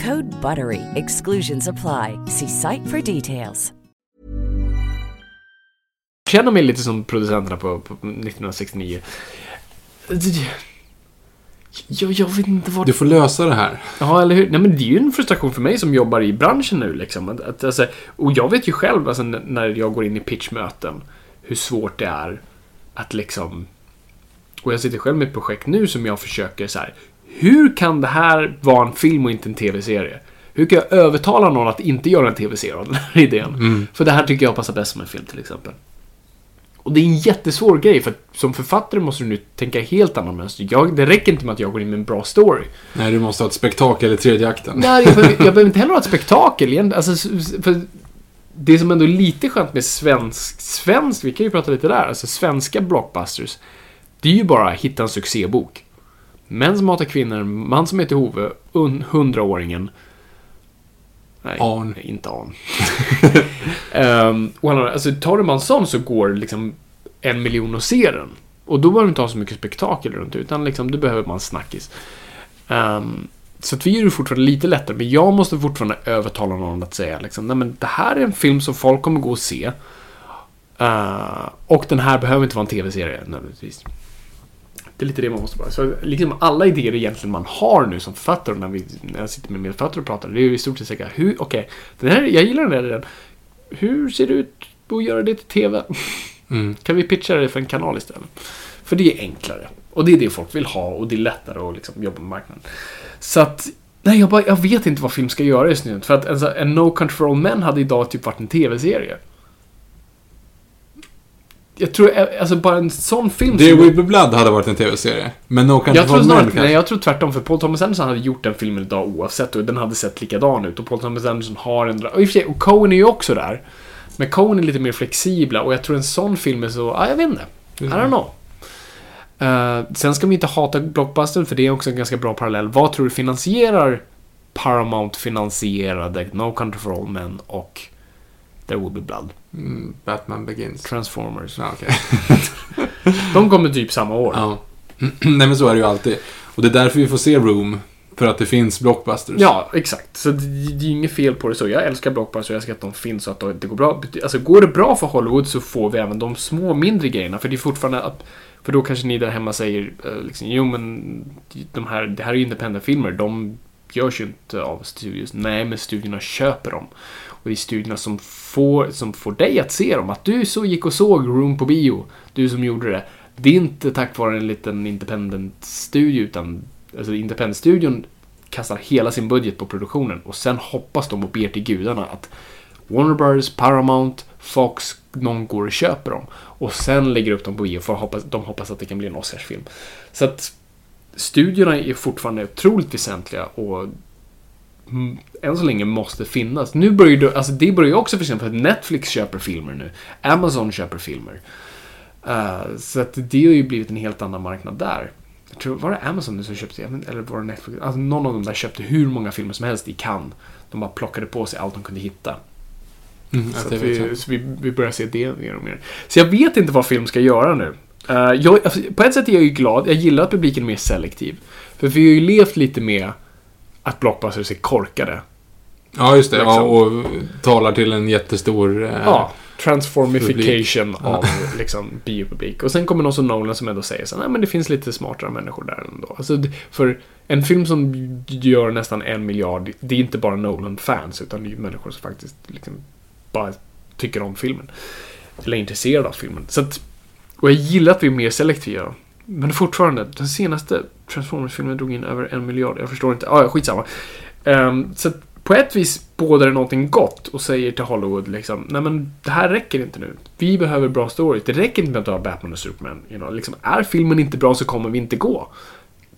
Speaker 3: Code BUTTERY. Exclusions apply. See site for details.
Speaker 2: känner mig lite som producenterna på, på 1969. Det- Jag, jag vet inte vad...
Speaker 1: Du får lösa det här.
Speaker 2: Ja, eller hur? Nej, men det är ju en frustration för mig som jobbar i branschen nu liksom. Att, att, alltså, och jag vet ju själv, alltså, när jag går in i pitchmöten, hur svårt det är att liksom... Och jag sitter själv med ett projekt nu som jag försöker så här. Hur kan det här vara en film och inte en tv-serie? Hur kan jag övertala någon att inte göra en tv-serie av den här *laughs* idén? För det här tycker jag passar bäst som en film till exempel. Och det är en jättesvår grej, för att som författare måste du nu tänka helt annan mönster. Jag, det räcker inte med att jag går in med en bra story.
Speaker 1: Nej, du måste ha ett spektakel i tredje akten.
Speaker 2: Nej, jag behöver, *laughs* jag behöver inte heller ha ett spektakel. Alltså, för det som ändå är lite skönt med svensk, svensk, vi kan ju prata lite där, alltså svenska blockbusters. Det är ju bara hitta en succébok. Män som hatar kvinnor, man som heter Hove, un- hundraåringen. Nej,
Speaker 1: Arn.
Speaker 2: inte Arn. um, *laughs* och han, alltså, tar du man sån så går liksom en miljon att se den. Och då behöver du inte ha så mycket spektakel runt utan liksom, du behöver man snackis. Ehm, så att vi gör det fortfarande lite lättare, men jag måste fortfarande övertala någon att säga liksom, nej men det här är en film som folk kommer gå och se. Eh, och den här behöver inte vara en tv-serie nödvändigtvis. Det är lite det man måste bara. Så liksom alla idéer egentligen man har nu som författare när, vi, när jag sitter med medförfattare och pratar, det är ju i stort sett säkert, hur, okej, den här, jag gillar den här idén. Hur ser det ut att göra det till tv?
Speaker 1: Mm.
Speaker 2: Kan vi pitcha det för en kanal istället? För det är enklare. Och det är det folk vill ha och det är lättare att liksom jobba med marknaden. Så att, nej jag, bara, jag vet inte vad film ska göra just nu. För att alltså, en No Old Men hade idag typ varit en tv-serie. Jag tror, eh, alltså bara en sån film
Speaker 1: Det
Speaker 2: som-
Speaker 1: Will Be Blood hade varit en tv-serie. Men No Country for Old Men
Speaker 2: nej,
Speaker 1: kanske.
Speaker 2: jag tror tvärtom. För Paul Thomas Anderson hade gjort den filmen idag oavsett och den hade sett likadan ut. Och Paul Thomas Anderson har en... Och, i och, för sig, och Coen är ju också där. Men Coen är lite mer flexibla och jag tror en sån film är så... Ja, jag vet inte. I don't know. Eh, sen ska vi inte hata Blockbuster för det är också en ganska bra parallell. Vad tror du finansierar Paramount finansierade No Country for Old Men och There Will Be Blood?
Speaker 1: Mm, Batman Begins.
Speaker 2: Transformers.
Speaker 1: Ja, okej. *laughs*
Speaker 2: De kommer typ samma år.
Speaker 1: Ja. *clears throat* Nej men så är det ju alltid. Och det är därför vi får se Room. För att det finns blockbusters.
Speaker 2: Ja, exakt. Så det, det är inget fel på det så. Jag älskar blockbuster och jag älskar att de finns och att det går bra. Alltså går det bra för Hollywood så får vi även de små, mindre grejerna. För det är fortfarande att... För då kanske ni där hemma säger eh, liksom, jo men de här, det här är ju independent-filmer. De görs ju inte av studios. Nej, men studierna köper dem. Och det är studierna som får, som får dig att se dem. Att du så gick och såg Room på bio. Du som gjorde det. Det är inte tack vare en liten independent-studio utan alltså independent-studion kastar hela sin budget på produktionen och sen hoppas de och ber till gudarna att Warner Bros, Paramount, Fox, någon går och köper dem. Och sen lägger upp dem på bio för hoppas, de hoppas att det kan bli en Oscarsfilm. Så att studierna är fortfarande otroligt väsentliga och än så länge måste finnas. Nu börjar det, alltså det börjar ju också för exempel att Netflix köper filmer nu. Amazon köper filmer. Uh, så att det har ju blivit en helt annan marknad där. Jag tror, var det Amazon nu som köpte, eller var det Netflix? Alltså någon av dem där köpte hur många filmer som helst i Cannes. De bara plockade på sig allt de kunde hitta.
Speaker 1: Mm,
Speaker 2: Så, vi, så vi, vi börjar se det mer och mer. Så jag vet inte vad film ska göra nu. Eh, jag, alltså, på ett sätt är jag ju glad. Jag gillar att publiken är mer selektiv. För vi har ju levt lite med att blockbusters är korkade.
Speaker 1: Ja, just det. Ja,
Speaker 2: Liksom.
Speaker 1: och talar till en jättestor... Eh,
Speaker 2: Ja, transformification av *laughs* liksom, biopublik. Och sen kommer någon som Nolan som ändå säger så nej men det finns lite smartare människor där ändå. Alltså, för en film som gör nästan en miljard, det är inte bara Nolan-fans, utan det är människor som faktiskt liksom bara tycker om filmen. Eller är intresserade av filmen. Så att, och jag gillar att vi är mer selektiva. Men fortfarande, den senaste Transformers-filmen drog in över en miljard. Jag förstår inte. Ah, ja, skitsamma. Um, så på ett vis bådar det någonting gott och säger till Hollywood liksom, nej men det här räcker inte nu. Vi behöver bra stories. Det räcker inte med att ha Batman och Superman. You know? liksom, är filmen inte bra så kommer vi inte gå.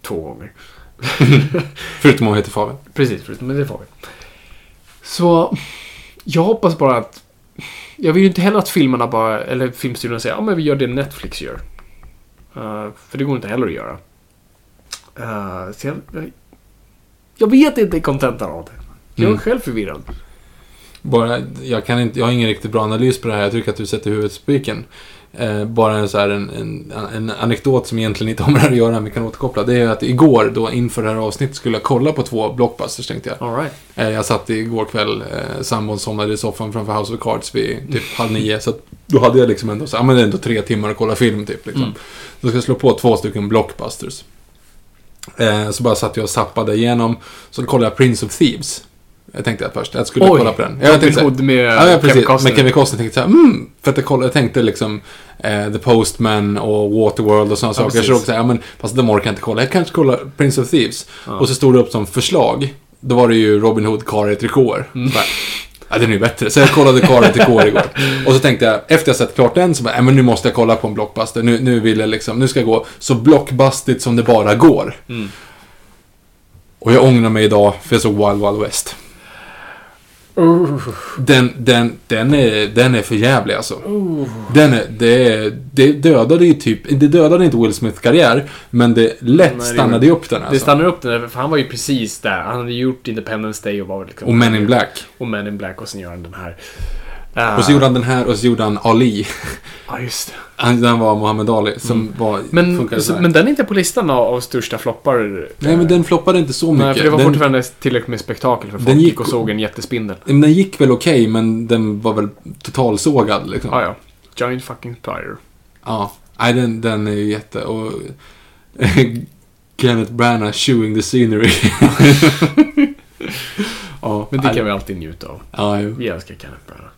Speaker 2: Två gånger. *laughs*
Speaker 1: Förutom om hon heter Fabian.
Speaker 2: Precis, förutom det får vi. Så jag hoppas bara att jag vill ju inte heller att filmerna bara, eller filmstudion säger ja men vi gör det Netflix gör. Eh, för det går inte heller att göra. Uh, så jag, jag, vet inte kontentan av det. Jag är
Speaker 1: Mm.
Speaker 2: själv förvirrad.
Speaker 1: Bara, jag, kan inte, jag har ingen riktigt bra analys på det här. Jag tycker att du sätter huvudet på spiken. Eh, bara en, så här, en, en, en anekdot som egentligen inte har med det att göra, men vi kan återkoppla. Det är att igår, då inför det här avsnittet, skulle jag kolla på två blockbusters, tänkte jag.
Speaker 2: All right.
Speaker 1: Eh, jag satt igår kväll, eh, sambon somnade i soffan framför House of Cards vid typ halv nio. Så då hade jag liksom ändå, så, ja, men ändå tre timmar att kolla film, typ. Liksom.
Speaker 2: Mm.
Speaker 1: Då ska jag slå på två stycken blockbusters. Eh, så bara satt jag och zappade igenom. Så kollade jag Prince of Thieves. Jag tänkte att först, jag skulle
Speaker 2: Oj,
Speaker 1: kolla på den. Jag tänkte så
Speaker 2: Hood med
Speaker 1: Ja, ja precis.
Speaker 2: Costner.
Speaker 1: Med Kevin Costner tänkte jag så mm, för att jag, kollade, jag tänkte liksom eh, The Postman och Waterworld och sådana saker.
Speaker 2: precis.
Speaker 1: Jag såg så ja men fast de orkar jag inte kolla. Jag kanske kollar Prince of Thieves. Och så stod det upp som förslag. Då var det ju Robin Hood, karlar i trikåer.
Speaker 2: Mm.
Speaker 1: Ja, den är ju bättre. Så jag kollade Karlar i trikåer igår. Och så tänkte jag, efter jag sett klart den, så bara, men nu måste jag kolla på en blockbuster. Nu, nu vill jag liksom, nu ska jag gå så blockbustigt som det bara går.
Speaker 2: Mm.
Speaker 1: Och jag ångrar mig idag, för jag såg Wild Wild West. Den, den, den, är, den är för jävlig alltså. Den är, det, det dödade ju typ, det dödade inte Will Smiths karriär, men det lätt
Speaker 2: det
Speaker 1: stannade ju upp den
Speaker 2: Det
Speaker 1: alltså.
Speaker 2: stannar upp den, för han var ju precis där. Han hade gjort Independence Day och var liksom...
Speaker 1: Och Men in Black.
Speaker 2: Och Men in Black och sen gör han den här. Ah,
Speaker 1: Och så gjorde han den här och så gjorde han Ali. *laughs*
Speaker 2: Ja, just det.
Speaker 1: Han, den var Muhammad Ali, som var,
Speaker 2: Men,
Speaker 1: så
Speaker 2: men den är inte på listan av, av största floppar.
Speaker 1: Nej, men den floppade inte så mycket.
Speaker 2: Nej, för det var
Speaker 1: den,
Speaker 2: fortfarande tillräckligt med spektakel för folk
Speaker 1: Den
Speaker 2: gick
Speaker 1: gick-
Speaker 2: och såg en jättespindel.
Speaker 1: men den gick väl okej, men den var väl totalsågad liksom.
Speaker 2: Ja, ja. Giant fucking Spire.
Speaker 1: Ja. Nej, den, den är ju jätte... Och... *laughs* Kenneth Branagh chewing the scenery. *laughs* ja,
Speaker 2: Men det kan vi alltid njuta av.
Speaker 1: Ja, jo.
Speaker 2: Vi älskar Kenneth Branagh.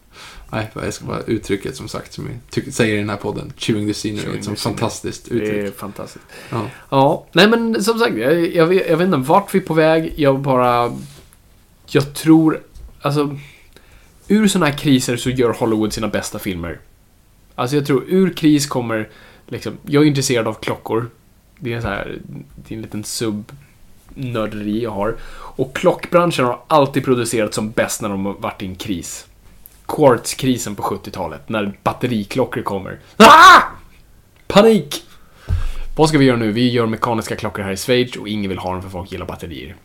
Speaker 1: Nej, jag ska bara uttrycket som sagt som vi säger i den här podden. Chewing the scenery.
Speaker 2: Chewing
Speaker 1: ett sånt fantastiskt
Speaker 2: Det
Speaker 1: uttryck.
Speaker 2: är fantastiskt.
Speaker 1: Ja.
Speaker 2: Ja, nej men som sagt, jag, jag, vet- jag vet inte vart vi är på väg. Jag bara... Jag tror, alltså... Ur sådana här kriser så gör Hollywood sina bästa filmer. Alltså jag tror, ur kris kommer... Liksom, jag är intresserad av klockor. Det är en så här, det är en liten sub-nörderi jag har. Och klockbranschen har alltid producerat som bäst när de har varit i en kris. Quartz-krisen på 70-talet, när batteriklockor kommer. Ah! Panik! Vad ska vi göra nu? Vi gör mekaniska klockor här i Schweiz och ingen vill ha dem för folk gillar batterier.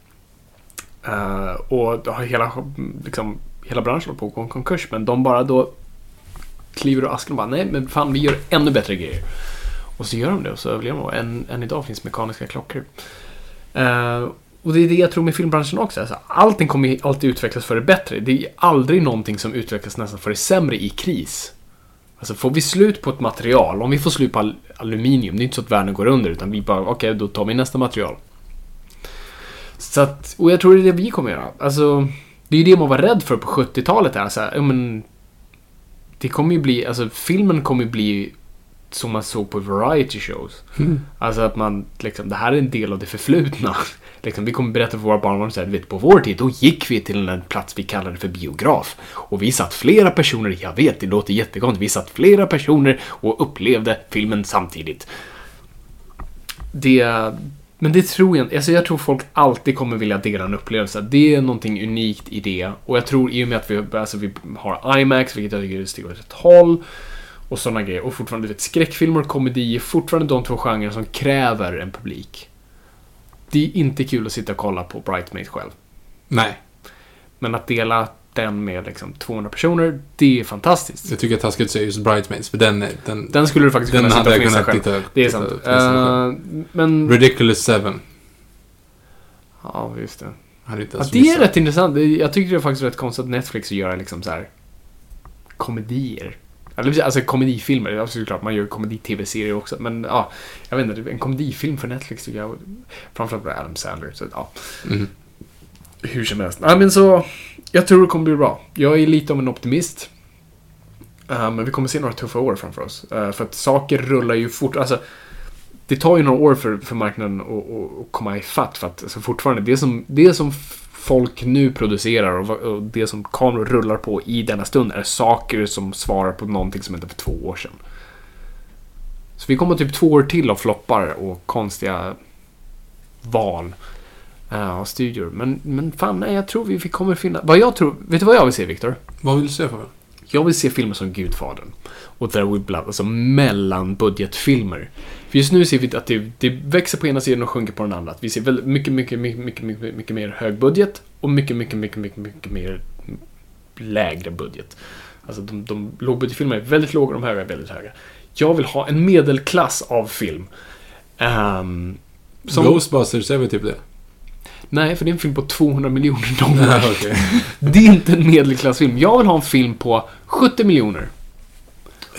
Speaker 2: Uh, och då har hela, liksom, hela branschen håller på att gå en konkurs, men de bara då kliver ur asken och bara nej, men fan vi gör ännu bättre grejer. Och så gör de det och så överlever de. Och än, än idag finns mekaniska klockor. Uh, och det är det jag tror med filmbranschen också. Alltså, allting kommer alltid utvecklas för det bättre. Det är aldrig någonting som utvecklas nästan för det sämre i kris. Alltså får vi slut på ett material, om vi får slut på al- aluminium, det är inte så att världen går under utan vi bara, okej då tar vi nästa material. Så att, och jag tror det är det vi kommer göra. Alltså, det är ju det man var rädd för på 70-talet. Här, så här, ja, men, det kommer ju bli, alltså filmen kommer ju bli som man såg på variety shows. Alltså att man, liksom, det här är en del av det förflutna. Liksom, vi kommer berätta för våra barnbarn så här, vet, på vår tid, då gick vi till en plats vi kallade för biograf. Och vi satt flera personer, jag vet, det låter jättekonstigt, vi satt flera personer och upplevde filmen samtidigt. Det, men det tror jag inte, alltså jag tror folk alltid kommer vilja dela en upplevelse. Det är någonting unikt i det. Och jag tror i och med att vi, alltså vi har IMAX, vilket jag tycker är ett steg åt rätt håll. Och sådana grejer. Och fortfarande, du vet, skräckfilmer och komedi är fortfarande de två genrer som kräver en publik. Det är inte kul att sitta och kolla på Bridesmaids själv.
Speaker 1: Nej,
Speaker 2: Men att dela den med liksom 200 personer, det är fantastiskt.
Speaker 1: jag tycker att taskigt att säga just Bridesmaids, för den, den,
Speaker 2: Den skulle du faktiskt
Speaker 1: Den
Speaker 2: kunna sitta och fnissa själv.
Speaker 1: titta-
Speaker 2: Det är sant. Eh, men...
Speaker 1: Ridiculous Seven.
Speaker 2: Ja, just det. Ja, det är rätt intressant. Jag tycker det är faktiskt rätt konstigt att Netflix gör liksom så här komedier. Eller, Alltså komedifilmer. Ja, såklart, man gör komedi-tv-serier också. Men ja, jag vet inte. En komedifilm för Netflix tycker jag. Framförallt med Adam Sandler. Så, ja.
Speaker 1: Mhm.
Speaker 2: Hur som helst. Ja, men så, jag tror det kommer bli bra. Jag är lite av en optimist. Eh, men vi kommer se några tuffa år framför oss. Eh, för att saker rullar ju fort. Alltså, det tar ju några år för, för marknaden att, att, att komma ifatt. För att alltså, fortfarande, det som, det som folk nu producerar och, det som kameror rullar på i denna stund är saker som svarar på någonting som hände för två år sedan. Så vi kommer typ två år till av floppar och konstiga val uh, av studior. Men, men fan, nej, jag tror vi, kommer finna... Vad jag tror... Vet du vad jag vill se, Viktor?
Speaker 1: Vad vill du se för?
Speaker 2: Jag vill se filmer som Gudfadern och There Will Blood, alltså mellanbudgetfilmer. För just nu ser vi att det, det växer på ena sidan och sjunker på den andra. Att vi ser väldigt mycket, mycket, mycket, mycket, mycket, mycket mer högbudget och mycket, mycket, mycket, mycket, mycket mer lägre budget. Alltså de, de lågbudgetfilmerna är väldigt låga och de höga är väldigt höga. Jag vill ha en medelklass av film. Ehm, som,
Speaker 1: Ghostbusters är väl typ det?
Speaker 2: nej, för det är en film på 200 miljoner dollar. *laughs*
Speaker 1: Ja, okej.
Speaker 2: Det är inte en medelklassfilm. Jag vill ha en film på 70 miljoner.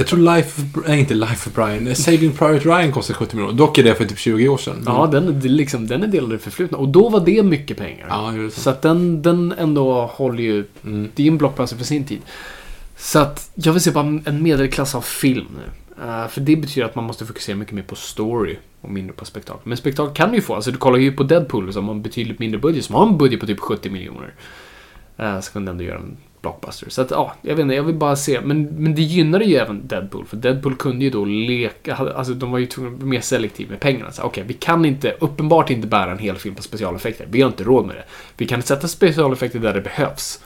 Speaker 1: Jag tror Life of, nej, inte Life of Brian. Saving Private Ryan kostar 70 miljoner. Dock är det för typ 20 år sedan.
Speaker 2: Ja, den, är- liksom, den är del av det förflutna. Och då var det mycket pengar.
Speaker 1: Ja, det.
Speaker 2: Så att den, den ändå håller ju...
Speaker 1: Mm.
Speaker 2: Det är en blockbuster för sin tid. Så att jag vill se bara en medelklass av film nu. Eh, för det betyder att man måste fokusera mycket mer på story och mindre på spektakel. Men spektakel kan du ju få. Alltså du kollar ju på Deadpool som har en betydligt mindre budget. Som har en budget på typ 70 miljoner. Uh, så kan den ändå göra en blockbuster. Så att ja, jag vet inte, jag vill bara se. Men, men det gynnade ju även Deadpool. För Deadpool kunde ju då leka, alltså de var ju tvungna att bli mer selektiva med pengarna. Okej, Okej, vi kan inte, uppenbart inte bära en hel film på specialeffekter. Vi har inte råd med det. Vi kan sätta specialeffekter där det behövs.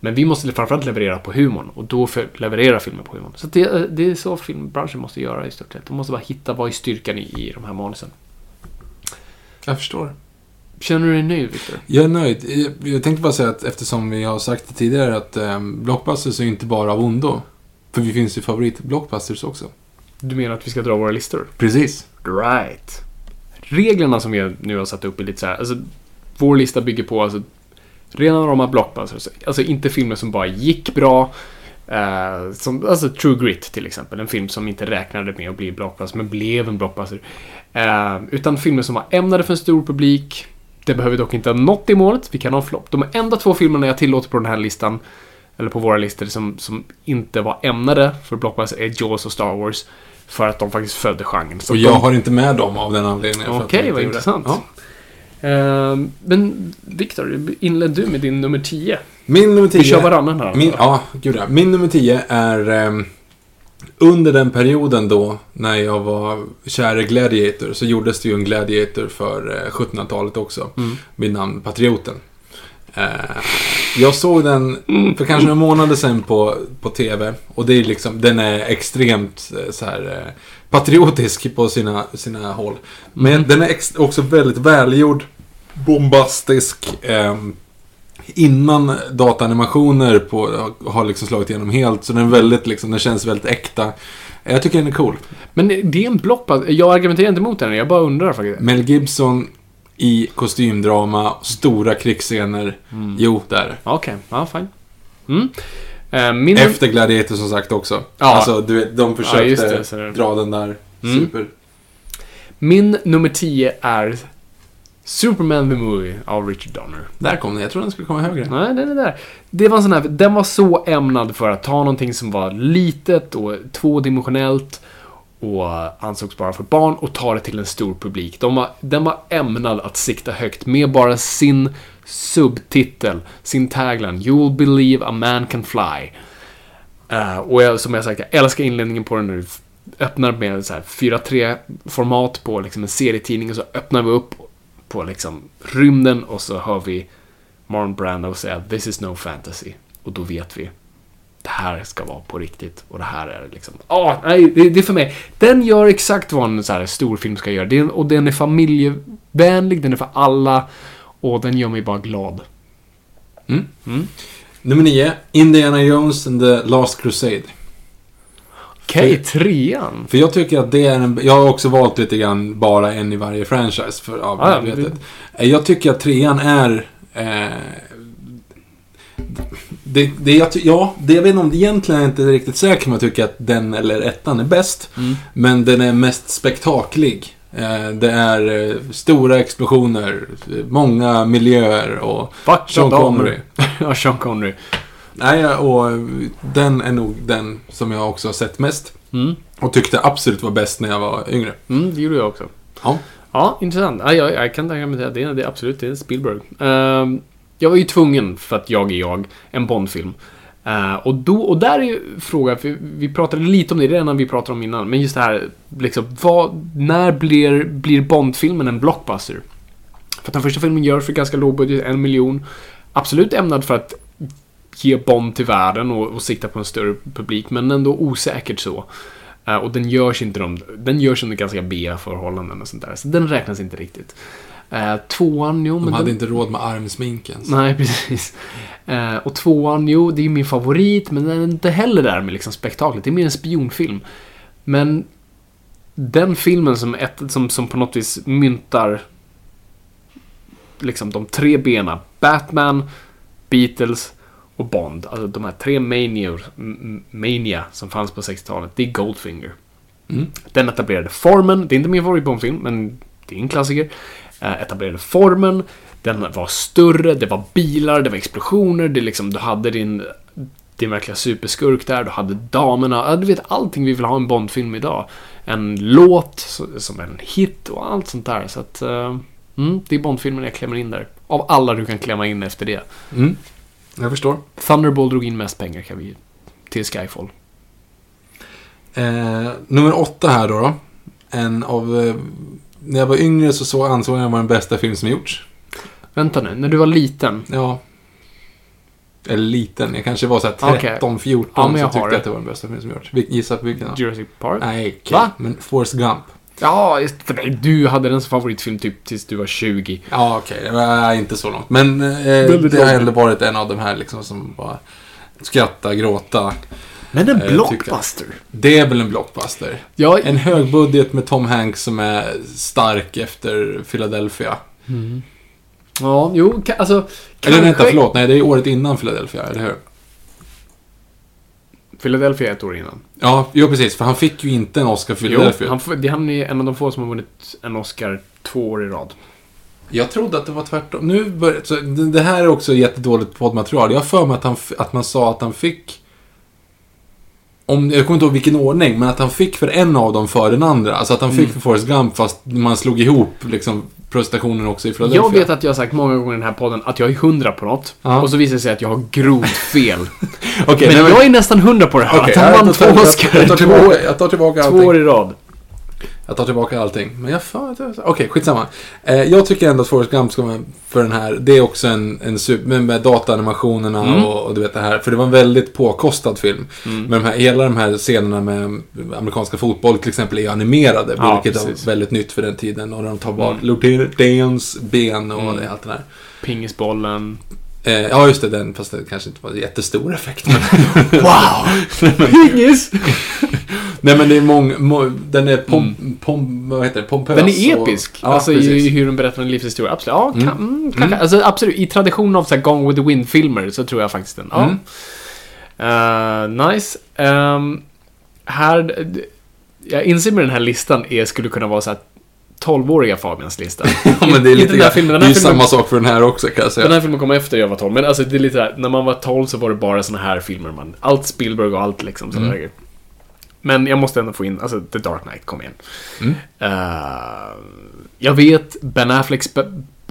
Speaker 2: Men vi måste framförallt leverera på humorn och då leverera levererar filmen på humorn. Så det, det är så filmbranschen måste göra i stort sett. De måste bara hitta vad är styrkan i, i de här manusen.
Speaker 1: Jag förstår.
Speaker 2: Känner du dig nöjd, Victor?
Speaker 1: Jag är nöjd. Jag, jag tänkte bara säga att eftersom vi har sagt det tidigare att eh, blockbusters är inte bara av ondo. För vi finns ju favorit-blockbusters också.
Speaker 2: Du menar att vi ska dra våra listor?
Speaker 1: Precis.
Speaker 2: Right. Reglerna som vi nu har satt upp är lite så här, alltså vår lista bygger på alltså rena rama blockbusters. Alltså inte filmer som bara gick bra. Eh, som, alltså True Grit till exempel, en film som inte räknade med att bli blockbuster, men blev en blockbuster. Eh, utan filmer som var ämnade för en stor publik. Det behöver dock inte ha nått i målet, vi kan ha en flopp. De enda två filmerna jag tillåter på den här listan, eller på våra listor, som, som inte var ämnade för blockbuster är Jaws och Star Wars. För att de faktiskt födde genren. Så
Speaker 1: Och
Speaker 2: de-
Speaker 1: jag har inte med dem av den anledningen.
Speaker 2: Okej,
Speaker 1: inte
Speaker 2: vad intressant.
Speaker 1: Ja.
Speaker 2: Ehm, men Viktor, inled du med din nummer 10?
Speaker 1: Min nummer 10...
Speaker 2: Vi kör varannan här.
Speaker 1: Min, ja, gud ja. Min nummer 10 är ehm, under den perioden då när jag var kär i Gladiator så gjordes det ju en Gladiator för eh, 1700-talet också.
Speaker 2: Mm.
Speaker 1: Vid namn Patrioten. Eh, jag såg den för kanske några månader sedan på, på TV. Och det är liksom, den är extremt eh, så här eh, patriotisk på sina, sina håll. Men
Speaker 2: Mm.
Speaker 1: den är också väldigt välgjord, bombastisk. ehm, innan dataanimationer på, har liksom slagit igenom helt. Så den är väldigt liksom, den känns väldigt äkta. Jag tycker den är cool.
Speaker 2: Men det är en blockbuster. Jag argumenterar inte emot den, jag bara undrar faktiskt.
Speaker 1: Mel Gibson i kostymdrama, stora krigsscener.
Speaker 2: Mm.
Speaker 1: Jo, där.
Speaker 2: Okej, ja, fine. Mm. Eh, min...
Speaker 1: Efter Gladiator som sagt också.
Speaker 2: Ja.
Speaker 1: Alltså, du vet, de försökte
Speaker 2: Ja, det.
Speaker 1: dra den där
Speaker 2: Mm.
Speaker 1: super.
Speaker 2: Min nummer 10 är Superman the Movie av Richard Donner.
Speaker 1: Där kom den. Jag tror den skulle komma högre.
Speaker 2: Nej, den är där. Det var en sån här, den var så ämnad för att ta någonting som var litet och tvådimensionellt och ansågs bara för barn och ta det till en stor publik. De var, den var ämnad att sikta högt med bara sin subtitel, sin tagline You will believe a man can fly. Eh, och jag, som jag sagt, jag älskar inledningen på den nu. Öppnar med så här 4.3-format på liksom en serietidning och så öppnar vi upp på liksom rymden och så hör vi Marlon Brando säga This is no fantasy. Och då vet vi. Det här ska vara på riktigt. Och det här är liksom... Åh, nej, det, det är för mig. Den gör exakt vad en så här stor film ska göra. Den, och den är familjevänlig, den är för alla. Och den gör mig bara glad. Mm? Mm.
Speaker 1: Nummer nio. Indiana Jones and the Last Crusade.
Speaker 2: Okej, trean.
Speaker 1: För jag tycker att det är en... Jag har också valt lite grann bara en i varje franchise för, av
Speaker 2: ja,
Speaker 1: medvetet. Eh, Jag tycker att trean är... Eh, det, det, jag, ja, det, jag vet inte om det egentligen är jag inte riktigt säker att jag tycker att den eller ettan är bäst.
Speaker 2: Mm.
Speaker 1: Men den är mest spektaklig. Eh, det är eh, stora explosioner, många miljöer och
Speaker 2: Vackra
Speaker 1: Sean. Connery. *laughs*
Speaker 2: ja, Sean Connery.
Speaker 1: Nej, och den är nog den som jag också har sett mest.
Speaker 2: Mm.
Speaker 1: Och tyckte absolut var bäst när jag var yngre.
Speaker 2: Mm, det gjorde jag också.
Speaker 1: Ja.
Speaker 2: Ja, intressant. Ja, jag, jag kan tänka mig det. Det är, det är absolut det är Spielberg. Ehm, jag var ju tvungen, för att jag är jag, en Bondfilm. Eh, och, då, och där är ju frågan, för vi pratade lite om det redan vi pratade om innan, men just det här, liksom, vad, när blir, blir Bondfilmen en blockbuster? För att den första filmen görs för ganska låg budget, en miljon. Absolut ämnad för att ge Bond till världen och, och sikta på en större publik, men ändå osäkert så. Eh, och den görs inte de, den görs under ganska B-förhållanden och sånt där, så den räknas inte riktigt. Uh, tvåan, jo
Speaker 1: De
Speaker 2: men
Speaker 1: hade
Speaker 2: den,
Speaker 1: inte råd med armsmink ens.
Speaker 2: Nej, *laughs* precis. Eh, och tvåan, jo, det är min favorit, men den är inte heller där med liksom spektaklet. Det är mer en spionfilm. Men den filmen som, ett, som, som på något vis myntar liksom de tre benen. Batman, Beatles och Bond. Alltså de här tre manior, mania som fanns på 60-talet. Det är Goldfinger.
Speaker 1: Mm.
Speaker 2: Den etablerade formen. Det är inte min favorit Bondfilm, men det är en klassiker. Eh, etablerade formen. Den var större, det var bilar, det var explosioner. Det liksom, du hade din, din verkliga superskurk där. Du hade damerna. Du vet allting vi vill ha i en Bondfilm idag. En låt som en hit och allt sånt där. Så att, eh, mm, det är Bondfilmen jag klämmer in där. Av alla du kan klämma in efter det.
Speaker 1: Mm. Jag förstår.
Speaker 2: Thunderball drog in mest pengar kan vi till Skyfall.
Speaker 1: Eh, nummer åtta här då. då. En av... Eh, när jag var yngre så, så ansåg jag den var den bästa film som gjorts.
Speaker 2: Vänta nu, när du var liten.
Speaker 1: Ja. Eller liten, jag kanske var så här
Speaker 2: Okej.
Speaker 1: 13, 14
Speaker 2: Ja,
Speaker 1: så tyckte jag att det var den bästa film som gjorts. Gissa på vilken då?
Speaker 2: Jurassic Park?
Speaker 1: Nej, okej.
Speaker 2: Va?
Speaker 1: Men Forrest Gump.
Speaker 2: Ja, just det. Du hade den som favoritfilm typ tills du var 20.
Speaker 1: Ja, okej. Det var inte så långt. Men eh, det har ändå varit en av de här liksom som bara skratta, gråta.
Speaker 2: Men en
Speaker 1: tycker
Speaker 2: blockbuster.
Speaker 1: Det är väl en blockbuster.
Speaker 2: Ja,
Speaker 1: En högbudget med Tom Hanks som är stark efter Philadelphia.
Speaker 2: ja jo, alltså...
Speaker 1: Eller vänta, förlåt. Nej, det är året innan Philadelphia, eller hur?
Speaker 2: Philadelphia är ett år innan.
Speaker 1: Ja, jo precis. För han fick ju inte en Oscar för
Speaker 2: Jo,
Speaker 1: Philadelphia.
Speaker 2: han, får- det, han är en av de få som har vunnit en Oscar två år i rad.
Speaker 1: Jag trodde att det var tvärtom. Nu bör, så det, här är också jättedåligt poddmaterial. Jag har för mig att, han, att man sa att han fick... Om, jag kommer inte ihåg vilken ordning, men att han fick för en av dem för den andra. Alltså att han
Speaker 2: Mm.
Speaker 1: fick för Forrest Gump fast man slog ihop liksom, prestationen också i Philadelphia.
Speaker 2: Jag vet att jag har sagt många gånger i den här podden att jag är hundra på något.
Speaker 1: Ja.
Speaker 2: Och så visar det sig att jag har grovt fel. *laughs*
Speaker 1: Okej,
Speaker 2: men
Speaker 1: nej,
Speaker 2: jag är nästan hundra på det här.
Speaker 1: okej,
Speaker 2: att han vann två Oscar.
Speaker 1: Jag tar
Speaker 2: två,
Speaker 1: tillbaka, jag tar tillbaka
Speaker 2: två
Speaker 1: allting.
Speaker 2: år i rad.
Speaker 1: Jag tar tillbaka allting. Men jag fan, Okej, skitsamma. Eh, jag tycker ändå att Forrest Gump ska vara för den här. Det är också en, en super, med, med dataanimationerna
Speaker 2: Mm.
Speaker 1: och, och du vet det här. För det var en väldigt påkostad film. Men de här, hela de här scenerna med amerikanska fotboll till exempel är animerade.
Speaker 2: Ja,
Speaker 1: vilket
Speaker 2: precis.
Speaker 1: var väldigt nytt för den tiden. Och de tar bort mm. Deans ben och
Speaker 2: Mm.
Speaker 1: allt det där.
Speaker 2: Pingisbollen.
Speaker 1: Eh, ja, just det. Den, fast det kanske inte var en jättestor effekt. Men *laughs*
Speaker 2: Wow! Pingis! *laughs*
Speaker 1: Nej men det är många, må, den är pom, pom, vad heter det, pompös.
Speaker 2: Den är
Speaker 1: och-
Speaker 2: episk.
Speaker 1: ja,
Speaker 2: alltså
Speaker 1: precis.
Speaker 2: i hur de berättar en livshistoria. Absolut. Ja, kan,
Speaker 1: Mm.
Speaker 2: mm. kanske. Alltså, absolut. I tradition av så här Gone with the Wind-filmer så tror jag faktiskt den. Ja.
Speaker 1: Mm.
Speaker 2: Eh, nice. Ehm, här... Jag inser med den här listan är, skulle kunna vara så här 12-åriga Fabians lista. *laughs*
Speaker 1: Ja, men det är lite
Speaker 2: här
Speaker 1: grann-
Speaker 2: filmen.
Speaker 1: Det är
Speaker 2: här
Speaker 1: ju
Speaker 2: filmen,
Speaker 1: samma sak för den här också kan jag säga.
Speaker 2: den här filmen kom efter jag var 12. Men alltså det är lite där, när man var 12 så var det bara såna här filmer. Man, allt Spielberg och allt liksom.
Speaker 1: Mm.
Speaker 2: grejer. Men jag måste ändå få in, alltså The Dark Knight, kom igen.
Speaker 1: Mm.
Speaker 2: Eh, jag vet, Ben Afflecks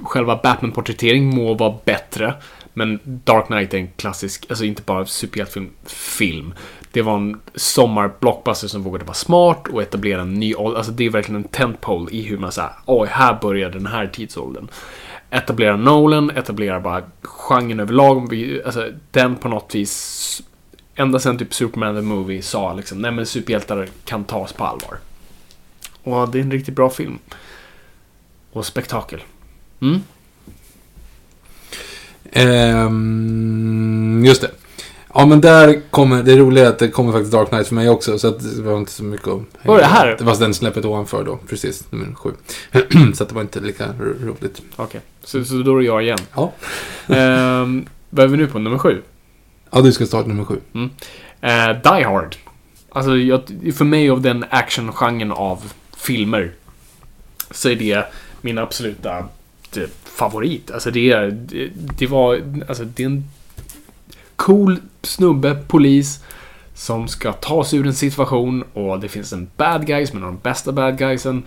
Speaker 2: själva Batman-porträttering må vara bättre. Men Dark Knight är en klassisk, alltså inte bara superhjältefilm, film. Det var en sommar-blockbuster som vågade vara smart och etablera en ny ålder. Alltså det är verkligen en tentpole i hur man säger, oj, här börjar den här tidsåldern. Etablera Nolan, etablera bara genren överlag. Alltså den på något vis, ända sen typ Superman the Movie sa liksom, nej men superhjältar kan tas på allvar. Och det är en riktigt bra film. Och spektakel. Mm.
Speaker 1: Um, just det. Ja, men där kommer, det roliga är att det kommer faktiskt Dark Knight för mig också, så att det var inte så mycket att...
Speaker 2: Var det här?
Speaker 1: Det var den släppet ovanför då, precis, nummer sju. *clears throat* så att det var inte lika ro- roligt.
Speaker 2: Okej, så, så då är det jag igen.
Speaker 1: Ja. *laughs*
Speaker 2: Ehm, vad är vi nu på? Nummer sju?
Speaker 1: Ja, du ska starta nummer sju.
Speaker 2: Eh, Die Hard. Alltså, jag, för mig av den actiongenren av filmer så är det min absoluta det, favorit. Alltså det är, det, det var, alltså det är en cool snubbe, polis, som ska ta sig ur en situation och det finns en bad guy som är en av de bästa bad guysen.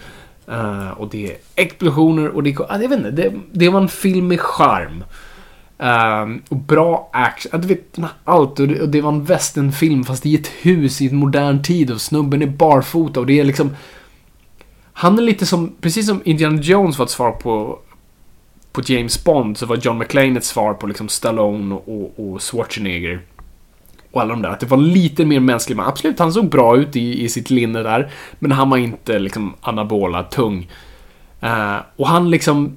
Speaker 2: Uh, och det är explosioner och det är, ah, jag vet inte, det, det var en film med charm. Uh, och bra action. Ja, Du vet, allt. Och det, och det var en westernfilm fast i ett hus i en modern tid och snubben är barfota och det är liksom... Han är lite som, precis som Indiana Jones var ett svar på, på James Bond så var John McClane ett svar på liksom Stallone och, och, och Schwarzenegger. Och alla de där. Att det var lite mer mänsklig man. Absolut, han såg bra ut i, i sitt linne där. Men han var inte liksom anabola, tung. Eh, och han liksom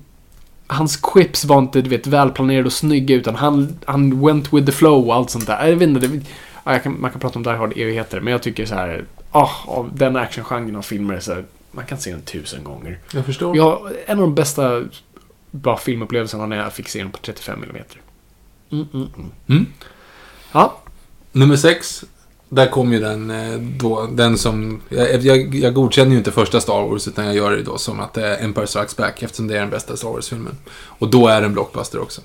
Speaker 2: hans quips var inte, du vet, välplanerade och snygga utan han, han went with the flow och allt sånt där. Jag vet inte, det, ja, kan, man kan prata om Die Hard evigheter, men jag tycker så här, ah, av den actiongenren av filmer så här, man kan se den tusen gånger.
Speaker 1: Jag förstår.
Speaker 2: Jag, en av de bästa bra filmupplevelserna när jag fick se den på 35 mm. Mm, mm, mm.
Speaker 1: Mm.
Speaker 2: Ja,
Speaker 1: Nummer sex. Där kom ju den eh, då, den som... Jag, jag, jag godkänner ju inte första Star Wars, utan jag gör det då som att det är Empire Strikes Back, eftersom det är den bästa Star Wars-filmen. Och då är det en blockbuster också.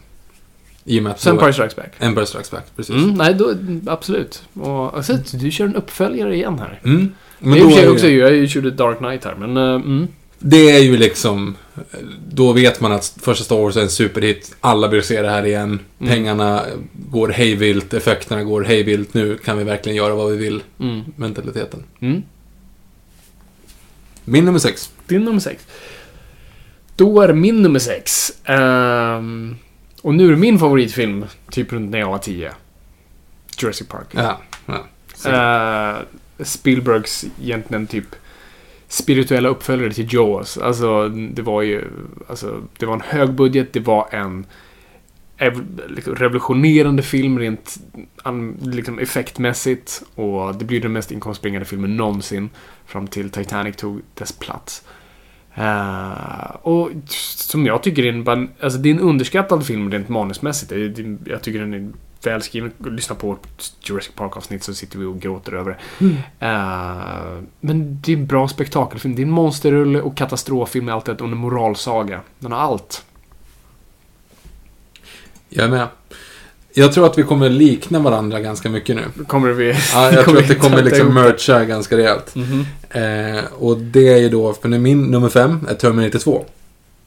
Speaker 1: I och med att
Speaker 2: Empire Strikes Back.
Speaker 1: Empire Strikes Back, precis.
Speaker 2: Mm, nej, då, absolut. Och, alltså, du kör en uppföljare igen här.
Speaker 1: Mm.
Speaker 2: Men det är
Speaker 1: är
Speaker 2: också, jag körde Dark Knight här, men... eh, mm.
Speaker 1: Det är ju liksom... Då vet man att första Star Wars är en superhit. Alla vill se det här igen.
Speaker 2: Mm.
Speaker 1: Pengarna går hejvilt, effekterna går hejvilt. Nu kan vi verkligen göra vad vi vill.
Speaker 2: Mm.
Speaker 1: Mentaliteten.
Speaker 2: Mm.
Speaker 1: Min nummer sex.
Speaker 2: Din nummer sex. Då är det min nummer sex. Ehm, Och nu är min favoritfilm, typ runt när jag var 10. Jurassic Park.
Speaker 1: Ja, ja.
Speaker 2: Eh, Spielbergs egentligen typ spirituella uppföljare till Jaws. Alltså, det var ju... Alltså, det var en hög budget, det var en liksom revolutionerande film rent liksom effektmässigt. Och det blir den mest inkomstbringande filmen någonsin. Fram till Titanic tog dess plats. Uh, och som jag tycker är en, alltså, det är en underskattad film rent manusmässigt. Jag tycker den är välskriven. Lyssna på Jurassic Park-avsnitt så sitter vi och gråter över det. Eh, men det är en bra spektakelfilm. Det är en monsterrulle och katastroffilm med allt det och en moralsaga. Den har allt.
Speaker 1: Jag är med. Jag tror att vi kommer likna varandra ganska mycket nu.
Speaker 2: Kommer vi...
Speaker 1: Ja, jag *laughs* tror att det kommer liksom mercha ganska rejält.
Speaker 2: Mhm.
Speaker 1: Eh, och det är ju då, för min nummer fem är Terminator 2.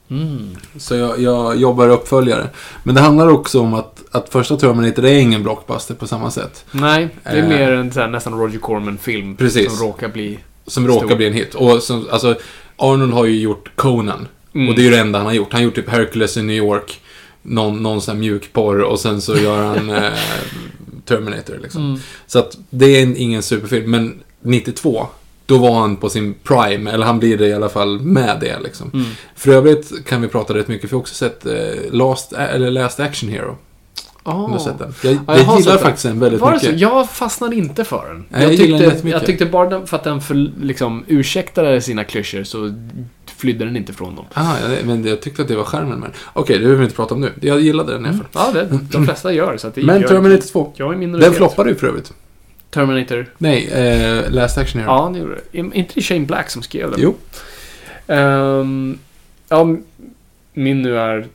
Speaker 2: Mm.
Speaker 1: Så jag, jag jobbar uppföljare. Men det handlar också om att, att första Terminator är ingen blockbuster på samma sätt.
Speaker 2: Nej, det är
Speaker 1: Eh.
Speaker 2: mer en här, nästan Roger Corman-film.
Speaker 1: Precis.
Speaker 2: Som råkar bli...
Speaker 1: Som
Speaker 2: Stor.
Speaker 1: råkar bli en hit. Och som, alltså, Arnold har ju gjort Conan.
Speaker 2: Mm.
Speaker 1: Och det är ju det enda han har gjort. Han har gjort typ Hercules i New York. Någon, någon sån här mjukporr och sen så gör han eh, *laughs* Terminator liksom.
Speaker 2: Mm.
Speaker 1: Så att det är en, ingen superfilm. Men 92, då var han på sin prime. Eller han blir det i alla fall med det liksom.
Speaker 2: Mm.
Speaker 1: För övrigt kan vi prata rätt mycket, för jag har också sett eh, Last, eller Last Action Hero. Om du har sett den. Jag,
Speaker 2: Ja,
Speaker 1: jag,
Speaker 2: jag
Speaker 1: gillar faktiskt den väldigt
Speaker 2: Var det
Speaker 1: mycket.
Speaker 2: så? Jag fastnade inte för den.
Speaker 1: Nej, jag den
Speaker 2: tyckte, jag tyckte bara för att den för, liksom, ursäktade sina klyschor så flydde den inte från dem.
Speaker 1: Ah, ja, det- men jag tyckte att det var skärmen med. Okej, det behöver vi inte prata om nu. Jag gillade den i alla fall.
Speaker 2: Ja, det, de flesta gör så att det
Speaker 1: Men
Speaker 2: jag,
Speaker 1: Terminator 2.
Speaker 2: Jag är minoritet.
Speaker 1: Den floppade ju för övrigt.
Speaker 2: Terminator.
Speaker 1: Nej, eh, Last Action Hero.
Speaker 2: Ja, det gjorde det. Är inte det Shane Black som skrev den?
Speaker 1: Jo.
Speaker 2: Ehm, ja, min nu är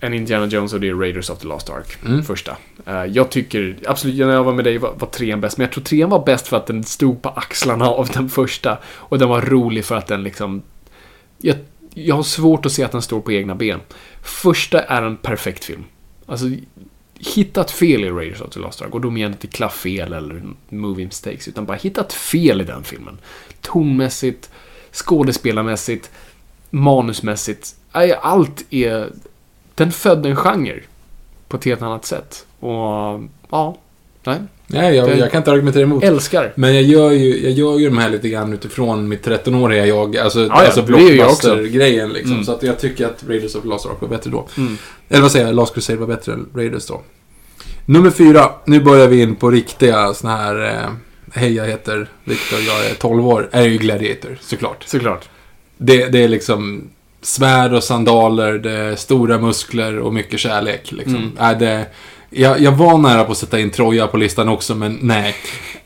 Speaker 2: en Indiana Jones och det är Raiders of the Lost Ark.
Speaker 1: Mm.
Speaker 2: Första. Eh, jag tycker, absolut, när jag var med dig var, var trean bäst. Men jag tror trean var bäst för att den stod på axlarna av den första. Och den var rolig för att den liksom... Jag, jag har svårt att se att den står på egna ben. Första är en perfekt film. Alltså, hittat fel i Raiders of the Lost Ark. Och då menar jag inte klafffel eller movie mistakes. Utan bara hittat fel i den filmen. Tonmässigt, skådespelarmässigt, manusmässigt. Allt är... Den födde en genre. På ett helt annat sätt. Och ja, nej.
Speaker 1: Nej, jag, jag kan inte argumentera emot.
Speaker 2: Älskar.
Speaker 1: Men jag gör, ju, jag gör ju de här lite grann utifrån mitt 13-åriga jag. Alltså,
Speaker 2: ja,
Speaker 1: alltså blockbuster-grejen liksom.
Speaker 2: Mm.
Speaker 1: Så att jag tycker att Raiders of Lost Ark var bättre då.
Speaker 2: Mm.
Speaker 1: Eller vad säger jag? Last Crusade var bättre än Raiders då. Nummer fyra. Nu börjar vi in på riktiga såna här... Eh, Hej, jag heter Victor, jag är 12 år. Är ju Gladiator, såklart.
Speaker 2: Såklart.
Speaker 1: Det, det är liksom svärd och sandaler, det är stora muskler och mycket kärlek. Liksom.
Speaker 2: Mm.
Speaker 1: Är det, jag, jag var nära på att sätta in Troja på listan också, men nej.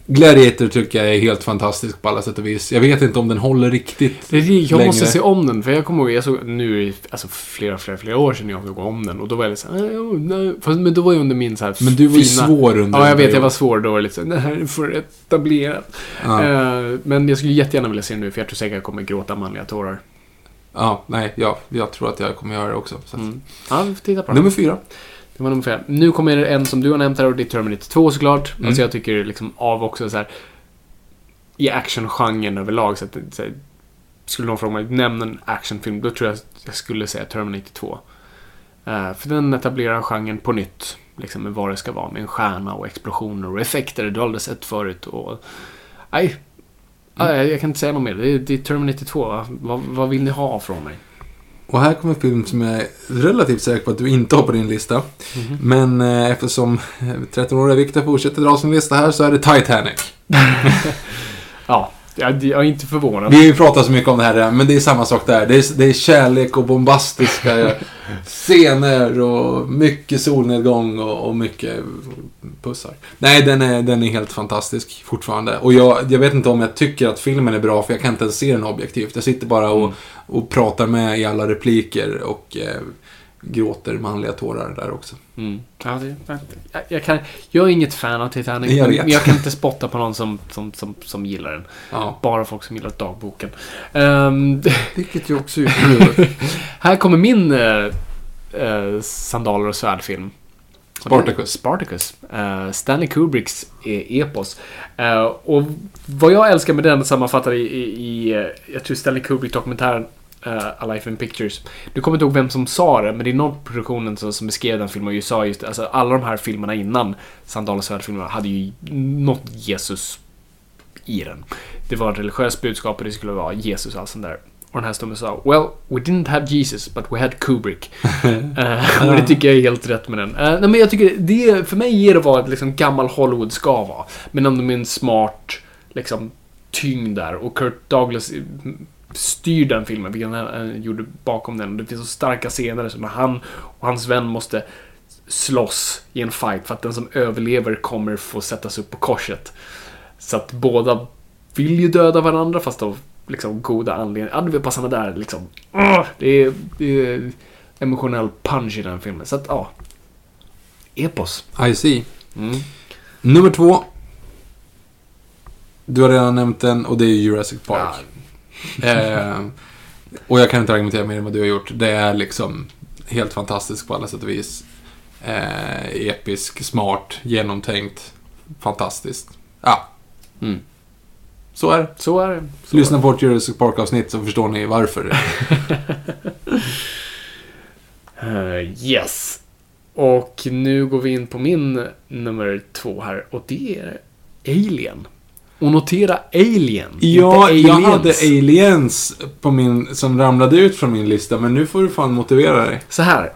Speaker 1: Gladiator tycker jag är helt fantastisk på alla sätt och vis. Jag vet inte om den håller riktigt
Speaker 2: jag
Speaker 1: längre.
Speaker 2: måste se om den, för jag kommer ihåg, jag såg, nu alltså flera, flera, flera år sedan jag såg om den och då var jag lite såhär, "Nej, oh, nej." Fast, men då var jag under min så här
Speaker 1: Men du var ju
Speaker 2: fina...
Speaker 1: svår under
Speaker 2: Ja, jag vet, jag var svår. Då var det lite såhär, här är för etablerat.
Speaker 1: Ja.
Speaker 2: Eh, men jag skulle jättegärna vilja se den nu, för jag tror säkert jag kommer gråta manliga tårar.
Speaker 1: ja, nej, ja, jag tror att jag kommer göra det också. Så att.
Speaker 2: Mm. Ja, vi får titta på den.
Speaker 1: Nummer fyra.
Speaker 2: Det var nummer fem. Nu kommer en som du har nämnt här och det är Terminator 2 såklart.
Speaker 1: Mm.
Speaker 2: Alltså jag tycker liksom av också så här i actiongenren överlag så att så här, skulle någon fråga mig, nämn en actionfilm, då tror jag jag skulle säga Terminator 2. Eh, för den etablerar genren på nytt. Liksom med vad det ska vara, med en stjärna och explosioner och effekter du aldrig sett förut. Och, nej,
Speaker 1: Mm.
Speaker 2: Jag kan inte säga något mer. Det är, det är Terminator 2. Vad, vad vill ni ha från mig?
Speaker 1: Och här kommer en film som jag är relativt säker på att du inte har på din lista.
Speaker 2: Mhm.
Speaker 1: Men eh, eftersom 13-åriga Victor fortsätter dra sin lista här så är det Titanic. *laughs*
Speaker 2: Ja, jag, jag är inte förvånad.
Speaker 1: Vi har ju pratat så mycket om det här redan, men det är samma sak där. Det är, det är kärlek och bombastiska *laughs* scener och mycket solnedgång och, och mycket pussar. Nej, den är, den är helt fantastisk fortfarande. Och jag, jag vet inte om jag tycker att filmen är bra, för jag kan inte ens se den objektivt. Jag sitter bara och, och pratar med i alla repliker och eh, gråter manliga tårar där också.
Speaker 2: Mm. Ja, det, jag, jag, kan, jag är inget fan av Titanic,
Speaker 1: Jag
Speaker 2: men jag kan inte spotta på någon som, som, som, som gillar den.
Speaker 1: Ja.
Speaker 2: Bara folk som gillar dagboken. Ehm, *laughs*
Speaker 1: Vilket ju också är
Speaker 2: här kommer min eh, sandaler och svärdfilm.
Speaker 1: Spartacus.
Speaker 2: Spartacus. Eh, Stanley Kubricks e- epos. Och vad jag älskar med den sammanfattar i, i, i jag tror Stanley Kubrick-dokumentären uh, A Life in Pictures. Du kommer inte ihåg vem som sa det, men det är någon produktionen som, som beskrev den filmen och ju sa just. Alltså, alla de här filmerna innan, Sandalernas värld-filmerna, hade ju något Jesus i den. Det var ett religiöst budskap och det skulle vara Jesus och allt sånt där. Och den här snubben sa Well, we didn't have Jesus, but we had Kubrick. uh, *laughs* och det tycker jag är helt rätt med den. Uh, nej, men jag tycker det, för mig ger det vad liksom gammal Hollywood ska vara. Men ändå med en smart, liksom, tyngd där. Och Kurt Douglas styr den filmen, vilket han, han gjorde bakom den. Det finns så starka scener som när han och hans vän måste slåss i en fight för att den som överlever kommer få sättas upp på korset. Så att båda vill ju döda varandra fast av liksom goda anledningar. Ja, det bara såna där liksom. Det, är, det är emotionell punch i den filmen. Så att ja. Epos.
Speaker 1: I see.
Speaker 2: Mm.
Speaker 1: Nummer två. Du har redan nämnt den och det är Jurassic Park. Eh, och jag kan inte argumentera mer än vad du har gjort. Det är liksom helt fantastiskt på alla sätt och vis. Eh, episk, smart, genomtänkt, fantastiskt. Ja.
Speaker 2: Mm.
Speaker 1: Så är det.
Speaker 2: Så är det. Så
Speaker 1: Lyssna på vårt Jurassic Park-avsnitt så förstår ni varför.
Speaker 2: Uh, *laughs* yes. Och nu går vi in på min nummer två här och det är Alien. Och notera Alien,
Speaker 1: Ja,
Speaker 2: inte
Speaker 1: jag hade Aliens på min, som ramlade ut från min lista, men nu får du fan motivera dig.
Speaker 2: Så här.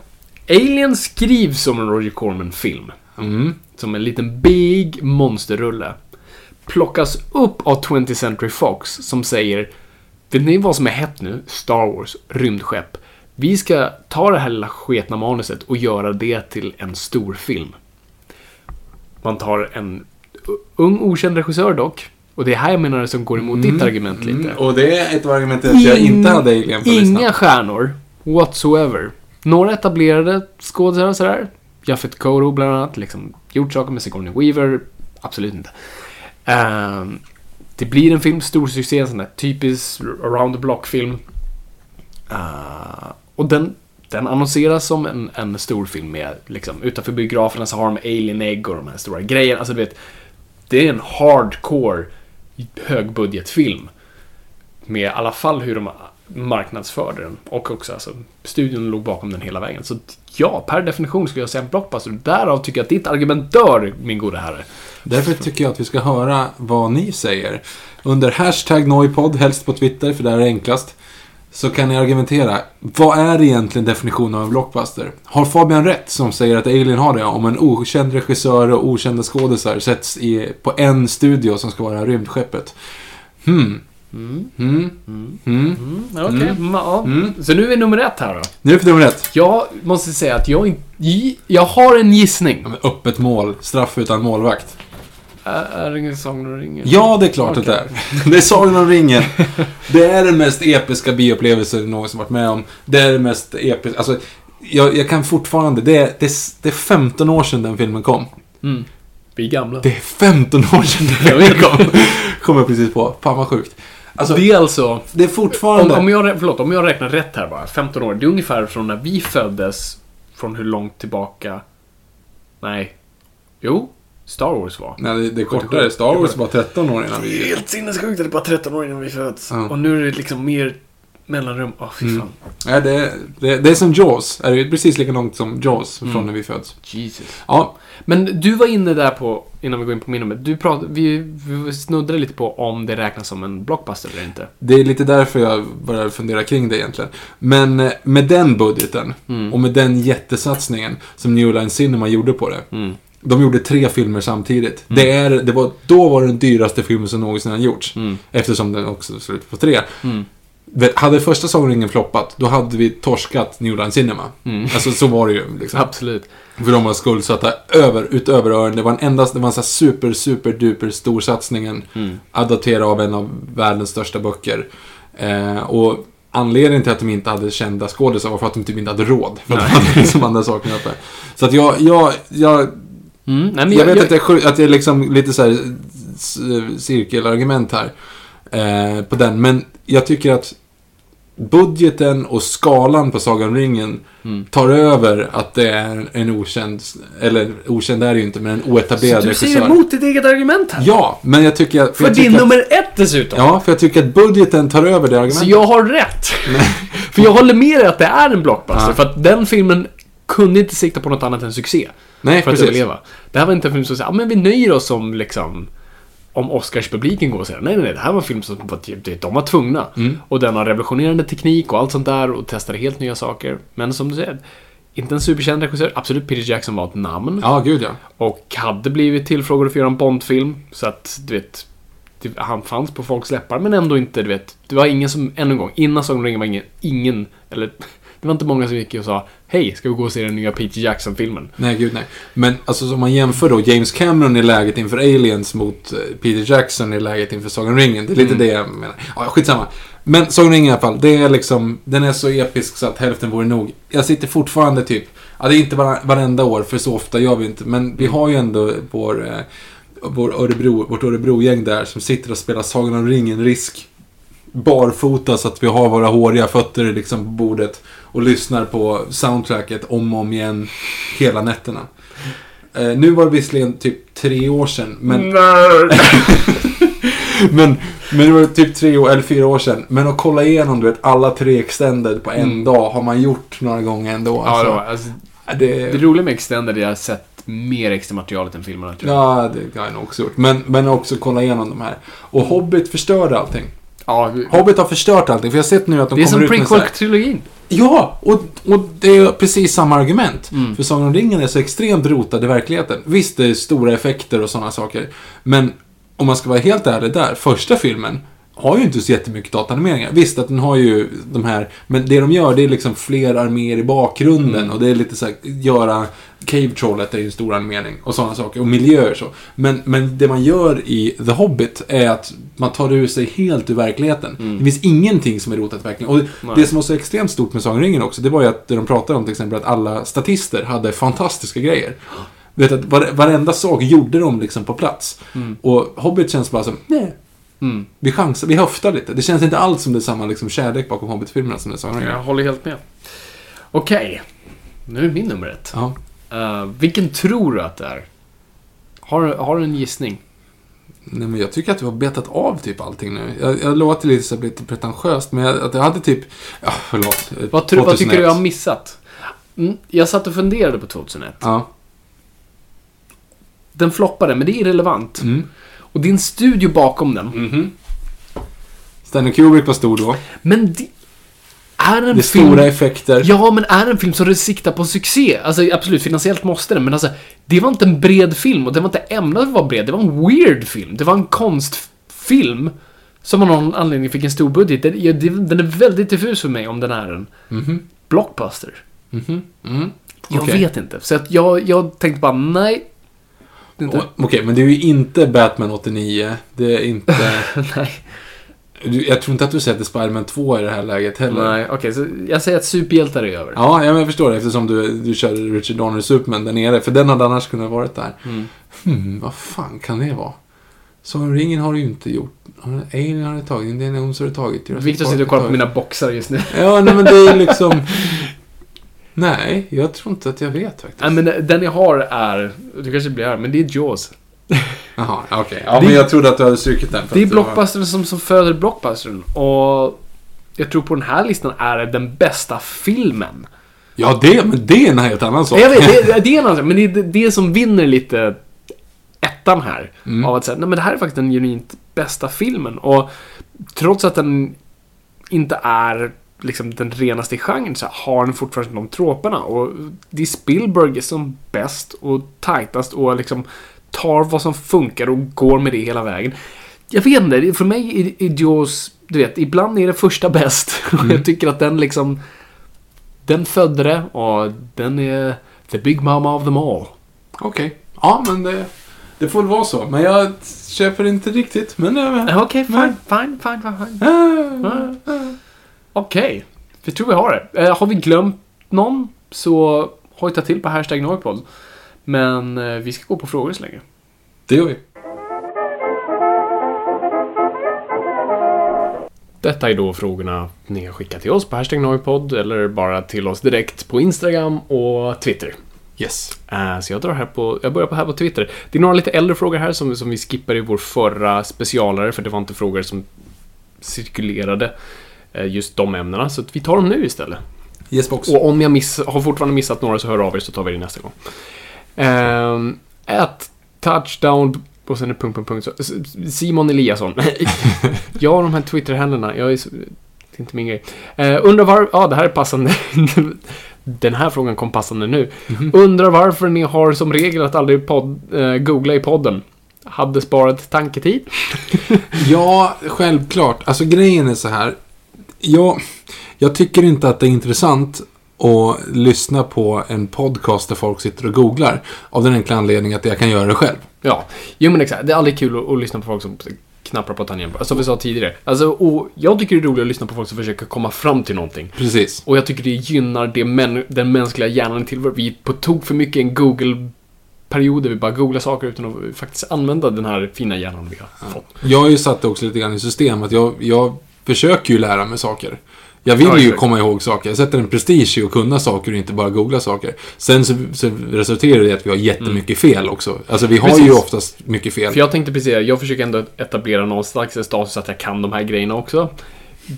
Speaker 2: Alien skrivs som en Roger Corman-film.
Speaker 1: Mm.
Speaker 2: Som en liten big monsterrulle. Plockas upp av 20th Century Fox som säger Vet ni vad som är hett nu? Star Wars, rymdskepp. Vi ska ta det här lilla sketna manuset och göra det till en stor film. Man tar en ung okänd regissör dock. Och det är här jag menar som går emot ditt argument lite.
Speaker 1: Mm, och det är ett av argumenten att jag inte hade Alien på listan.
Speaker 2: Inga stjärnor whatsoever. Några etablerade skådespelare och sådär. Jaffet Koro bland annat. Liksom, gjort saker med Sigourney Weaver. Absolut inte. Ehm, det blir en film, stor succé, en sån där typisk around the block-film. Uh, och den, den annonseras som en, en stor film med, liksom, utanför biograferna så har de Alien Egg och de här stora grejerna. Alltså du vet, det är en hardcore högbudgetfilm. Med i alla fall hur de marknadsförde den. Och också alltså, studion låg bakom den hela vägen. Så ja, per definition skulle jag säga en blockbuster. Därav tycker jag att ditt argument dör, min gode herre.
Speaker 1: Därför tycker jag att vi ska höra vad ni säger. Under hashtag Noipod, helst på Twitter, för där är det enklast. Så kan ni argumentera. Vad är egentligen definitionen av en blockbuster? Har Fabian rätt som säger att Alien har det? Om en okänd regissör och okända skådisar sätts i, på en studio som ska vara rymdskeppet. Hmm.
Speaker 2: Mm.
Speaker 1: Hmm. Hmm.
Speaker 2: Okej,
Speaker 1: Mm.
Speaker 2: ja.
Speaker 1: Mm.
Speaker 2: Så nu är nummer ett här då.
Speaker 1: Nu är det för nummer ett.
Speaker 2: Jag måste säga att jag, jag har en gissning.
Speaker 1: Ja, Öppet mål. Straff utan målvakt.
Speaker 2: Är, det ingen Sagan om ringen?
Speaker 1: Ja, det är klart
Speaker 2: Okej.
Speaker 1: att det är. Det är Sagan om ringen. Det är den mest episka bioupplevelsen jag någonsin varit med om. Det är det mest episka. Alltså, jag, jag kan fortfarande... Det är, det, är, det är 15 år sedan den filmen kom.
Speaker 2: Mm. Vi är gamla.
Speaker 1: Det är 15 år sedan den filmen kom. Kom jag precis på. Fan vad sjukt. Alltså,
Speaker 2: det är alltså...
Speaker 1: det är
Speaker 2: Om,
Speaker 1: fortfarande...
Speaker 2: om, jag, rä- förlåt, om jag räknar rätt här bara. 15 år. Det är ungefär från när vi föddes. Från hur långt tillbaka? Nej. Jo. Star Wars var.
Speaker 1: Nej, det, det är kortare. Star Wars var 13 år innan vi...
Speaker 2: Helt sinnessjukt att det är bara 13 år innan vi föds.
Speaker 1: Ja.
Speaker 2: Och nu är det liksom mer mellanrum. Åh, fy
Speaker 1: Mm.
Speaker 2: fan.
Speaker 1: Nej, det, det, det är som Jaws. Är det är precis lika långt som Jaws från
Speaker 2: Mm.
Speaker 1: när vi föds.
Speaker 2: Jesus.
Speaker 1: Ja,
Speaker 2: Men du var inne där på, innan vi går in på min nummer. Du pratade, vi, vi snuddade lite på om det räknas som en blockbuster eller inte.
Speaker 1: Det är lite därför jag började fundera kring det egentligen. Men eh, med den budgeten
Speaker 2: Mm.
Speaker 1: och med den jättesatsningen som New Line Cinema gjorde på det.
Speaker 2: Mm.
Speaker 1: De gjorde tre filmer samtidigt. Det är, det var, då var det den dyraste filmen som någonsin har gjorts.
Speaker 2: Mm.
Speaker 1: Eftersom den också slutar på tre.
Speaker 2: Mm.
Speaker 1: Hade första Sagan om ringen floppat, då hade vi torskat New Line Cinema.
Speaker 2: Mm.
Speaker 1: Alltså så var det ju. Liksom.
Speaker 2: Absolut.
Speaker 1: För de var skuldsatta över, utöver öronen. Det var en endast, det var en sån super, super, duper stor satsningen.
Speaker 2: Mm.
Speaker 1: Adaptera av en av världens största böcker. Eh, och anledningen till att de inte hade kända skådisar var för att de typ inte hade råd. För att de hade liksom andra saker uppe. Så att jag, jag, jag,
Speaker 2: Mm. Nej, men
Speaker 1: jag, vet att, jag, att det är liksom lite så här cirkelargument här. Eh, på den. Men jag tycker att budgeten och skalan på Sagan om ringen
Speaker 2: Mm.
Speaker 1: tar över att det är en okänd, eller okänd är det ju inte, men en oetablerad
Speaker 2: Så du säger
Speaker 1: regissör.
Speaker 2: emot ditt eget argument här?
Speaker 1: Ja, men jag tycker att...
Speaker 2: För
Speaker 1: jag
Speaker 2: din
Speaker 1: att,
Speaker 2: nummer ett dessutom?
Speaker 1: Ja, för jag tycker att budgeten tar över det
Speaker 2: Så
Speaker 1: argumentet.
Speaker 2: jag har rätt? *laughs* För jag håller med dig att det är en blockbuster.
Speaker 1: Ja.
Speaker 2: För att den filmen kunde inte sikta på något annat än succé.
Speaker 1: Nej,
Speaker 2: för att
Speaker 1: precis.
Speaker 2: överleva. Det här var inte en film som säger, ja men vi nöjer oss som liksom om Oscarspubliken går och säger nej, nej, nej, det här var en film som var, typ- de var tvungna.
Speaker 1: Mm.
Speaker 2: Och den har revolutionerande teknik och allt sånt där och testade helt nya saker. Men som du säger, inte en superkänd regissör. Absolut, Peter Jackson var ett namn.
Speaker 1: Ja, gud ja.
Speaker 2: Och hade blivit tillfrågad för att göra en Bond-film. Så att, du vet, det, han fanns på folks läppar, men ändå inte, du vet. Det var ingen som, ännu en gång, innan Sagan om ringen var ingen, ingen, eller det var inte många som gick och sa Hej, ska vi gå och se den nya Peter Jackson-filmen?
Speaker 1: Nej, gud nej. Men alltså om man jämför då James Cameron i läget inför Aliens mot eh, Peter Jackson i läget inför Sagan om ringen. Det är lite det jag menar. Ja, skitsamma. Men Sagan om ringen i alla fall, det är liksom, den är så episk så att hälften vore nog. Jag sitter fortfarande typ, ja det är inte vare- varenda år, för så ofta gör vi inte, men vi har ju ändå vår, eh, vår Örebro, vårt Örebro-gäng där som sitter och spelar Sagan om ringen-risk barfota så att vi har våra håriga fötter liksom på bordet och lyssnar på soundtracket om och om igen hela nätterna. Eh, nu var det visserligen typ tre år sedan, men, *laughs* men, men det var typ tre år, eller fyra år sedan. Men att kolla igenom du vet, alla tre extended på en dag har man gjort några gånger ändå.
Speaker 2: Ja,
Speaker 1: Alltså,
Speaker 2: alltså,
Speaker 1: det,
Speaker 2: det roliga med Extended är att jag har sett mer extra materialet än filmerna, tror jag.
Speaker 1: ja, det har jag nog också gjort. Men, men också kolla igenom de här. Och Hobbit förstörde allting.
Speaker 2: Ja,
Speaker 1: Hobbit har förstört allting, för jag har sett nu att de
Speaker 2: det är
Speaker 1: kommer
Speaker 2: som
Speaker 1: ut med så här-
Speaker 2: prequel-trilogin.
Speaker 1: Ja, och, och det är precis samma argument. För Sagan om ringen är så extremt rotad i verkligheten. Visst, det är stora effekter och sådana saker. Men om man ska vara helt ärlig där, första filmen har ju inte så jättemycket dataanimeringar. Visst att den har ju de här, men det de gör det är liksom fler arméer i bakgrunden och det är lite så här, göra Cave Trollet är ju en stor animering och sådana saker och miljöer så. Men, men det man gör i The Hobbit är att man tar ur sig helt ur verkligheten. Det finns ingenting som är rotat i verkligheten. Och
Speaker 2: Nej.
Speaker 1: det som var så extremt stort med Sagan ringen också, det var ju att det de pratade om till exempel att alla statister hade fantastiska grejer. Vet att vare- varenda sak gjorde de liksom på plats. Och Hobbit känns bara som, nej.
Speaker 2: Mm.
Speaker 1: Vi chansar, vi höftar lite. Det känns inte alls som det är samma liksom kärlek bakom Hobbit-filmerna som det om
Speaker 2: Jag håller helt med. Okej, nu är min nummer ett.
Speaker 1: Ja.
Speaker 2: Eh, vilken tror du att det är? Har, har du en gissning?
Speaker 1: Nej, men jag tycker att du har betat av typ allting nu. Jag, jag låter lite, så lite pretentiöst, men jag, att jag hade typ... Ja, förlåt. Eh,
Speaker 2: Vad, tror, vad tycker
Speaker 1: 2001.
Speaker 2: du jag har missat? Mm, jag satt och funderade på 2001.
Speaker 1: Ja.
Speaker 2: Den floppade, men det är irrelevant.
Speaker 1: Mm.
Speaker 2: Och det är en studio bakom den.
Speaker 1: Mhm. Stanley Kubrick var stor då.
Speaker 2: Men det är en
Speaker 1: Det är
Speaker 2: film...
Speaker 1: stora effekter.
Speaker 2: Ja, men är en film som siktar på succé? Alltså absolut, finansiellt måste den, men alltså det var inte en bred film och det var inte ämnat att vara bred. Det var en weird film. Det var en konstfilm som av någon anledning fick en stor budget. Den, den är väldigt diffus för mig om den är en blockbuster.
Speaker 1: Mhm. Mm.
Speaker 2: Jag
Speaker 1: Okej.
Speaker 2: vet inte. Så att jag, jag tänkte bara, nej. Inte.
Speaker 1: Okej, men det är ju inte Batman 89. Det är inte... *laughs*
Speaker 2: nej.
Speaker 1: Jag tror inte att du sätter Spiderman 2 i det här läget heller.
Speaker 2: Nej, okej, så jag säger att superhjältar är över.
Speaker 1: Ja, jag förstår det eftersom du, du körde Richard Donner Superman där nere. För den hade annars kunnat varit där. Hmm, vad fan kan det vara? Sagan ringen har du ju inte gjort. Alien har du tagit, Indiana Jones har du tagit. Park
Speaker 2: sitter och kollar på mina boxar just nu.
Speaker 1: Ja, nej men det är liksom... *laughs* Nej, jag tror inte att jag vet faktiskt.
Speaker 2: Nej, men den jag har är, du kanske blir arg, men det är Jaws. *laughs*
Speaker 1: Jaha, okej. Ja,
Speaker 2: Det-
Speaker 1: men jag trodde att du hade strukit den.
Speaker 2: Det är
Speaker 1: att var-
Speaker 2: blockbustern som, som föder blockbustern. Och jag tror på den här listan är den bästa filmen.
Speaker 1: Ja, det, men det är en helt annan sak.
Speaker 2: Jag vet, det, *laughs* det är en annan sak, men det är det som vinner lite ettan här.
Speaker 1: Mm.
Speaker 2: Av att säga, nej men det här är faktiskt den genuint bästa filmen. Och trots att den inte är liksom den renaste i genren så har den fortfarande de troperna. Och det är Spielberg som bäst och tajtast och liksom tar vad som funkar och går med det hela vägen. Jag vet inte, för mig är, Jaws, du vet, ibland är det första bäst. *laughs* Och jag tycker att den liksom den födde det och den är the big mama of them all.
Speaker 1: Okej. Ja, men det, det får väl vara så. Men jag köper inte riktigt. Men...
Speaker 2: Eh, Okej, fine, fine, fine, fine, fine.
Speaker 1: äh,
Speaker 2: Okej, vi tror vi har det. Eh, har vi glömt någon så hojta till på hashtag Noipod. Men eh, vi ska gå på frågor så länge.
Speaker 1: Det gör vi.
Speaker 2: Detta är då frågorna ni har skickat till oss på hashtag Noipod eller bara till oss direkt på Instagram och Twitter.
Speaker 1: Yes.
Speaker 2: Eh, Så jag drar här på, jag börjar på här på Twitter. Det är några lite äldre frågor här som, som vi skippade i vår förra specialare för det var inte frågor som cirkulerade. Eh, just de ämnena. Så att vi tar dem nu istället.
Speaker 1: Yes box.
Speaker 2: Och om jag miss, har fortfarande missat några så hör av er så tar vi det nästa gång. Ett touchdown och sen är punkt, punkt, punkt. Simon Eliasson. *laughs* ja, de här Twitter-händerna. Jag är så, det är inte min grej. Uh, undrar var... Ja, det här är passande. *laughs* Den här frågan kom passande nu. Undrar varför ni har som regel att aldrig podd, eh, googla i podden. Hade sparat tanketid. *laughs*
Speaker 1: Ja, självklart. Alltså grejen är så här. Jag, jag tycker inte att det är intressant att lyssna på en podcast där folk sitter och googlar. Av den enkla anledningen att jag kan göra det själv.
Speaker 2: Ja, jo men exakt. Det är aldrig kul att, att lyssna på folk som knappar på tangentbordet. Som vi sa tidigare. Alltså, och jag tycker det är roligt att lyssna på folk som försöker komma fram till någonting.
Speaker 1: Precis.
Speaker 2: Och jag tycker det gynnar det män, den mänskliga hjärnan till Vi på tok för mycket en Google-period där vi bara googlar saker utan att faktiskt använda den här fina hjärnan vi har fått.
Speaker 1: Jag har ju satt det också lite grann i system att jag, jag försöker ju lära mig saker. Jag vill
Speaker 2: Ja,
Speaker 1: ju komma ihåg saker. Jag sätter en prestige i att kunna saker och inte bara googla saker. Sen så, så resulterar det i att vi har jättemycket fel också. Alltså vi har ju
Speaker 2: Precis.
Speaker 1: oftast mycket fel.
Speaker 2: För jag tänkte precis jag försöker ändå etablera någon slags status att jag kan de här grejerna också.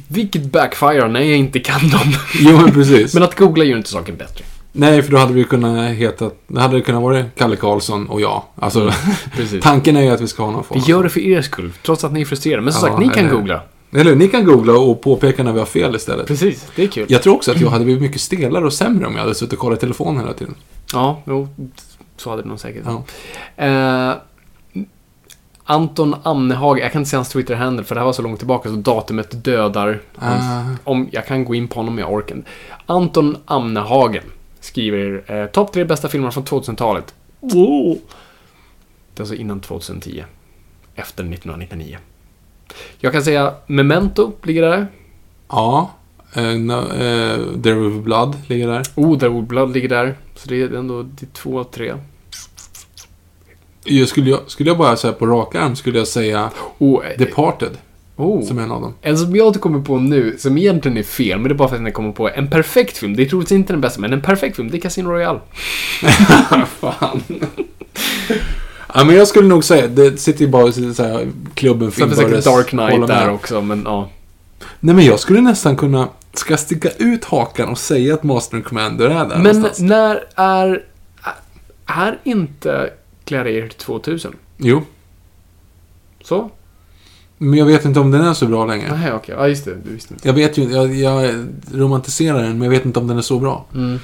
Speaker 2: Vilket backfire när jag inte kan dem. *laughs*
Speaker 1: Jo men precis.
Speaker 2: Men att googla gör inte saken bättre.
Speaker 1: Nej, för då hade vi kunnat heta... Då hade det kunnat vara Kalle Karlsson och jag. Alltså,
Speaker 2: Precis. *laughs*
Speaker 1: tanken är ju att vi ska ha någon form
Speaker 2: Vi gör det för er skull, trots att ni är frustrerade. Men som
Speaker 1: Ja,
Speaker 2: sagt, ni kan googla.
Speaker 1: Eller? Ni kan googla och påpeka när vi har fel istället.
Speaker 2: Precis, det är kul.
Speaker 1: Jag tror också att jag hade blivit mycket stelare och sämre om jag hade suttit och kollat telefonen hela tiden.
Speaker 2: Ja, jo, så hade det nog säkert.
Speaker 1: Ja.
Speaker 2: Eh, Anton Amnehag, jag kan inte säga hans Twitter-handle för det här var så långt tillbaka så datumet dödar. hans-
Speaker 1: Ah.
Speaker 2: Om, jag kan gå in på honom, jag orkar. Anton Amnehagen skriver eh, topp tre bästa filmer från 2000-talet. Wow. Det är alltså innan 2010. Efter 1999. Jag kan säga Memento ligger där.
Speaker 1: Ja. Uh, no, uh, There Will Be Blood ligger där.
Speaker 2: Oh, There Will Blood ligger där. Så det är ändå det är två tre.
Speaker 1: Jag skulle, jag, skulle jag bara säga på rak arm skulle jag säga
Speaker 2: Oh, eh,
Speaker 1: Departed
Speaker 2: oh.
Speaker 1: som en av dem.
Speaker 2: En som jag kommer på nu, som egentligen är fel, men det är bara för att jag kommer på en perfekt film. Det är troligtvis inte den bästa, men en perfekt film, det är Casino Royale. *laughs*
Speaker 1: Fan. Ja, men jag skulle nog säga, det sitter ju bara så här, klubben
Speaker 2: Sen finns säkert. Dark Knight där också, men ja.
Speaker 1: Nej, men jag skulle nästan kunna... Ska jag sticka ut hakan och säga att Master and Commander är där
Speaker 2: Men
Speaker 1: någonstans?
Speaker 2: när är... Är inte Gladiator 2000?
Speaker 1: Jo,
Speaker 2: Så?
Speaker 1: men jag vet inte om den är så bra längre.
Speaker 2: Nej, okej. Ja, just det. Du visste inte.
Speaker 1: Jag vet ju, jag, jag romantiserar den, men jag vet inte om den är så bra.
Speaker 2: Mm.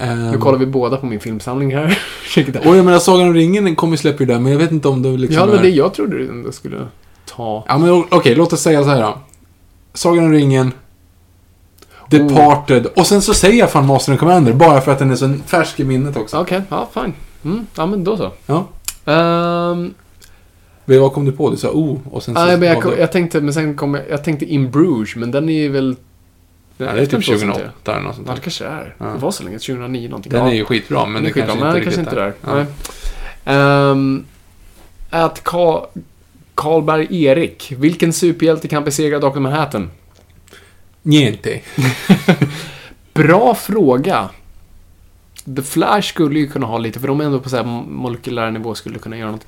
Speaker 1: Ehm,
Speaker 2: Nu kollar vi båda på min filmsamling här. *laughs*
Speaker 1: Och jag menar, Sagan om ringen den kommer släppa ju där, men jag vet inte om det liksom
Speaker 2: Ja, det var
Speaker 1: är...
Speaker 2: det jag trodde du ändå skulle ta.
Speaker 1: Ja, men o- okej, låt oss säga så här då. Sagan om ringen, Departed, och sen så säger jag fan Master and Commander, bara för att den är så färsk i minnet också.
Speaker 2: Okej, ja, fine. Mm, ja, men då så.
Speaker 1: Ja.
Speaker 2: Ehm,
Speaker 1: Vad kom du på? Du sa oh, och sen så...
Speaker 2: Nej, men jag, kom, jag tänkte, men sen kom jag, jag tänkte In Bruges, men den är väl...
Speaker 1: Ja, det är typ 2008 eller något sånt
Speaker 2: Ja, det kanske är.
Speaker 1: Ja.
Speaker 2: Det var så länge, 2009 någonting.
Speaker 1: Den är ju skitbra, men
Speaker 2: den
Speaker 1: det
Speaker 2: är
Speaker 1: kanske inte
Speaker 2: den
Speaker 1: riktigt
Speaker 2: kanske inte
Speaker 1: där.
Speaker 2: där. Nej. Um, att Ka- Karlberg Erik. Vilken superhjälte kan besegra Dr. Manhattan?
Speaker 1: Niente. *laughs*
Speaker 2: Bra fråga. The Flash skulle ju kunna ha lite, för de är ändå på så här molekylär nivå, skulle kunna göra något.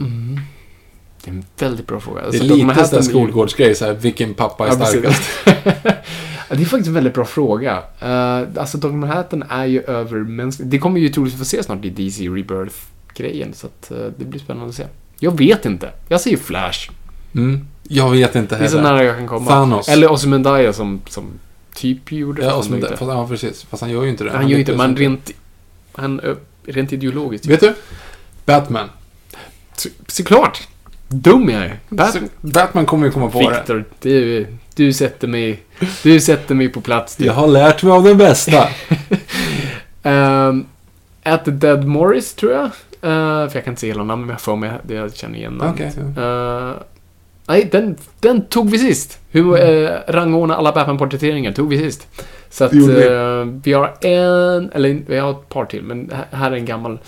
Speaker 2: Mm. Det är en väldigt bra fråga.
Speaker 1: Det är lite
Speaker 2: ju-
Speaker 1: skolgårdsgrej, såhär, vilken pappa är
Speaker 2: Ja,
Speaker 1: starkast? *laughs*
Speaker 2: Det är faktiskt en väldigt bra fråga. Uh, alltså, Dr. Manhattan är ju övermänsklig. Det kommer ju troligtvis få se snart i DC Rebirth-grejen, så att, eh, det blir spännande att se. Jag vet inte. Jag säger Flash.
Speaker 1: Mm. Jag vet inte
Speaker 2: Det är så
Speaker 1: heller.
Speaker 2: nära jag kan komma.
Speaker 1: Thanos.
Speaker 2: Eller Ozymandias som, som typ gjorde
Speaker 1: Ja,
Speaker 2: inte.
Speaker 1: fast, ja, precis. Fast han gör ju inte det.
Speaker 2: Han gör ju inte,
Speaker 1: lyckas
Speaker 2: men rent, han, ö, rent ideologiskt.
Speaker 1: Vet du? Batman.
Speaker 2: Så, såklart! Dum jag är. Bat-
Speaker 1: Batman kommer ju komma på det.
Speaker 2: Victor, du, du, sätter mig, du sätter mig på plats. Du.
Speaker 1: Jag har lärt mig av den bästa.
Speaker 2: Um, *laughs* At the Dead Morris, tror jag. Uh, för jag kan inte se hela namnet, men jag får mig det jag känner igen namnet.
Speaker 1: Okej.
Speaker 2: Uh, nej, den, den tog vi sist. Hur uh, rangordna alla Batman-porträtteringar tog vi sist. Så att
Speaker 1: Det vi.
Speaker 2: har en, eller vi har ett par till, men här- här är en gammal.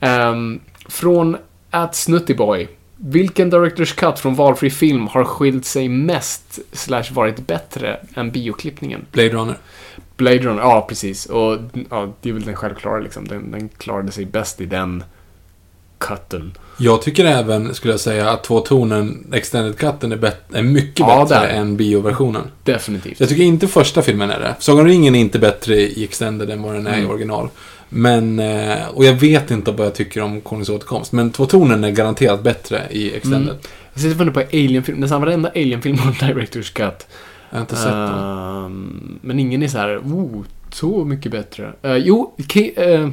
Speaker 2: Um, från At Snuttyboy. Vilken Directors Cut från valfri film har skilt sig mest, slash varit bättre än bioklippningen?
Speaker 1: Blade Runner.
Speaker 2: Blade Runner, ja precis. Och ja, det är väl den självklara liksom. Den, den klarade sig bäst i den cutten.
Speaker 1: Jag tycker även, skulle jag säga, att två tonen Extended Cutten är, är mycket
Speaker 2: Ja,
Speaker 1: bättre
Speaker 2: är
Speaker 1: än bioversionen.
Speaker 2: Definitivt.
Speaker 1: Jag tycker inte första filmen är det. Sagan om ringen är inte bättre i Extended än vad den är
Speaker 2: Mm.
Speaker 1: i original. Men, eh, och jag vet inte vad jag tycker om Konungens återkomst. Men två tonen är garanterat bättre i Extended.
Speaker 2: Mm. Jag sitter och funderar på Alien-film. Nästan varenda Alien-film har en Director's Cut.
Speaker 1: Jag har inte sett den.
Speaker 2: Ehm, men ingen är så här, oh, så mycket bättre. Eh, jo, Ki- eh,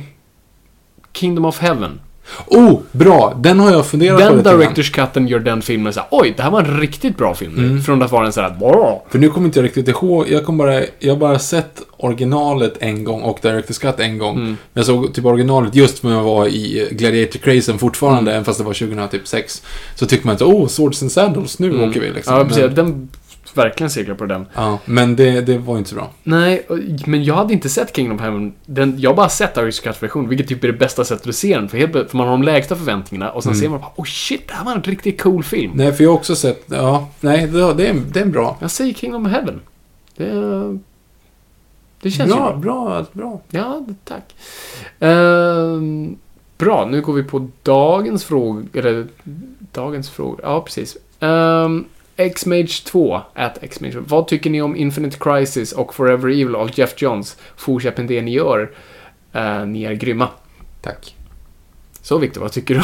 Speaker 2: Kingdom of Heaven.
Speaker 1: Oh, bra! Den har jag funderat på
Speaker 2: Den
Speaker 1: lite grann.
Speaker 2: Director's Cutten gör den filmen så här, oj, det här var en riktigt bra film nu.
Speaker 1: Mm.
Speaker 2: Från att vara en så här, wow.
Speaker 1: För nu kommer inte jag riktigt ihåg. Jag, kom bara, jag har bara sett originalet en gång och Director's Cut en gång.
Speaker 2: Mm.
Speaker 1: Men jag såg typ originalet just när jag var i Gladiator-crazen fortfarande,
Speaker 2: Mm.
Speaker 1: även fast det var 2006. Så tycker man inte, oh, Swords and Sandals, nu
Speaker 2: Mm.
Speaker 1: åker vi liksom.
Speaker 2: Ja, precis.
Speaker 1: men,
Speaker 2: Den verkligen seglar på den.
Speaker 1: ja, men det, det var inte så bra.
Speaker 2: Nej, men jag hade inte sett Kingdom Heaven. Den, jag har bara sett Director's Cut-version, vilket typ är det bästa sättet att se den. För, helt, för man har de lägsta förväntningarna och sen
Speaker 1: Mm.
Speaker 2: ser man bara, oh shit, det här var en riktigt cool film.
Speaker 1: Nej, för jag har också sett, ja, nej, det, det, är, det är bra.
Speaker 2: Jag säger Kingdom Heaven. Det, det känns ju
Speaker 1: Bra,
Speaker 2: bra.
Speaker 1: bra, bra.
Speaker 2: Ja, tack. Ehm, bra, nu går vi på dagens fråga. Eller dagens fråga. Ja, precis. Um, Xmage 2, at Xmage 2. Vad tycker ni om Infinite Crisis och Forever Evil av Jeff Johns? Fortsätt med det ni gör. Eh, ni är grymma.
Speaker 1: Tack.
Speaker 2: Så Victor, vad tycker du?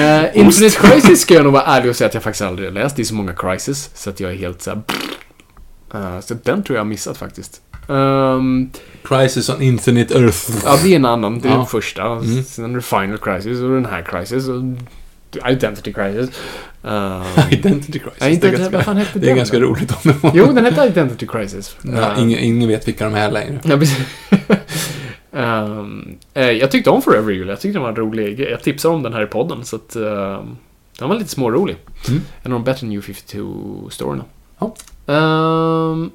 Speaker 2: uh, *laughs* Infinite Crisis ska jag nog vara ärlig och säga att jag faktiskt aldrig har läst. Det är så många Crisis, så att jag är helt såhär... Uh, så den tror jag har missat faktiskt. Ehm,
Speaker 1: Crisis on Infinite Earth.
Speaker 2: Ja, det är en annan. Det är
Speaker 1: Ja.
Speaker 2: den första.
Speaker 1: Mm.
Speaker 2: Sen är det Final Crisis och den här Crisis och Identity Crisis. Uh, *laughs*
Speaker 1: Identity Crisis.
Speaker 2: Nej, inte-
Speaker 1: det är ganska,
Speaker 2: vad fan hette
Speaker 1: det är
Speaker 2: den
Speaker 1: ganska roligt om det var.
Speaker 2: jo, den hette Identity Crisis.
Speaker 1: Ja,
Speaker 2: Uh,
Speaker 1: ingen, ingen vet vilka de är längre.
Speaker 2: Ja, precis. Ehm, *laughs* eh, jag tyckte om Forever Evil. Jag tyckte den var rolig. Jag tipsade om den här i podden, så att... ehm, den var lite smårolig.
Speaker 1: Mm.
Speaker 2: En av de bättre New 52-storierna.
Speaker 1: Ja.
Speaker 2: Ehm,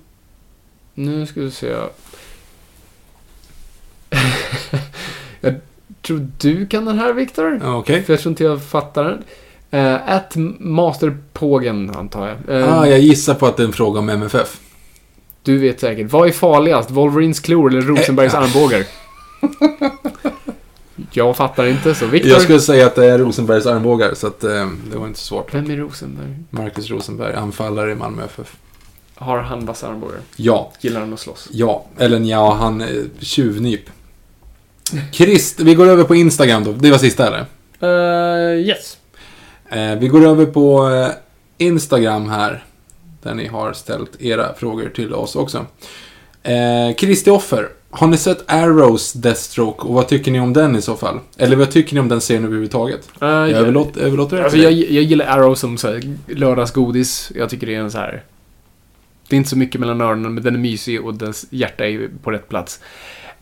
Speaker 2: nu ska vi se. *laughs* tror du kan den här, Viktor.
Speaker 1: Okej.
Speaker 2: För jag tror inte jag fattar den. Uh, at Masterpågen, antar jag. Eh,
Speaker 1: Ah, jag gissar på att det är en fråga om MFF.
Speaker 2: Du vet säkert. Vad är farligast? Wolverines klor eller Rosenbergs
Speaker 1: Eh,
Speaker 2: armbågar? *laughs* jag fattar inte, så Viktor...
Speaker 1: Jag skulle säga att det är Rosenbergs armbågar, så att eh, det var inte så svårt.
Speaker 2: Vem är Rosenberg?
Speaker 1: Marcus Rosenberg, anfallare i Malmö FF.
Speaker 2: Har han vassa armbågar?
Speaker 1: Ja,
Speaker 2: Gillar han att slåss?
Speaker 1: ja. Eller ja, han eh, tjuvnyp. Krist, vi går över på Instagram då. Det var sista eller?
Speaker 2: Uh, yes.
Speaker 1: Eh, vi går över på eh, Instagram här. Där ni har ställt era frågor till oss också. Eh, Kristi offer. Har ni sett Arrows Deathstroke och vad tycker ni om den i så fall? Eller vad tycker ni om den serien överhuvudtaget?
Speaker 2: Uh,
Speaker 1: Jag överlåter, överlåter det
Speaker 2: Alltså jag, jag gillar Arrow som så här, lördagsgodis. Jag tycker det är en så här... Det är inte så mycket mellan öronen, men den är mysig och dess hjärta är på rätt plats.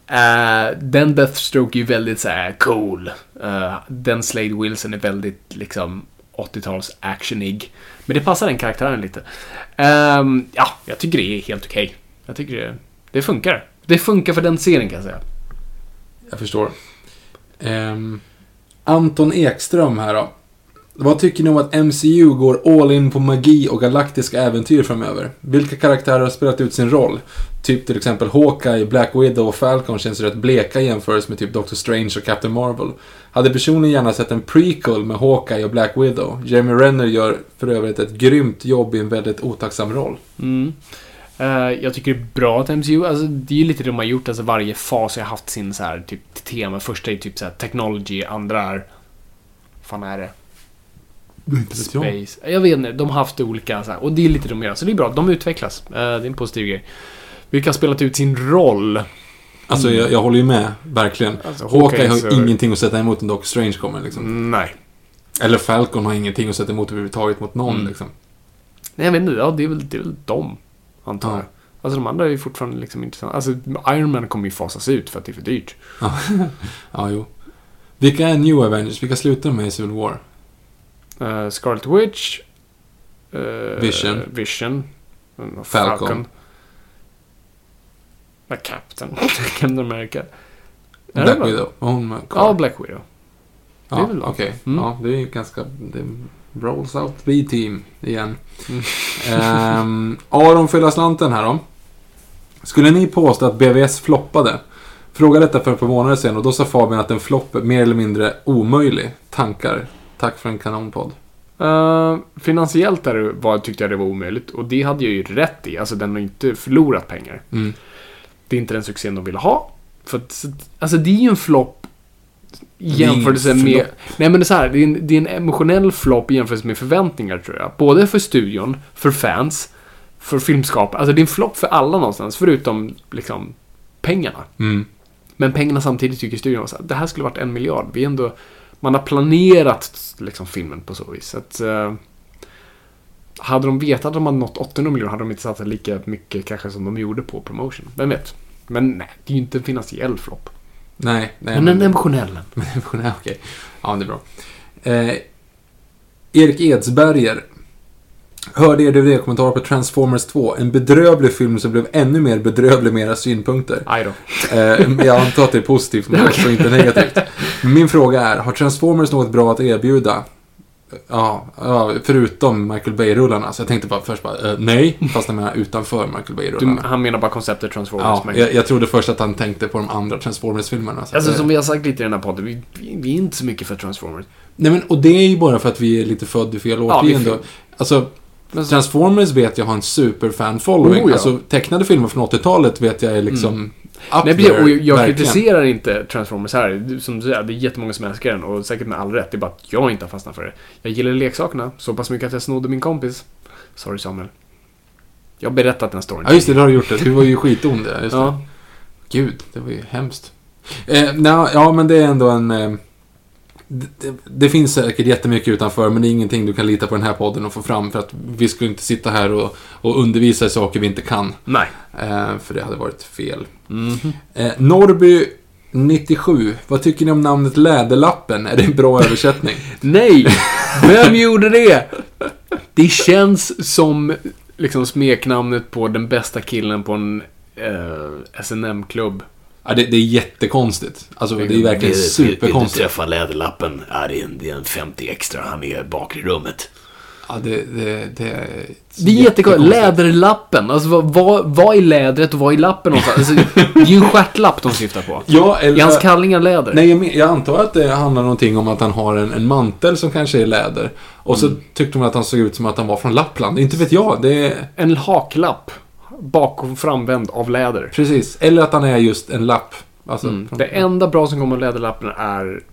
Speaker 2: Eh, den Deathstroke är ju väldigt så här cool. Uh, den Slade Wilson är väldigt liksom 80-tals actionig. Men det passar den karaktären lite. Um, ja, jag tycker det är helt okej. Jag tycker det, det funkar. Det funkar för den serien kan jag säga.
Speaker 1: Jag förstår. Um, Anton Ekström här då. Vad tycker ni om att MCU går all in på magi och galaktiska äventyr framöver? Vilka karaktärer har spelat ut sin roll? Typ till exempel Hawkeye, Black Widow och Falcon känns rätt bleka i jämförelse med typ Doctor Strange och Captain Marvel. Hade personligen gärna sett en prequel med Hawkeye och Black Widow. Jeremy Renner gör för övrigt ett grymt jobb i en väldigt otacksam roll.
Speaker 2: Mm. Uh, jag tycker det är bra att MCU, alltså det är ju lite det de har gjort, alltså varje fas har haft sin så här typ tema. Första är typ så här technology, andra är... fan är det? Space. Jag vet inte, de har haft olika så här, och det är lite de gör. Så det är bra, de utvecklas. Eh, det är en positiv grej. Vilka har spelat ut sin roll?
Speaker 1: Alltså jag, jag håller ju med, verkligen.
Speaker 2: Alltså,
Speaker 1: Hawkeye har
Speaker 2: så-
Speaker 1: ingenting att sätta emot när Doctor Strange kommer liksom.
Speaker 2: Mm, Nej.
Speaker 1: Eller Falcon har ingenting att sätta emot överhuvudtaget mot någon
Speaker 2: Mm.
Speaker 1: liksom.
Speaker 2: Nej, jag vet inte. Ja, det är väl, det är väl de, antar
Speaker 1: Ja.
Speaker 2: jag. Alltså de andra är ju fortfarande liksom intressanta. Alltså Iron Man kommer ju fasas ut för att det är för dyrt.
Speaker 1: Ja, *laughs* jo. Vilka är New Avengers? Vilka slutar med i Civil War?
Speaker 2: Uh, Scarlet Witch. eh,
Speaker 1: Vision.
Speaker 2: Vision. eh,
Speaker 1: Falcon.
Speaker 2: Ja, Captain. *laughs* Captain America. Är det
Speaker 1: Black? Widow? Hon
Speaker 2: Ja? Black Widow. är
Speaker 1: Ja,
Speaker 2: bra.
Speaker 1: okej.
Speaker 2: Mm.
Speaker 1: Ja, det är ganska... Det rolls out B-team igen.
Speaker 2: Mm.
Speaker 1: Ehm, Aron fyller slanten här då. Skulle ni påstå att BVS floppade? Frågade detta för ett par månader sedan och då sa Fabian att en flopp är mer eller mindre omöjlig. Tankar? Tack för en kanonpodd.
Speaker 2: Eh, finansiellt där var, tyckte jag det var omöjligt och det hade jag ju rätt i. Alltså den har inte förlorat pengar.
Speaker 1: Mm.
Speaker 2: Det är inte den succén de ville ha. För att, så- alltså det är ju en flopp jämförelse med... Nej men det är så här, det är en, det är en emotionell flopp i jämförelse med förväntningar tror jag. Både för studion, för fans, för filmskapare. Alltså det är en flopp för alla någonstans, förutom liksom pengarna.
Speaker 1: Mm.
Speaker 2: Men pengarna samtidigt tycker studion att det här skulle varit en miljard. Vi är ändå, man har planerat liksom, filmen på så vis. Att, eh, hade de vetat att de hade nått 800 miljoner hade de inte satsat lika mycket kanske som de gjorde på promotion. Vem vet? Men nej, det är ju inte en finansiell flopp.
Speaker 1: Nej, nej.
Speaker 2: Men en *laughs* emotionell.
Speaker 1: Nej, okej. Ja, det är bra. Eh, Erik Edsberger. Hörde er DVD-kommentar på Transformers 2. En bedrövlig film som blev ännu mer bedrövlig med era synpunkter.
Speaker 2: Aj då.
Speaker 1: Eh, jag antar att det är positivt, men *laughs* också inte negativt. Min fråga är, har Transformers något bra att erbjuda? Ja, ja förutom Michael Bay-rullarna. Så jag tänkte bara först bara, eh, nej. Fast jag menar utanför Michael Bay-rullarna.
Speaker 2: han menar bara konceptet Transformers.
Speaker 1: Ja, jag, jag trodde först att han tänkte på de andra Transformers-filmerna. så
Speaker 2: Alltså som vi har sagt lite i den här podden, vi, vi, vi är inte så mycket för Transformers.
Speaker 1: Nej men, och det är ju bara för att vi är lite född i fel
Speaker 2: Ja, vi
Speaker 1: årtionde. alltså, Transformers vet jag har en superfan-following.
Speaker 2: Oh, ja.
Speaker 1: Alltså, tecknade filmer från 80-talet vet jag är liksom up
Speaker 2: Nej,
Speaker 1: there,
Speaker 2: och jag, jag kritiserar inte Transformers här. Som du säger, det är jättemånga som älskar den och säkert med all rätt. Det är bara att jag inte har fastnat för det. Jag gillar leksakerna så pass mycket att jag snodde min kompis. Sorry Samuel. Jag har berättat den storyn.
Speaker 1: Ja, just det, det har du gjort det. Du var ju skitond. ja, det. Gud, det var ju hemskt. Eh, nej, ja, men det är ändå en... Eh, det, det, finns säkert jättemycket utanför, men det är ingenting du kan lita på den här podden och få fram. För att vi skulle inte sitta här och, och undervisa i saker vi inte kan.
Speaker 2: Nej.
Speaker 1: Eh, för det hade varit fel. Eh, Norby 97. Vad tycker ni om namnet Läderlappen? Är det en bra översättning? *laughs*
Speaker 2: Nej! Vem gjorde det? Det känns som liksom smeknamnet på den bästa killen på en eh, SNM-klubb.
Speaker 1: Ja, det, det är jättekonstigt. Alltså, det är verkligen
Speaker 4: Vill du
Speaker 1: superkonstigt.
Speaker 4: träffa Läderlappen? Ja, det är, en, det är en 50 extra. Han är bak i rummet.
Speaker 1: Ja, det, det, det är
Speaker 2: Det är jättekonstigt. Läderlappen. Alltså vad, vad, vad är lädret och vad är lappen någonstans? Alltså, det är ju en stjärtlapp de syftar på. *laughs*
Speaker 1: Ja, eller...
Speaker 2: Är hans kallingar läder?
Speaker 1: Nej, jag, men- jag antar att det handlar någonting om att han har en, en mantel som kanske är läder. Och så tyckte man att han såg ut som att han var från Lappland. Inte vet jag. Det är...
Speaker 2: En haklapp. Bakom framvänd av läder.
Speaker 1: Precis. Eller att han är just en lapp. Alltså, från-
Speaker 2: Det enda bra som kommer av Läderlappen är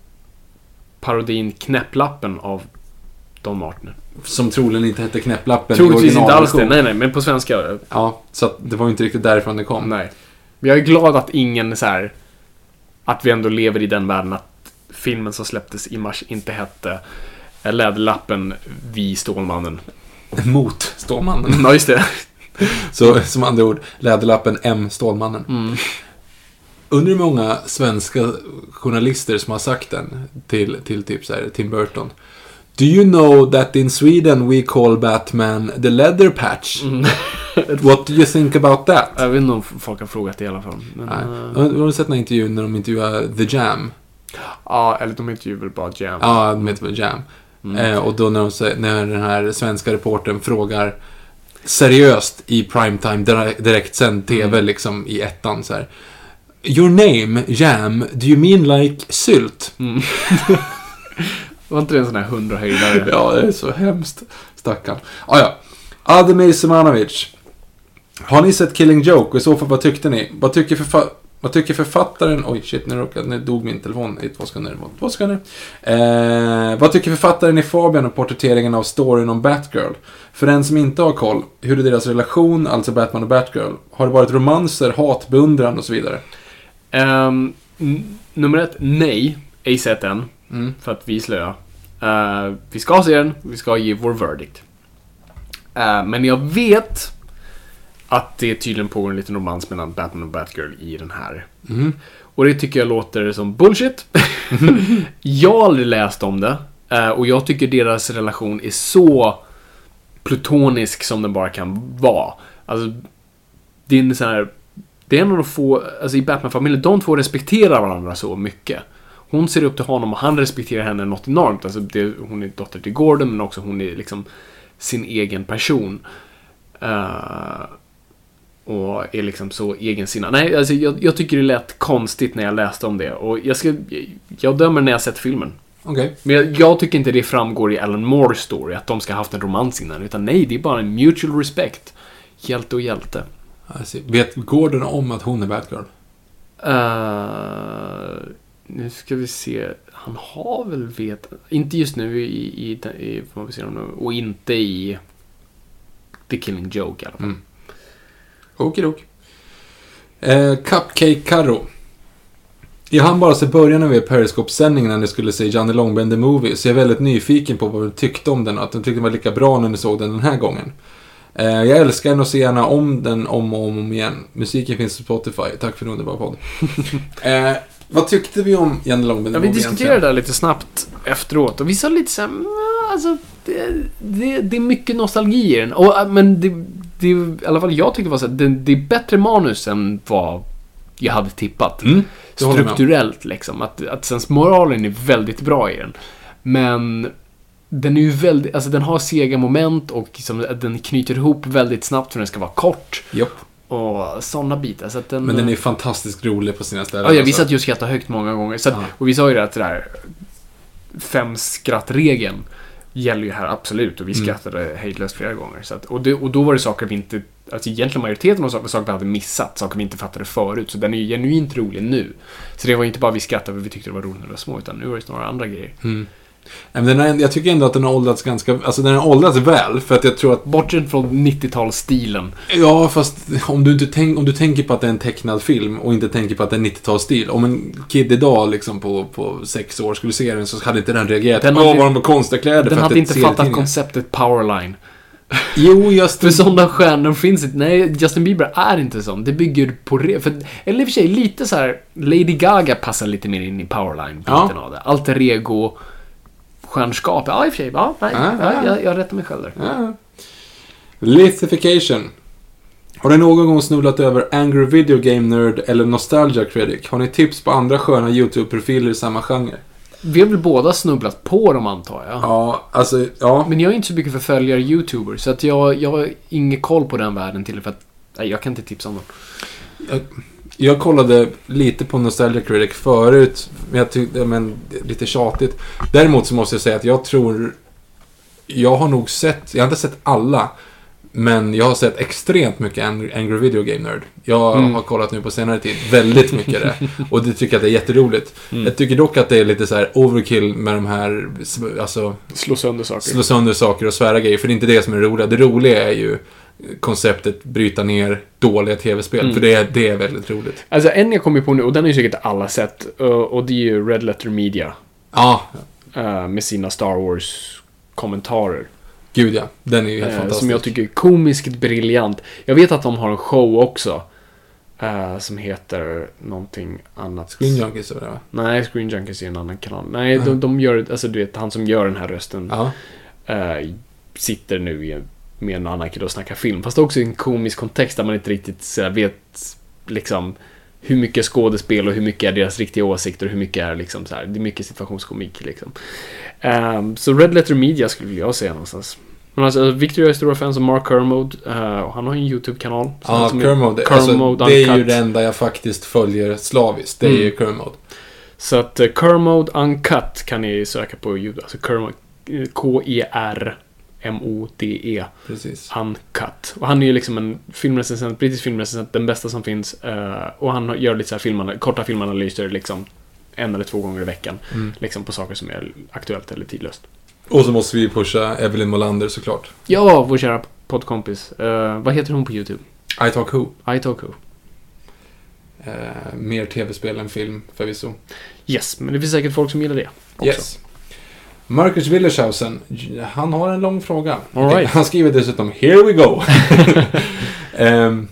Speaker 2: parodin Knäpplappen av Don Martin.
Speaker 1: Som troligen inte hette Knäpplappen
Speaker 2: Troligtvis inte alls det. Nej, nej, men på svenska.
Speaker 1: Ja, så att det var ju inte riktigt därifrån det kom.
Speaker 2: Nej. Jag är glad att ingen så här Att vi ändå lever i den världen att filmen som släpptes i mars inte hette Läderlappen, Vi Stålmannen.
Speaker 1: Mot Stålmannen.
Speaker 2: Ja, just det. *laughs*
Speaker 1: Så som andra ord, Läderlappen M. Stålmannen.
Speaker 2: Mm.
Speaker 1: Undrar hur många svenska journalister som har sagt den till, till typ så här, Tim Burton. Do you know that in Sweden we call Batman the leather patch?
Speaker 2: Mm. *laughs*
Speaker 1: What do you think about that?
Speaker 2: Jag vet inte om folk har frågat det i alla fall. Men,
Speaker 1: Nej.
Speaker 2: eh,
Speaker 1: Har du sett den här intervjun när de intervjuar The Jam?
Speaker 2: ja, eller de heter ju väl bara Jam.
Speaker 1: Ja, de heter väl Jam.
Speaker 2: Mm.
Speaker 1: Eh, och då när, de, när den här svenska reportern frågar seriöst i primetime, dire- direktsänd TV
Speaker 2: Mm.
Speaker 1: liksom i ettan så här. Your name, Jam, do you mean like sylt? *laughs*
Speaker 2: Var inte det en sån här hundrahöjdare?
Speaker 1: Ja, det är så hemskt. Stackarn. Ah, ja. Ademir Semanovic. Har ni sett Killing Joke? Och i så fall, vad tyckte ni? Vad tycker, förfa- vad tycker författaren... Oj, shit, nu, råkade, nu dog min telefon i två sekunder. Två sekunder. Eh, vad tycker författaren i Fabian om porträtteringen av storyn om Batgirl? För den som inte har koll, hur är deras relation, alltså Batman och Batgirl? Har det varit romanser, hat, beundran och så vidare?
Speaker 2: N- nummer ett, nej. Ej sett än.
Speaker 1: Mm.
Speaker 2: För att vi är slöa. Eh, vi ska se den, vi ska ge vår verdict. Eh, men jag vet att det tydligen pågår en liten romans mellan Batman och Batgirl i den här.
Speaker 1: Mm.
Speaker 2: Och det tycker jag låter som bullshit. *laughs* jag har aldrig läst om det. Eh, och jag tycker deras relation är så plutonisk som den bara kan vara. Alltså, det är en sån här... Det är en av de få, alltså i Batman-familjen, de två respekterar varandra så mycket. Hon ser upp till honom och han respekterar henne något enormt. Alltså det, hon är dotter till Gordon men också hon är liksom sin egen person. Uh, och är liksom så egensinnad. Nej, alltså jag, jag tycker det lät konstigt när jag läste om det. Och jag, ska, jag dömer när jag sett filmen.
Speaker 1: Okej.
Speaker 2: Men jag, jag tycker inte det framgår i Alan Moores story att de ska ha haft en romans innan. Utan nej, det är bara en mutual respect. Hjälte och hjälte.
Speaker 1: I see. Vet Gordon om att hon är Batgirl?
Speaker 2: Uh, nu ska vi se. Han har väl vet... Inte just nu i... i, i nu, och inte i The Killing Joke i alla fall.
Speaker 1: Mm. Okidok. Eh, Cupcake Carro. Jag hann bara se början av er Periscope-sändning när ni skulle se Janne Långben The Movie, så jag är väldigt nyfiken på vad ni tyckte om den och att ni tyckte den var lika bra när ni såg den den här gången. Eh, jag älskar den och ser gärna om den om och om igen. Musiken finns på Spotify. Tack för en underbar podd. *laughs* eh, vad tyckte vi om Janne Långben The
Speaker 2: Ja, vi diskuterade det där lite snabbt efteråt och vi sa lite såhär, alltså, det, det, det är mycket nostalgi i den. Och, äh, men det, det, i alla fall jag tyckte var så här, det, det är bättre manus än vad jag hade tippat.
Speaker 1: Mm, jag.
Speaker 2: Strukturellt liksom. Att, att sensmoralen är väldigt bra i den. Men den är ju väldigt, alltså den har sega moment och liksom, att den knyter ihop väldigt snabbt för den ska vara kort.
Speaker 1: Japp.
Speaker 2: Och sådana bitar. Så att den,
Speaker 1: Men den är fantastiskt rolig på sina ställen.
Speaker 2: Ja, ja, vi
Speaker 1: alltså.
Speaker 2: ju och skrattade högt många gånger. Så att. Och vi sa ju det att det där fem skrattregeln gäller ju här absolut och vi
Speaker 1: Mm.
Speaker 2: skrattade hejdlöst flera gånger. Så att, och, det, och då var det saker vi inte, alltså egentligen majoriteten av saker, saker vi hade missat, saker vi inte fattade förut. Så den är ju genuint rolig nu. Så det var inte bara vi skrattade för vi tyckte det var roligt när vi var små, utan nu var det snarare andra grejer.
Speaker 1: Nej, men den har, jag tycker ändå att den har åldrats ganska... Alltså den har åldrats väl, för att jag tror att...
Speaker 2: Bortsett från 90-talsstilen.
Speaker 1: Ja, fast om du, inte tänk, om du tänker på att det är en tecknad film och inte tänker på att det är 90-talsstil. Om en kid idag liksom på, på sex år skulle se den så hade inte den reagerat.
Speaker 2: Den
Speaker 1: Åh, vad de konstiga kläder.
Speaker 2: Den hade inte fattat
Speaker 1: serietidningar."
Speaker 2: konceptet powerline.
Speaker 1: Jo, just
Speaker 2: För sådana stjärnor finns inte. Nej, Justin Bieber är inte sån. Det bygger på... Re- för, eller i och för sig, lite så här. Lady Gaga passar lite mer in i powerline-biten
Speaker 1: Ja.
Speaker 2: av det. Alter ego stjärnskap. Ja, i och för sig. Ja, nej,
Speaker 1: ja, ja,
Speaker 2: ja. jag, jag rättar mig själv där.
Speaker 1: Ja. Lithification. Har ni någon gång snubblat över Angry Video Game Nerd eller Nostalgia Critic? Har ni tips på andra sköna YouTube-profiler i samma genre?
Speaker 2: Vi har väl båda snubblat på dem, antar jag.
Speaker 1: Ja, alltså, ja.
Speaker 2: Men jag är inte så mycket för följare YouTuber, så att jag, jag har ingen koll på den världen till för att... Nej, jag kan inte tipsa om dem.
Speaker 1: Jag, jag kollade lite på Nostalgia Critic förut, men jag tyckte, men lite tjatigt. Däremot så måste jag säga att jag tror, jag har nog sett, jag har inte sett alla, men jag har sett extremt mycket Angry, Video Game Nerd. Jag
Speaker 2: Mm.
Speaker 1: har kollat nu på senare tid väldigt mycket det. *laughs* Och det tycker jag att det är jätteroligt.
Speaker 2: Mm.
Speaker 1: Jag tycker dock att det är lite så här overkill med de här, alltså,
Speaker 2: Slå sönder saker.
Speaker 1: slå sönder saker och svära grejer. För det är inte det som är det roliga. Det roliga är ju konceptet bryta ner dåliga tv-spel.
Speaker 2: Mm.
Speaker 1: För det är, det är väldigt roligt.
Speaker 2: Alltså, en jag kommer på nu, och den har ju säkert alla sett, eh, och det är ju Red Letter Media.
Speaker 1: Ja,
Speaker 2: eh, Med sina Star Wars-kommentarer.
Speaker 1: gud ja. Den är ju helt
Speaker 2: Eh,
Speaker 1: fantastisk.
Speaker 2: som jag tycker är komiskt briljant. Jag vet att de har en show också. eh, som heter någonting annat.
Speaker 1: Screen Junkies det va?
Speaker 2: Nej, Screen Junkies är en annan kanal. Nej, de, de gör, alltså du vet, han som gör den här rösten
Speaker 1: Ja.
Speaker 2: eh, sitter nu i, med en annan kille och snackar film. Fast också i en komisk kontext där man inte riktigt så vet liksom hur mycket skådespel och hur mycket är deras riktiga åsikter och hur mycket är liksom så här, det är mycket situationskomik liksom. Ehm, så Red Letter Media skulle jag säga någonstans. Men alltså, Victor jag är stora fans av Mark Kermode eh, och han har ju en YouTube-kanal.
Speaker 1: Ja,
Speaker 2: han som är-
Speaker 1: Kermode. Alltså,
Speaker 2: Kermode
Speaker 1: det är ju det enda jag faktiskt följer slaviskt. Det är
Speaker 2: Mm.
Speaker 1: ju Kermode.
Speaker 2: Så att uh, Kermode Uncut kan ni söka på YouTube. Alltså Kermode, eh,
Speaker 1: Precis.
Speaker 2: Uncut. Och han är ju liksom en filmrecensent, brittisk filmrecensent, den bästa som finns. Eh, och han gör lite så här filmana, korta filmanalyser liksom en eller två gånger i veckan.
Speaker 1: Mm.
Speaker 2: Liksom på saker som är aktuellt eller tidlöst.
Speaker 1: Och så måste vi pusha Evelyn Molander såklart.
Speaker 2: Ja, vår kära poddkompis. Eh, vad heter hon på YouTube?
Speaker 1: I Talk Who.
Speaker 2: iTalk Who.
Speaker 1: Eh, mer tv-spel än film förvisso.
Speaker 2: Yes, men det finns säkert folk som gillar det. Också.
Speaker 1: Yes. Marcus Willershausen, han har en lång fråga.
Speaker 2: Right.
Speaker 1: Han skriver dessutom “Here we go”. *laughs* Ehm,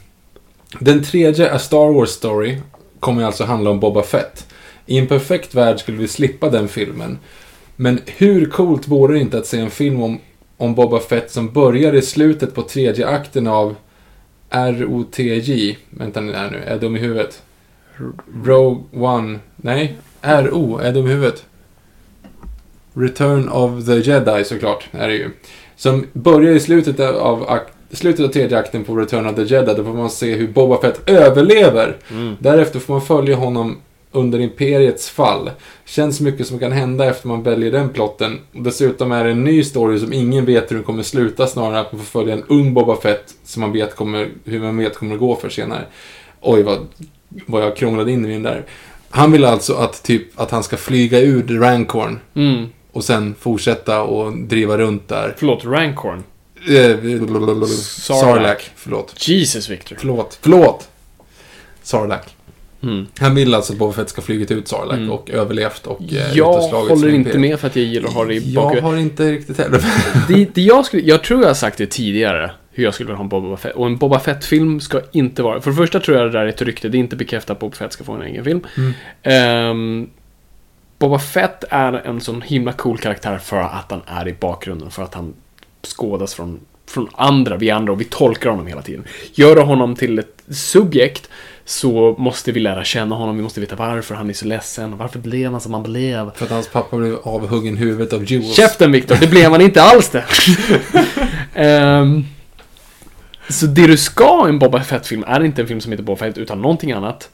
Speaker 1: den tredje A Star Wars Story kommer alltså handla om Boba Fett. I en perfekt värld skulle vi slippa den filmen. Men hur coolt vore det inte att se en film om, om Boba Fett som börjar i slutet på tredje akten av ROTJ. Vänta nu, är jag dum i huvudet? Rogue One. Nej, RO, är jag dum i huvudet? Return of the Jedi såklart, är det ju. Som börjar i slutet av akt slutet av tredje akten på Return of the Jedi, då får man se hur Boba Fett överlever. Därefter får man följa honom under Imperiets fall. Känns mycket som kan hända efter man väljer den plotten. Dessutom är det en ny story som ingen vet hur den kommer sluta, snarare än att man får följa en ung Boba Fett som man vet kommer, hur man vet kommer att gå för senare. Oj, vad, vad jag krånglade in i den där. Han vill alltså att, typ, att han ska flyga ur Rancorn
Speaker 2: Mm.
Speaker 1: Och sen fortsätta och driva runt där.
Speaker 2: Förlåt, Rancorn.
Speaker 1: Eh, Sarlacc. Förlåt.
Speaker 2: Jesus, Victor.
Speaker 1: Förlåt. Förlåt. Sarlacc.
Speaker 2: Mm.
Speaker 1: Han vill alltså att Boba Fett ska flugit ut Sarlacc och överlevt och eh,
Speaker 2: Jag håller inte med för att jag gillar att ha det i
Speaker 1: Jag
Speaker 2: bakhuvudet.
Speaker 1: har inte riktigt heller. *laughs*
Speaker 2: Det, det jag, skulle, jag tror jag har sagt det tidigare, hur jag skulle vilja ha en Boba Fett. Och en Boba Fett-film ska inte vara... För det första tror jag det där är ett rykte, det är inte bekräftat att Boba Fett ska få en egen film. Ehm, Boba Fett är en sån himla cool karaktär för att han är i bakgrunden, för att han skådas från, från andra, vi andra, och vi tolkar honom hela tiden. Gör du honom till ett subjekt så måste vi lära känna honom, vi måste veta varför han är så ledsen, varför blev han som han blev.
Speaker 1: För att hans pappa blev avhuggen huvudet av Jules.
Speaker 2: Käften Viktor, det blev man inte alls det. *laughs* Ehm, så det du ska i en Boba Fett-film är inte en film som heter Boba Fett, utan någonting annat.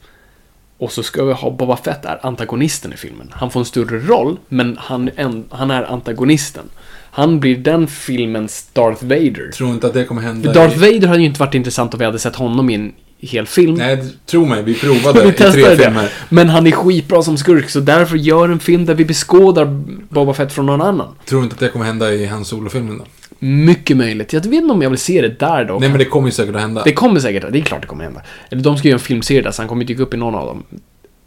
Speaker 2: Och så ska vi ha Boba Fett är antagonisten i filmen. Han får en större roll, men han, en, han är antagonisten. Han blir den filmens Darth Vader.
Speaker 1: Tror inte att det kommer hända.
Speaker 2: Darth
Speaker 1: i...
Speaker 2: Vader hade ju inte varit intressant om vi hade sett honom i en hel film.
Speaker 1: Nej, tro mig. Vi provade *laughs*
Speaker 2: Vi
Speaker 1: i tre
Speaker 2: det.
Speaker 1: filmer.
Speaker 2: Men han är skitbra som skurk, så därför gör en film där vi beskådar Boba Fett från någon annan.
Speaker 1: Tror inte att det kommer hända i hans solofilmen då?
Speaker 2: Mycket möjligt. Jag vet inte om jag vill se det där då.
Speaker 1: Nej, men det kommer ju säkert att hända.
Speaker 2: Det kommer säkert, det är klart det kommer hända. Eller de ska göra en filmserie där, så han kommer dyka upp i någon av dem.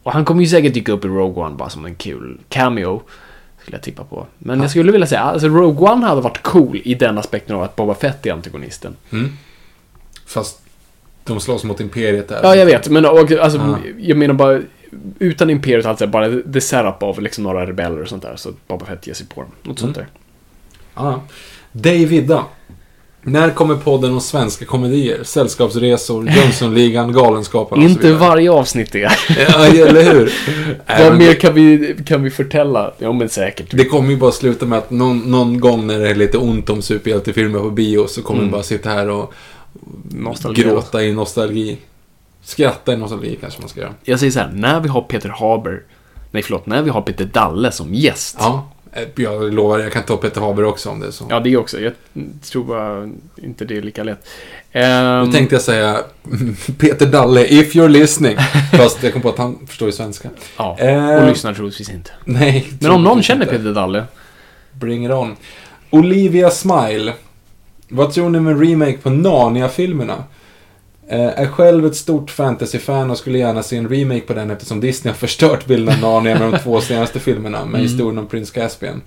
Speaker 2: Och han kommer ju säkert dyka upp i Rogue One bara som en kul cameo. Skulle jag tippa på. Men jag skulle vilja säga, alltså Rogue One hade varit cool i den aspekten av att Boba Fett är antagonisten.
Speaker 1: Fast de slåss mot Imperiet där.
Speaker 2: Ja, jag vet. Men och, alltså,
Speaker 1: Ja.
Speaker 2: jag menar bara, utan Imperiet alltså, bara the setup av liksom några rebeller och sånt där. Så Boba Fett ger sig på dem. Något sånt där.
Speaker 1: Ja. Davidda. När kommer podden om svenska komedier? Sällskapsresor, *laughs* Jönssonligan, Galenskaparna och så
Speaker 2: Inte
Speaker 1: vidare?
Speaker 2: varje avsnitt är.
Speaker 1: Ja, eller hur? *laughs*
Speaker 2: Vad mer
Speaker 1: det,
Speaker 2: kan vi, kan vi förtälla? Ja, men säkert.
Speaker 1: det kommer ju bara sluta med att någon, någon gång när det är lite ont om superhjältefilmer på bio så kommer vi bara sitta här och
Speaker 2: Nostalgi.
Speaker 1: gråta i nostalgi. Skratta i nostalgi kanske man ska göra.
Speaker 2: Jag säger så här, när vi har Peter Haber, nej förlåt, när vi har Peter Dalle som gäst.
Speaker 1: Ja, jag lovar, jag kan ta Peter Haber också om det är så.
Speaker 2: Ja, det också. Jag tror bara inte det är lika lätt. Ehm,
Speaker 1: Då tänkte jag säga *laughs* Peter Dalle, if you're listening. *laughs* Fast jag kom på att han förstår ju svenska.
Speaker 2: Ja,
Speaker 1: Eh,
Speaker 2: och lyssnar troligtvis inte.
Speaker 1: Nej.
Speaker 2: Men om någon känner
Speaker 1: inte.
Speaker 2: Peter Dalle,
Speaker 1: Bring it on. Olivia Smile. Vad tror ni om en remake på Narnia-filmerna? Eh, är själv ett stort fantasy-fan och skulle gärna se en remake på den eftersom Disney har *laughs* förstört bilden av Narnia med de två senaste filmerna med historien om prins Caspian.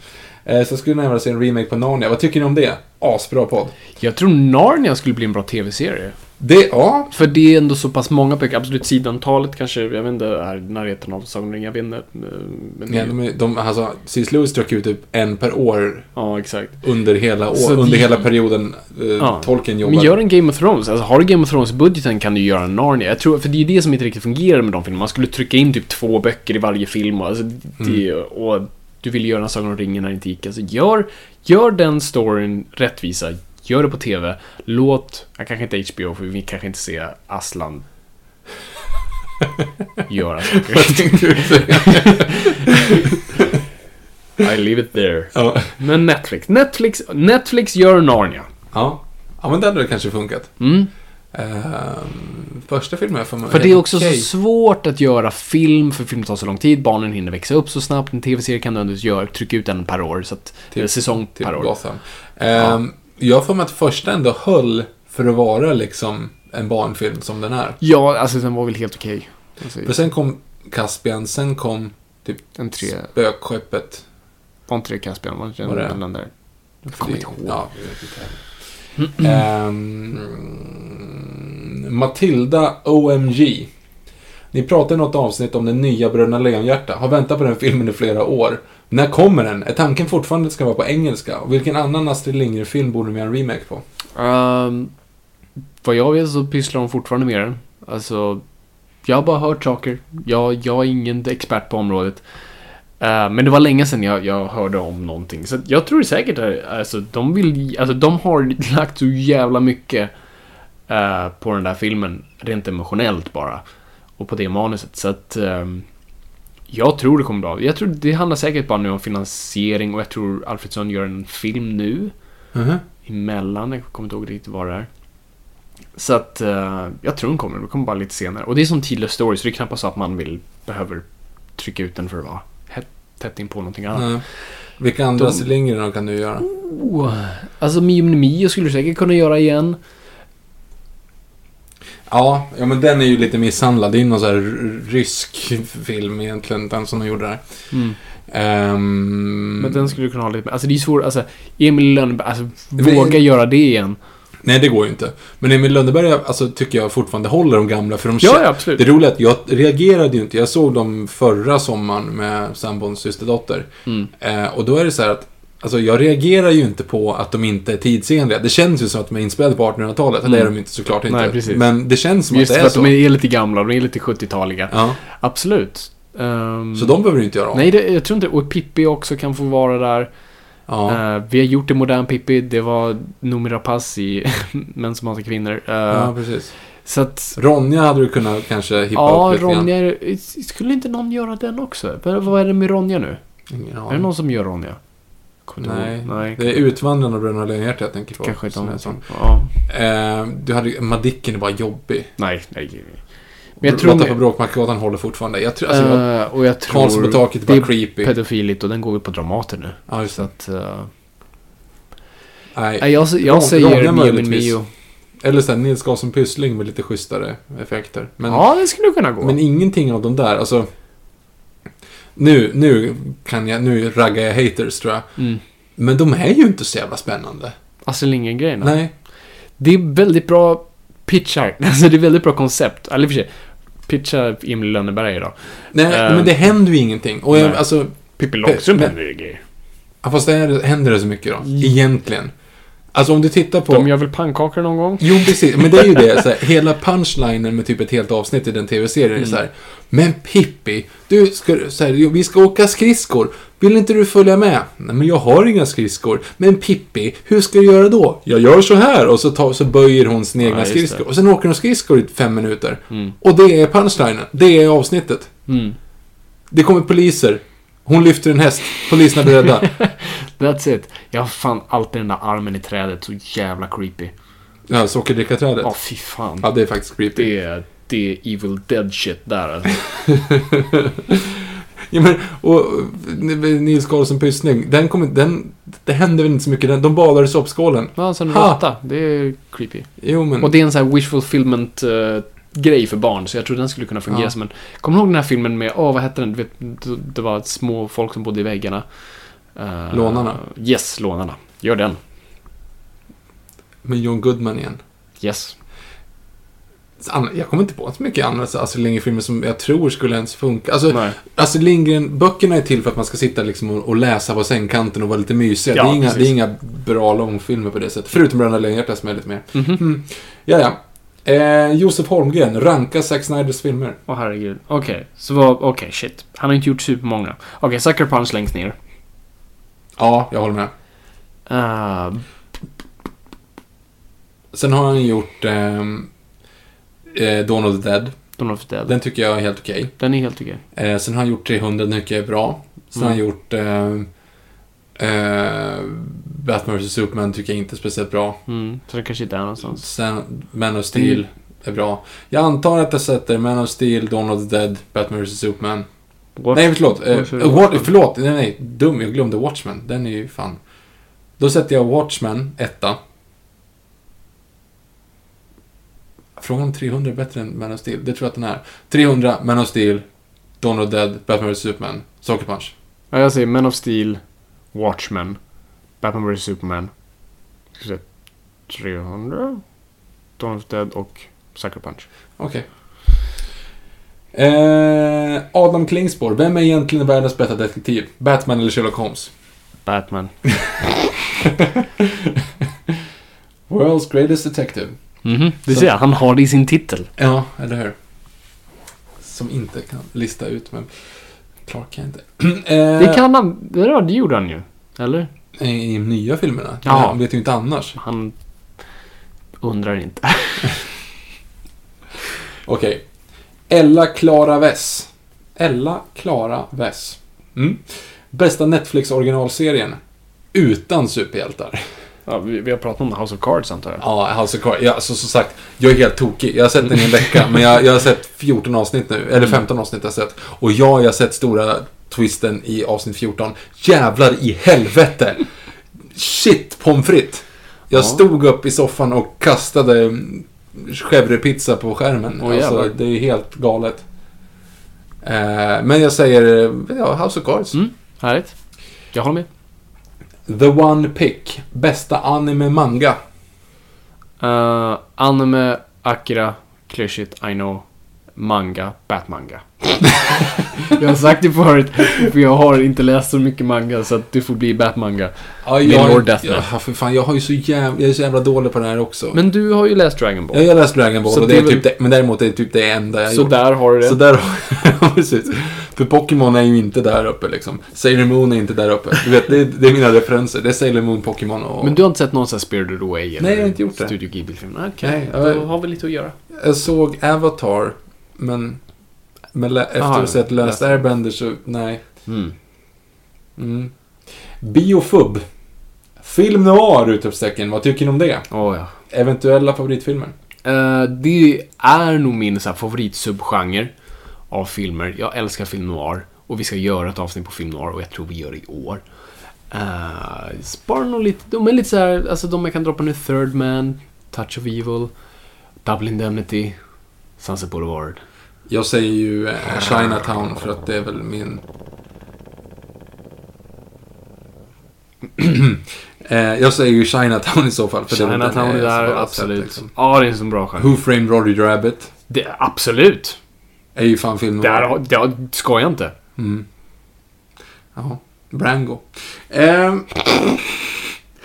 Speaker 1: Eh, så jag skulle gärna se en remake på Narnia. Vad tycker ni om det? Asbra podd.
Speaker 2: jag tror Narnia skulle bli en bra tv-serie.
Speaker 1: Det, ja.
Speaker 2: För det är ändå så pass många böcker, absolut sidantalet kanske, jag vet inte, är närheten av Sagan jag vet inte. eh, Men
Speaker 1: ja de, de, alltså, C.S. Lewis drar ut typ en per år
Speaker 2: ja, exakt.
Speaker 1: under hela, år, under hela perioden eh,
Speaker 2: Ja.
Speaker 1: Tolkien jobbar.
Speaker 2: Men gör en Game of Thrones. Alltså, har du Game of Thrones-budgeten kan du göra en Narnia. Jag tror, för det är ju det som inte riktigt fungerar med de filmerna. Man skulle trycka in typ två böcker i varje film. Och, alltså, det,
Speaker 1: Mm.
Speaker 2: och du vill göra en Sagan om ringen när det inte gick. Alltså, gör, gör den storyn rättvisa. Gör det på TV. Låt, jag kanske inte HBO för vi kanske inte se Aslan *laughs* göra saker. *laughs* I leave it there.
Speaker 1: Ja.
Speaker 2: Men Netflix. Netflix, Netflix gör Narnia.
Speaker 1: Ja. ja, men det hade kanske funkat.
Speaker 2: Mm.
Speaker 1: Ehm, första filmen jag får mig
Speaker 2: För det är också
Speaker 1: okej.
Speaker 2: så svårt att göra film, för film tar så lång tid, barnen hinner växa upp så snabbt, en tv-serie kan du ändå göra, trycka ut en per år, så att, eller säsong
Speaker 1: Typ
Speaker 2: per år.
Speaker 1: Gotham. Ehm, Jag får mig att första ändå höll för att vara liksom en barnfilm som den är.
Speaker 2: Ja, alltså den var väl helt okej. Alltså,
Speaker 1: För sen kom Caspian, sen kom typ
Speaker 2: en tre,
Speaker 1: Spökskeppet.
Speaker 2: var inte det Caspian? Var inte
Speaker 1: det?
Speaker 2: den, där? Jag kommer inte ihåg.
Speaker 1: Ja, jag vet inte heller. Ehm, Matilda OMG. Ni pratade i något avsnitt om den nya Bröderna Lejonhjärta. Har väntat på den filmen i flera år. När kommer den? Är tanken fortfarande att det ska vara på engelska? Och vilken annan Astrid Lindgren-film borde vi göra en remake på?
Speaker 2: Um, vad jag vet så pysslar de fortfarande med den. Alltså, jag har bara hört saker. Jag, jag är ingen expert på området. Uh, men det var länge sedan jag, jag hörde om någonting. Så jag tror säkert att alltså, de vill, alltså de har *laughs* lagt så jävla mycket uh, på den där filmen, rent emotionellt bara. Och på det manuset. Så att Um, jag tror det kommer bra. Jag tror det handlar säkert bara nu om finansiering och jag tror Alfredsson gör en film nu.
Speaker 1: Mhm.
Speaker 2: Emellan, jag kommer inte ihåg riktigt vad det är. Så att eh, jag tror den kommer, den kommer bara lite senare. Och det är som tidlös story, så det är knappast så att man vill, behöver trycka ut den för att vara tätt in på någonting annat.
Speaker 1: Ja. Vilka andra
Speaker 2: De-.
Speaker 1: Lindgren kan du göra?
Speaker 2: Oh, alltså Mio Mio skulle du säkert kunna göra igen.
Speaker 1: Ja, ja, men den är ju lite misshandlad. Det är ju någon sån här rysk film egentligen, den som de gjorde där. Ehm,
Speaker 2: Men den skulle du kunna ha lite. Alltså det är svårt, alltså Emil Lönneberg, alltså
Speaker 1: Men-
Speaker 2: våga göra det igen.
Speaker 1: Nej, det går ju inte. Men Emil Lönneberg alltså, tycker jag fortfarande håller de gamla, för de
Speaker 2: Ja, ja, absolut.
Speaker 1: Det roliga är att jag reagerade ju inte. Jag såg dem förra sommaren med sambons systerdotter.
Speaker 2: Mm.
Speaker 1: Eh, och då är det så här att Alltså jag reagerar ju inte på att de inte är tidsenliga. Det känns ju som att de är inspelade på 1800-talet. Det är de inte såklart inte.
Speaker 2: Mm. Nej, precis.
Speaker 1: Men det känns som
Speaker 2: Just
Speaker 1: att det
Speaker 2: för
Speaker 1: är
Speaker 2: att
Speaker 1: så.
Speaker 2: de är lite gamla, de är lite 70-taliga.
Speaker 1: Ja.
Speaker 2: Absolut. Ehm,
Speaker 1: Så de behöver du inte göra om.
Speaker 2: Nej, det, jag tror inte... Och Pippi också kan få vara där.
Speaker 1: Ja.
Speaker 2: Eh, vi har gjort det modern Pippi. Det var Noomi Rapace i *laughs* Män som hatar kvinnor. Eh,
Speaker 1: ja, precis.
Speaker 2: Så att...
Speaker 1: Ronja hade du kunnat kanske hippa
Speaker 2: Ja,
Speaker 1: upp lite
Speaker 2: Ronja... är- Skulle inte någon göra den också? Vad är det med Ronja nu?
Speaker 1: grann. Ingen
Speaker 2: Är det någon som gör Ronja?
Speaker 1: Nej.
Speaker 2: Nej.
Speaker 1: Det är Utvandrarna och Bröderna Lejonhjärta jag tänker på.
Speaker 2: Kanske inte
Speaker 1: som sån.
Speaker 2: Ja.
Speaker 1: Eh, du hade Madicken är bara jobbig.
Speaker 2: Nej, nej. nej. Men jag tror...
Speaker 1: Lotta på Bråkmakargatan håller fortfarande. Jag tror, alltså, jag,
Speaker 2: Eh, och jag tror...
Speaker 1: Karlsson på taket är
Speaker 2: det
Speaker 1: bara
Speaker 2: är
Speaker 1: creepy.
Speaker 2: pedofiligt och den går ju på Dramaten nu.
Speaker 1: ja, just
Speaker 2: Så
Speaker 1: det.
Speaker 2: att... eh,
Speaker 1: Nej.
Speaker 2: jag, jag
Speaker 1: Ron-
Speaker 2: säger Mio min. Mio.
Speaker 1: Eller såhär Nils Karlsson Pyssling med lite schysstare effekter. Men,
Speaker 2: ja, det skulle kunna gå.
Speaker 1: men ingenting av de där, alltså. Nu, nu kan jag, nu raggar jag haters tror jag.
Speaker 2: Mm.
Speaker 1: Men de är ju inte så jävla spännande.
Speaker 2: Astrid Lindgren-grejerna.
Speaker 1: Nej.
Speaker 2: Det är väldigt bra pitchar. *laughs* Alltså det är väldigt bra koncept. Eller och för sig, pitcha Emil Lönneberg idag.
Speaker 1: Nej,
Speaker 2: Eh,
Speaker 1: men det händer ju ingenting. Och jag, alltså,
Speaker 2: Pippi Långstrump händer det grejer.
Speaker 1: ja, fast det är, händer det så mycket då? Egentligen. Alltså om du tittar på...
Speaker 2: De gör väl pannkakor någon gång?
Speaker 1: Jo, precis. Men det är ju det. *laughs* Så här, hela punchlinen med typ ett helt avsnitt i den tv-serien är så här. Men Pippi, du ska, så här, vi ska åka skridskor. Vill inte du följa med? Nej, men jag har inga skridskor. Men Pippi, hur ska du göra då? Jag gör så här. Och så, tar, så böjer hon sina egna
Speaker 2: just
Speaker 1: skridskor. Och sen åker hon skridskor i fem minuter.
Speaker 2: Mm.
Speaker 1: Och det är punchlinen. Det är avsnittet.
Speaker 2: Mm.
Speaker 1: Det kommer poliser. Hon lyfter en häst. Poliserna är beredda. *laughs*
Speaker 2: That's it. Jag har fan alltid den där armen i trädet så jävla creepy.
Speaker 1: Ja, sockerdrickarträdet.
Speaker 2: Ja, fy fan.
Speaker 1: Ja, det är faktiskt creepy.
Speaker 2: Det är, det är evil dead shit där alltså. *laughs*
Speaker 1: Ja, men, och Nils Karlsson Pyssling, den kommer, den, det hände väl inte så mycket. Den, de badade i soppskålen.
Speaker 2: Ja, sen råtta. Det är creepy.
Speaker 1: Jo, men...
Speaker 2: Och det är en sån här wish fulfillment eh, grej för barn, så jag tror den skulle kunna fungera
Speaker 1: Ja.
Speaker 2: som en... Kommer du ihåg den här filmen med, åh vad hette den? Du vet, det- var små folk som bodde i väggarna. Eh,
Speaker 1: Lånarna.
Speaker 2: Yes, Lånarna. Gör den.
Speaker 1: Med John Goodman igen.
Speaker 2: Yes.
Speaker 1: Jag kommer inte på så mycket andra Astrid Lindgren-filmer som jag tror skulle ens funka. Alltså,
Speaker 2: Nej.
Speaker 1: Astrid Lindgren-böckerna är till för att man ska sitta liksom och, och läsa på sängkanten och vara lite mysiga.
Speaker 2: Ja,
Speaker 1: det, är inga, det är inga bra långfilmer på det sättet. Förutom Bröderna Lejonhjärta som är lite mer.
Speaker 2: Mhm.
Speaker 1: Mm. Ja, ja. Eh, Josef Holmgren, ranka Zack Snyders filmer.
Speaker 2: Åh herregud. Okej, så vad, okej shit. Han har inte gjort supermånga. Okej, Sucker Punch längst ner.
Speaker 1: Ja, jag håller med.
Speaker 2: Uh,
Speaker 1: Sen har han gjort ehm, eh, Dawn of the Dead.
Speaker 2: Dawn of the Dead. Den,
Speaker 1: Den tycker jag är helt okej.
Speaker 2: är helt okej.
Speaker 1: Eh, sen har han gjort 300, den tycker jag är bra. Sen har han
Speaker 2: Mm.
Speaker 1: gjort eh, eh, Batman vs Superman tycker jag inte är speciellt bra.
Speaker 2: Mm, så det kanske inte är någonstans.
Speaker 1: Sen Man of Steel
Speaker 2: Mm.
Speaker 1: är bra. Jag antar att jag sätter Man of Steel, Dawn of the Dead, Batman vs Superman.
Speaker 2: What?
Speaker 1: Nej, förlåt. Eh,
Speaker 2: Varför
Speaker 1: eh, förlåt, nej, nej. Dum, jag glömde Watchmen. Den är ju fan... Då sätter jag Watchmen, etta. Frågan om 300 är bättre än Man of Steel. Det tror jag att den är. 300, Man of Steel, Dawn of the Dead, Batman vs Superman, Sucker Punch.
Speaker 2: Ja, jag säger Man of Steel, Watchmen, Batman vs Superman. Ska vi se, 300? Dawn of Dead och Sucker Punch.
Speaker 1: Okej. Eh, Adam Klingspor. Vem är egentligen världens bästa detektiv? Batman eller Sherlock Holmes?
Speaker 2: Batman. *laughs*
Speaker 1: World's greatest detective.
Speaker 2: Mhm, du
Speaker 1: Så-
Speaker 2: ser, han har det i sin titel.
Speaker 1: Ja, eller hur? Som inte kan lista ut, men... Clark Kent. *clears throat* Eh,
Speaker 2: Det kan han... Var- det gjorde han ju. Eller?
Speaker 1: I, de nya filmerna.
Speaker 2: Ja.
Speaker 1: Han vet ju inte annars.
Speaker 2: Han undrar inte. *laughs*
Speaker 1: Okej. Ella Klara Wess. Ella Klara Wess. Mm. Bästa Netflix originalserien. Utan superhjältar.
Speaker 2: Ja, vi, vi har pratat om House of Cards antar jag.
Speaker 1: Ja, House of Cards. Ja, alltså, som sagt, jag är helt tokig. Jag har sett den i en vecka, men jag, jag har sett 14 avsnitt nu. Eller 15 avsnitt har jag sett. Och ja, jag har sett stora twisten i avsnitt 14. Jävlar i helvete! Shit, pommes frites! Jag
Speaker 2: Ja.
Speaker 1: stod upp i soffan och kastade mm, chèvrepizza på skärmen.
Speaker 2: Åh,
Speaker 1: alltså, det är helt galet. Eh, men jag säger, ja, House of Cards.
Speaker 2: Mm, härligt. Jag håller med.
Speaker 1: The One Pick. Bästa anime manga.
Speaker 2: Uh, anime, Akira, klyschigt, I know. Manga, Batmanga. *laughs* jag har sagt det förut, för jag har inte läst så mycket manga, så att du får bli Batmanga.
Speaker 1: Ja,
Speaker 2: Min
Speaker 1: jag,
Speaker 2: Lord Death
Speaker 1: ja, för fan, jag har ju så jävla, jag är så jävla dålig på det här också.
Speaker 2: Men du har ju läst Dragon Ball.
Speaker 1: Ja, jag har läst Dragon Ball,
Speaker 2: Så
Speaker 1: och
Speaker 2: det är väl-
Speaker 1: typ det, men däremot är det typ det enda jag har
Speaker 2: så
Speaker 1: gjort.
Speaker 2: där har du det.
Speaker 1: Så där *laughs* ja, precis. För Pokémon är ju inte där uppe liksom. Sailor Moon är inte där uppe. Du vet, det är, det är mina referenser. Det är Sailor Moon, Pokémon och...
Speaker 2: Men du har inte sett någon sån här Spirited Away? Eller
Speaker 1: Nej, jag har inte gjort det.
Speaker 2: Studio Ghibli-film? Okej,
Speaker 1: Nej,
Speaker 2: då
Speaker 1: jag-
Speaker 2: har vi lite att göra.
Speaker 1: Jag såg Avatar, men... Men efter att ha sett Last. Airbender så, nej.
Speaker 2: Mm.
Speaker 1: Mm. Biofub. Film noir, utropstecken. Vad tycker ni om det?
Speaker 2: Åh ja.
Speaker 1: Eventuella favoritfilmer?
Speaker 2: Eh, det är nog min så här, favoritsubgenre av filmer. Jag älskar film noir. Och vi ska göra ett avsnitt på film noir och jag tror vi gör det i år. Uh, Spara nog lite, de är lite så här, alltså de jag kan droppa nu, Third Man, Touch of Evil, Double Indemnity, Sunset Boulevard.
Speaker 1: Jag säger ju eh, Chinatown för att det är väl min... *clears throat* eh, jag säger ju Chinatown i så fall. För
Speaker 2: Chinatown är där, absolut.
Speaker 1: sett, liksom.
Speaker 2: Ja, det är en så bra genre.
Speaker 1: Who Framed Roger Rabbit
Speaker 2: Det, absolut!
Speaker 1: Är ju fan film
Speaker 2: Där,
Speaker 1: noir.
Speaker 2: har- jag inte.
Speaker 1: Mm. Ja, Brango. Eh,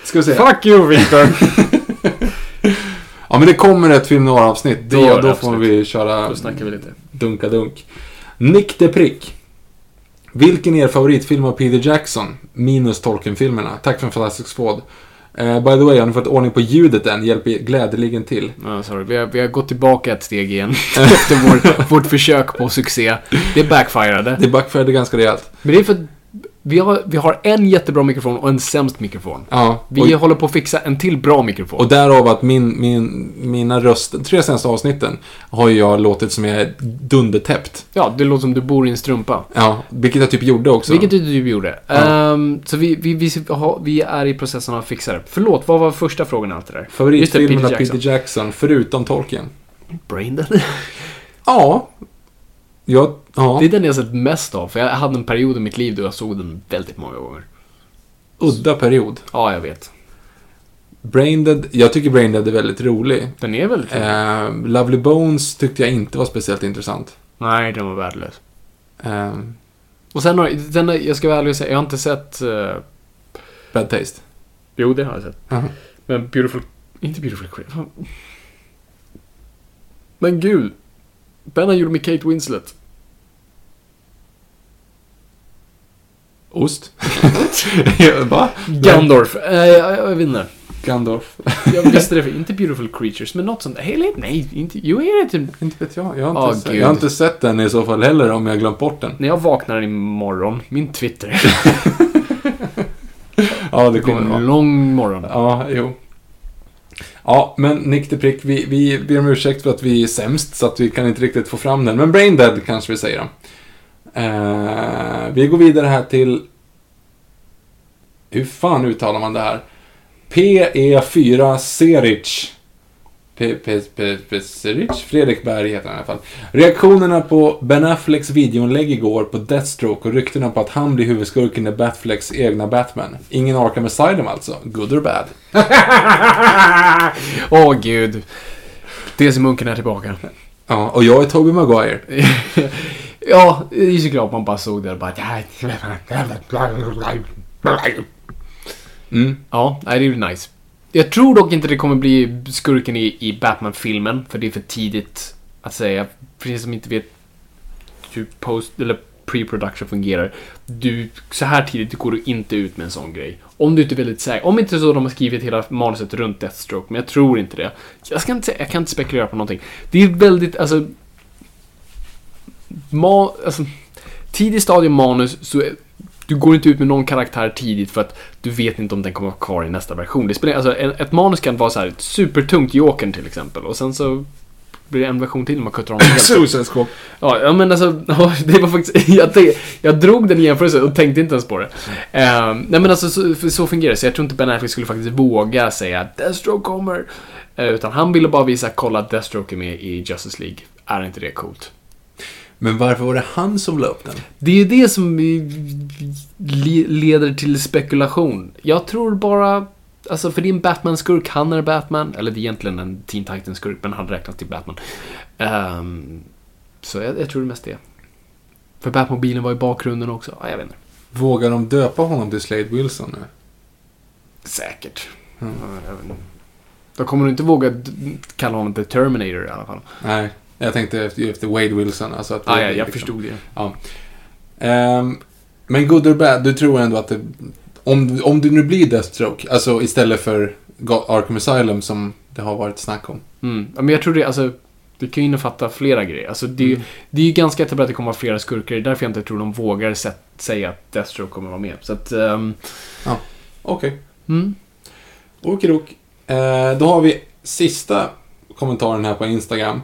Speaker 1: ska vi se.
Speaker 2: Fuck you, Victor! *laughs*
Speaker 1: Ja, men det kommer ett film noir-avsnitt.
Speaker 2: Det
Speaker 1: Då, då får vi köra
Speaker 2: Då snackar vi lite.
Speaker 1: dunka-dunk. Nick de Prick. Vilken är er favoritfilm av Peter Jackson? Minus Tolkien-filmerna. Tack för en fantastisk spåd. Eh, by the way, har ni fått ordning på ljudet än? Hjälper glädjeligen till.
Speaker 2: Ja, sorry. Vi har, vi har gått tillbaka ett steg igen. *laughs* Efter vår, vårt försök på succé. Det backfirade.
Speaker 1: Det backfirade ganska rejält.
Speaker 2: Men det är för att vi har, vi har en jättebra mikrofon och en sämst mikrofon.
Speaker 1: Ja,
Speaker 2: Vi håller på att fixa en till bra mikrofon.
Speaker 1: och därav att min, min, mina röster, tre senaste avsnitten, har ju jag låtit som jag är dundertäppt.
Speaker 2: ja, det låter som du bor i en strumpa.
Speaker 1: Ja, vilket jag typ gjorde också.
Speaker 2: Vilket du typ gjorde.
Speaker 1: Ja.
Speaker 2: Ehm, så vi, vi, vi, vi är i processen av att fixa det. Förlåt, vad var första frågan allt det där?
Speaker 1: Favoritfilmen av Peter Jackson, förutom Tolkien?
Speaker 2: Braindead.
Speaker 1: Ja. Ja, ja.
Speaker 2: Det är den jag sett mest av, för jag hade en period i mitt liv då jag såg den väldigt många gånger.
Speaker 1: udda period.
Speaker 2: Ja, jag vet.
Speaker 1: Braindead, jag tycker Braindead är väldigt rolig.
Speaker 2: Den är väldigt
Speaker 1: Eh, Lovely Bones tyckte jag inte var speciellt intressant.
Speaker 2: Nej, den var värdelös.
Speaker 1: Eh,
Speaker 2: Och sen har den, jag ska vara ärlig och säga, jag har inte sett... eh,
Speaker 1: bad Taste.
Speaker 2: jo, det har jag sett.
Speaker 1: Jaha.
Speaker 2: Men Beautiful... Inte Beautiful fan. Men gud. Ben han gjorde med Kate Winslet.
Speaker 1: Ost? Ja, *laughs* Va?
Speaker 2: Gandorf. Eh, jag, jag vet inte.
Speaker 1: Gandalf.
Speaker 2: Jag visste det, för inte Beautiful Creatures, men något sånt. Hej, nej, inte... Jo, är det typ...
Speaker 1: Inte vet jag. Jag har, inte
Speaker 2: Åh,
Speaker 1: sett,
Speaker 2: gud.
Speaker 1: jag har inte sett den i så fall heller om jag har glömt bort den.
Speaker 2: När jag vaknar imorgon, min Twitter. *laughs*
Speaker 1: Ja, det
Speaker 2: Det
Speaker 1: kommer
Speaker 2: kommer
Speaker 1: det
Speaker 2: en
Speaker 1: vara.
Speaker 2: lång morgon.
Speaker 1: Ja, jo. Ja, men Nick de Prick, vi, vi ber om ursäkt för att vi är sämst, så att vi kan inte riktigt få fram den. Men Braindead kanske vi säger då. Eh, vi går vidare här till... Hur fan uttalar man det här? PE4 Seric. P- P- P- P- Seric? Fredrik Berg heter han i alla fall. Reaktionerna på Ben Afflecks videoinlägg igår på Deathstroke och ryktena på att han blir huvudskurken i Batflecks egna Batman. Ingen Arkham Asylum alltså. Good or bad? *laughs*
Speaker 2: Åh, gud. DC-munken är tillbaka.
Speaker 1: Ja, och jag är Tobey Maguire. *laughs*
Speaker 2: ja, det är ju såklart man bara såg det och bara...
Speaker 1: Mm.
Speaker 2: Ja, nej, det är ju nice. Jag tror dock inte det kommer bli skurken i, i Batman-filmen, för det är för tidigt att säga. Precis som inte vet hur post, eller pre-production fungerar. Du, så här tidigt går du inte ut med en sån grej. Om du inte är väldigt säker. Om inte så de har skrivit hela manuset runt Deathstroke, men jag tror inte det. Jag, ska inte, jag kan inte spekulera på någonting. Det är väldigt, alltså... Ma, alltså tidig stadium manus så du går inte ut med någon karaktär tidigt för att du vet inte om den kommer vara kvar i nästa version. Det spelar, alltså, ett manus kan vara så här supertungt Jokern till exempel och sen så blir det en version till när man kuttar om det helt.
Speaker 1: Suicide Squad.
Speaker 2: Ja, ja, men alltså, *laughs* det var faktiskt, *laughs* jag, tänkte, jag drog den jämförelsen och tänkte inte ens på det. Ehm, nej men alltså, så, så fungerar det. Så jag tror inte Ben Affleck skulle faktiskt våga säga att Deathstroke kommer. Eh, utan han ville bara visa, kolla att Deathstroke är med i Justice League. Är inte det coolt?
Speaker 1: Men varför var det han som la upp den?
Speaker 2: Det är ju det som le- leder till spekulation. Jag tror bara... Alltså, för det är en Batman-skurk, han är Batman. Eller det är egentligen en Teen Titans-skurk, men han räknas till Batman. Ehm, så jag, jag tror det mest det. För Batmobilen var i bakgrunden också. Ja, jag vet inte.
Speaker 1: Vågar de döpa honom till Slade Wilson nu?
Speaker 2: Säkert.
Speaker 1: Mm.
Speaker 2: Då kommer du inte våga kalla honom The Terminator i alla fall.
Speaker 1: Nej, jag tänkte efter, efter Wade Wilson. Alltså att det
Speaker 2: Ah, ja, jag
Speaker 1: liksom-
Speaker 2: förstod det.
Speaker 1: Ja. Ehm, men good or bad, du tror ändå att det... Om, om det nu blir Deathstroke, alltså istället för Arkham Asylum som det har varit snack om.
Speaker 2: Mm. Ja, men jag tror det, alltså, det kan ju innefatta flera grejer. Alltså, det,
Speaker 1: Mm.
Speaker 2: det är ju ganska etablerat att det kommer vara flera skurkar. Det är därför jag inte tror de vågar sätt, säga att Deathstroke kommer vara med. Så att, ehm,
Speaker 1: Okej,
Speaker 2: mm.
Speaker 1: okidok. Eh, då har vi sista kommentaren här på Instagram.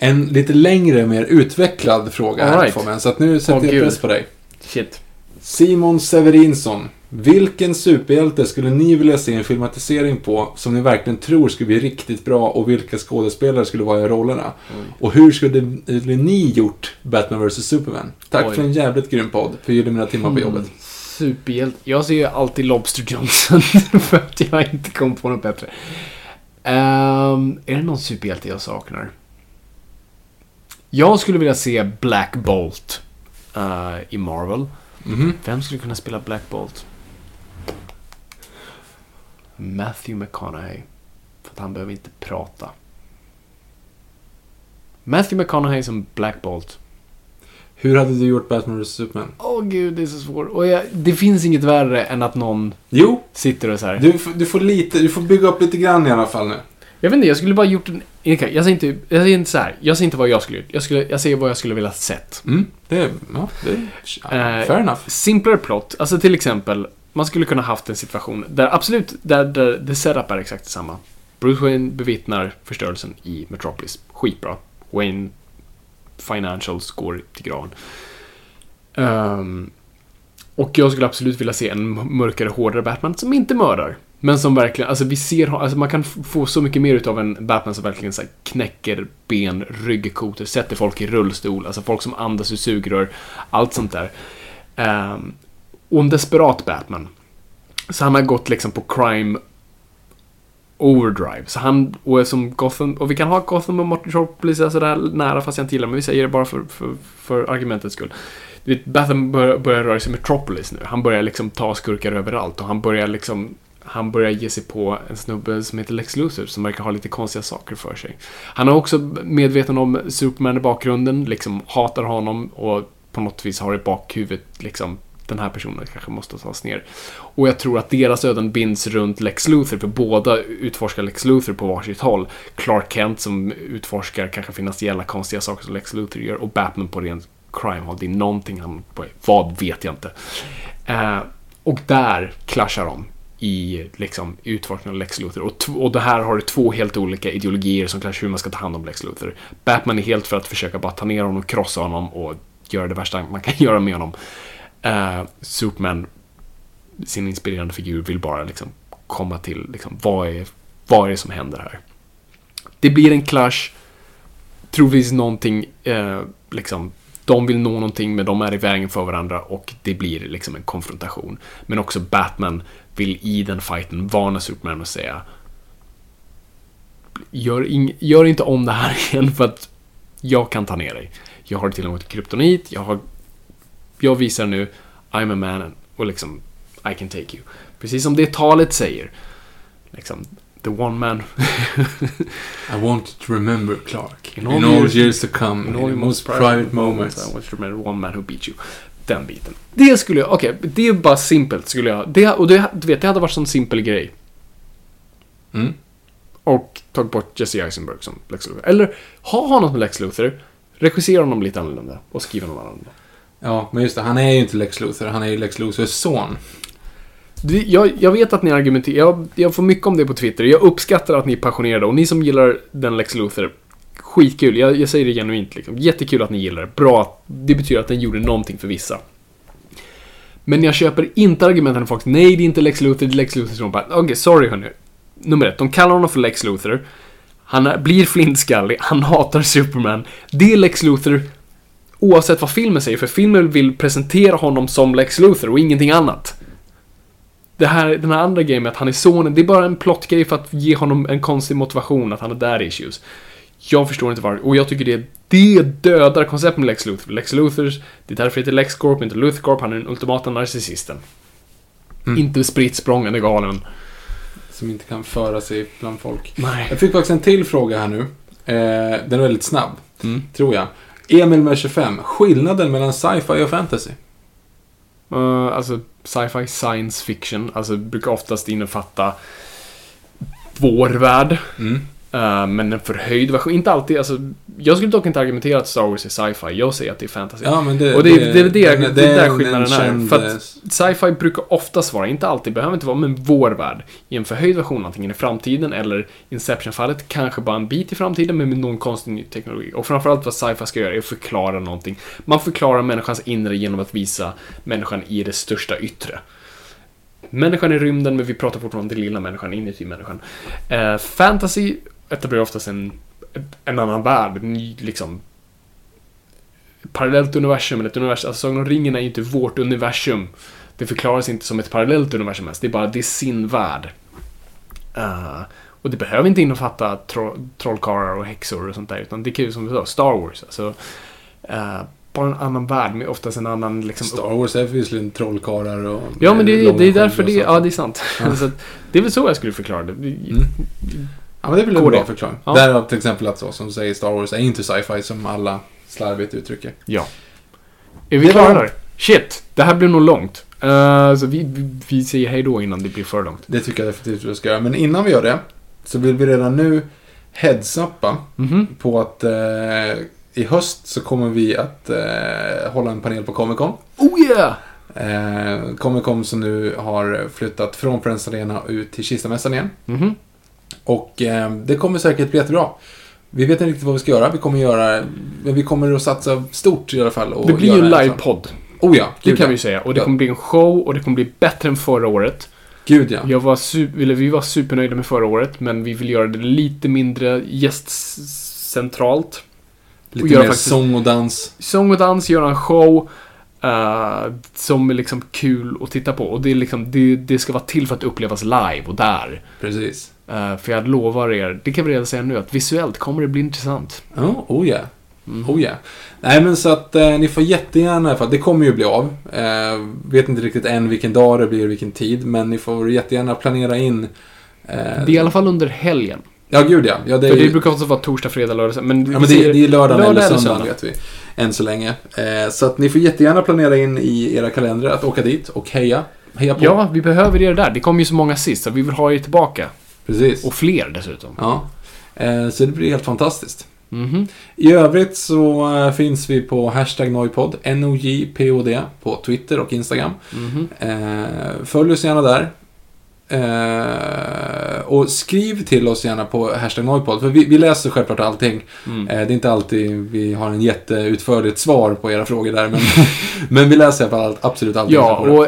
Speaker 1: En lite längre, mer utvecklad fråga
Speaker 2: All
Speaker 1: här
Speaker 2: right.
Speaker 1: får man. Så att nu sätter
Speaker 2: Åh,
Speaker 1: jag press på dig.
Speaker 2: Shit.
Speaker 1: Simon Severinsson. Vilken superhjälte skulle ni vilja se en filmatisering på som ni verkligen tror skulle bli riktigt bra och vilka skådespelare skulle vara i rollerna? Och hur skulle ni gjort Batman vs Superman? Tack
Speaker 2: Oj.
Speaker 1: för en jävligt grym podd. Förgyller mina timmar på
Speaker 2: Mm.
Speaker 1: jobbet.
Speaker 2: Superhjälte. Jag ser ju alltid Lobster Johnson *laughs* för att jag inte kom på något bättre. Ehm, är det någon superhjälte jag saknar? Jag skulle vilja se Black Bolt eh, i Marvel.
Speaker 1: Mhm.
Speaker 2: Vem skulle kunna spela Black Bolt? Matthew McConaughey. För att han behöver inte prata. Matthew McConaughey som Black Bolt.
Speaker 1: Hur hade du gjort Batman vs Superman?
Speaker 2: Åh gud, det är så svårt. Och jag, det finns inget värre än att någon
Speaker 1: Jo,
Speaker 2: sitter och så här.
Speaker 1: du, du får lite, du får bygga upp lite grann i alla fall nu.
Speaker 2: Jag vet inte, jag skulle bara gjort en... Jag säger inte, jag säger inte så här. Jag säger inte vad jag skulle gjort. Jag, skulle, jag säger vad jag skulle vilja sett.
Speaker 1: Mm, det ja, det är
Speaker 2: Eh,
Speaker 1: fair enough.
Speaker 2: Simplare plot. Alltså till exempel, man skulle kunna haft en situation där absolut, där, där the setup är exakt detsamma. Bruce Wayne bevittnar förstörelsen i Metropolis. Skitbra. Wayne Financials går till graven. Ehm, och jag skulle absolut vilja se en mörkare, hårdare Batman som inte mördar. Men som verkligen, alltså vi ser, alltså man kan få så mycket mer utav en Batman som verkligen så här knäcker ben, ryggkotor, sätter folk i rullstol, alltså folk som andas ur sugrör, allt sånt där. Um, och en desperat Batman. Så han har gått liksom på crime overdrive. Så han, och som Gotham, och vi kan ha Gotham och Metropolis alltså sådär nära fast jag inte gillar men vi säger det bara för, för, för argumentets skull. Du vet, Batman börjar, börjar röra sig i Metropolis nu. Han börjar liksom ta skurkar överallt och han börjar liksom han börjar ge sig på en snubbe som heter Lex Luthor som verkar ha lite konstiga saker för sig. Han är också medveten om Superman i bakgrunden, liksom hatar honom och på något vis har i bakhuvudet liksom den här personen kanske måste tas ner. Och jag tror att deras öden binds runt Lex Luthor, för båda utforskar Lex Luthor på varsitt håll. Clark Kent som utforskar kanske finansiella konstiga saker som Lex Luthor gör och Batman på rent crime håll. Det är någonting han... Vad vet jag inte. Eh, och där clashar de i liksom, utforskningen av Lex Luthor. Och, och det här har du två helt olika ideologier som kanske hur man ska ta hand om Lex Luthor. Batman är helt för att försöka bara ta ner honom, krossa honom och göra det värsta man kan *laughs* göra med honom. Uh, Superman, sin inspirerande figur, vill bara liksom komma till liksom, vad, är, vad är det som händer här? Det blir en clash, troligtvis någonting, uh, liksom, de vill nå någonting men de är i vägen för varandra och det blir liksom en konfrontation. Men också Batman vill i den fighten varna Superman och säga Gör, ing, gör inte om det här *laughs* igen för att jag kan ta ner dig. Jag har till kryptonit, jag har jag visar nu I'm a man och liksom I can take you. Precis som det talet säger. Liksom, the one man *laughs*
Speaker 1: I want to remember Clark.
Speaker 2: In
Speaker 1: In
Speaker 2: all
Speaker 1: all,
Speaker 2: years-
Speaker 1: years, to come. In,
Speaker 2: all your
Speaker 1: most private moments.
Speaker 2: I want to remember one man who beat you. Den biten. Det skulle jag, okej, det är bara simpelt skulle jag, det, och det, du vet, det hade varit en sån simpel grej.
Speaker 1: Mm.
Speaker 2: Och tagit bort Jesse Eisenberg som Lex Luthor. Eller ha honom som Lex Luthor, regissera honom lite annorlunda och skriva honom annorlunda.
Speaker 1: Ja, men just det. Han är ju inte Lex Luthor. Han är ju Lex Luthors son.
Speaker 2: Jag, jag vet att ni argumenterar, jag, jag får mycket om det på Twitter. Jag uppskattar att ni är passionerade och ni som gillar den Lex Luthor, skitkul. Jag, jag säger det genuint liksom. Jättekul att ni gillar det. Bra. Det betyder att den gjorde någonting för vissa. Men jag köper inte argumenten från folk nej, det är inte Lex Luthor, det är Lex Luthor som bara, okej, sorry hörni. Nummer ett, de kallar honom för Lex Luthor. Han är, blir flintskallig, han hatar Superman. Det är Lex Luthor oavsett vad filmen säger, för filmen vill presentera honom som Lex Luthor och ingenting annat. Det här, den här andra grejen med att han är sonen, det är bara en plottgrej för att ge honom en konstig motivation att han har där issues. Jag förstår inte varför, och jag tycker det, det dödar konceptet med Lex Luthor. Lex Luthors, det är därför det heter Lex Corp, inte Luthor Corp, han är den ultimata narcissisten. Inte spritt språngande galen.
Speaker 1: Som inte kan föra sig bland folk.
Speaker 2: Nej.
Speaker 1: Jag fick faktiskt en till fråga här nu. Eh, den är väldigt snabb,
Speaker 2: Mm.
Speaker 1: tror jag. Emil med 25. Skillnaden mellan sci-fi och fantasy?
Speaker 2: Uh, alltså, sci-fi science fiction, alltså brukar oftast innefatta vår värld.
Speaker 1: Mm.
Speaker 2: Uh, men en förhöjd version, inte alltid, alltså, jag skulle dock inte argumentera att Star Wars är sci-fi, jag säger att det är fantasy.
Speaker 1: Ja, det,
Speaker 2: och det, är- det väl det, det,
Speaker 1: det
Speaker 2: är där
Speaker 1: en-
Speaker 2: skillnaden
Speaker 1: en
Speaker 2: är. För
Speaker 1: eh,
Speaker 2: att sci-fi brukar oftast vara, inte alltid, behöver inte vara, men vår värld. I en förhöjd version, antingen i framtiden eller Inception-fallet, kanske bara en bit i framtiden, men med någon konstig ny teknologi. Och framförallt vad sci-fi ska göra är att förklara någonting. Man förklarar människans inre genom att visa människan i det största yttre. Människan i rymden, men vi pratar fortfarande om den lilla människan inuti människan. Eh, fantasy etablerar oftast en, en annan värld, liksom parallellt universum, eller ett universum, alltså Sagan om ringen är ju inte vårt universum. Det förklaras inte som ett parallellt universum ens, det är bara, det är sin värld. Eh, och det behöver inte innefatta tro, trollkarlar och häxor och sånt där, utan det kan ju som vi sa, Star Wars, alltså. eh, bara en annan värld med oftast en annan liksom...
Speaker 1: Star Wars är visserligen trollkarlar och...
Speaker 2: Ja, men det, det är därför det, ja det är sant. *laughs* så att, det är väl så jag skulle förklara det.
Speaker 1: Mm. Ja, men det är väl en bra förklaring.
Speaker 2: Ja.
Speaker 1: Därav till exempel att så som du säger Star Wars är inte sci-fi som alla slarvigt uttrycker.
Speaker 2: Ja. Är vi
Speaker 1: Det
Speaker 2: klara
Speaker 1: var-
Speaker 2: där? Shit, det här blir nog långt. Eh, så vi, vi, vi säger hej då innan det blir för långt.
Speaker 1: Det tycker jag definitivt att vi ska göra. Men innan vi gör det så vill vi redan nu heads-uppa
Speaker 2: Mhm.
Speaker 1: på att eh, i höst så kommer vi att eh, hålla en panel på Comic Con.
Speaker 2: Oh yeah!
Speaker 1: Eh, Comic Con som nu har flyttat från Friends Arena ut till Kistamässan igen.
Speaker 2: Mhm.
Speaker 1: Och eh, det kommer säkert bli jättebra. Vi vet inte riktigt vad vi ska göra. Vi kommer göra, men vi kommer att satsa stort i alla fall. och
Speaker 2: Det blir ju en livepodd.
Speaker 1: Oh ja,
Speaker 2: Det kan
Speaker 1: ja.
Speaker 2: vi säga. Och det kommer bli en show och det kommer bli bättre än förra året.
Speaker 1: Gud ja.
Speaker 2: Jag var su- eller vi var supernöjda med förra året, men vi vill göra det lite mindre gästcentralt.
Speaker 1: Lite mer
Speaker 2: faktiskt-
Speaker 1: sång och dans.
Speaker 2: Sång och dans, göra en show eh, som är liksom kul att titta på. Och det, är liksom, det, det ska vara till för att upplevas live och där.
Speaker 1: Precis.
Speaker 2: Eh, för jag lovar er, det kan vi redan säga nu, att visuellt kommer det bli intressant.
Speaker 1: Ja, oh ja.
Speaker 2: Mm.
Speaker 1: Oh ja. Nej men så att eh, ni får jättegärna, för det kommer ju bli av. Eh, vet inte riktigt än vilken dag det blir, vilken tid, men ni får jättegärna planera in. Eh,
Speaker 2: Det är i alla fall under helgen.
Speaker 1: Ja, gud ja. ja det är
Speaker 2: För det
Speaker 1: ju-
Speaker 2: brukar också vara torsdag, fredag, lördag, men,
Speaker 1: Ja, men det,
Speaker 2: säger
Speaker 1: det är lördagen
Speaker 2: lördag
Speaker 1: eller söndagen vet vi. Än så länge. Eh, så att ni får jättegärna planera in i era kalendrar att åka dit och heja. Heja på.
Speaker 2: Ja, vi behöver er där. Det kom ju så många sist, så vi vill ha er tillbaka.
Speaker 1: Precis.
Speaker 2: Och fler dessutom.
Speaker 1: Ja. Eh, så det blir helt fantastiskt.
Speaker 2: Mhm.
Speaker 1: I övrigt så eh, finns vi på hashtag Noipod, N-O-J-P-O-D, på Twitter och Instagram.
Speaker 2: Mhm.
Speaker 1: Eh, följ oss gärna där. Eh, och skriv till oss gärna på hashtag Noipod, för vi, vi läser självklart allting.
Speaker 2: Mm.
Speaker 1: Eh, det är inte alltid vi har en jätteutförligt svar på era frågor där, men, *laughs* men vi läser i alla fall allt- absolut allting.
Speaker 2: Ja, och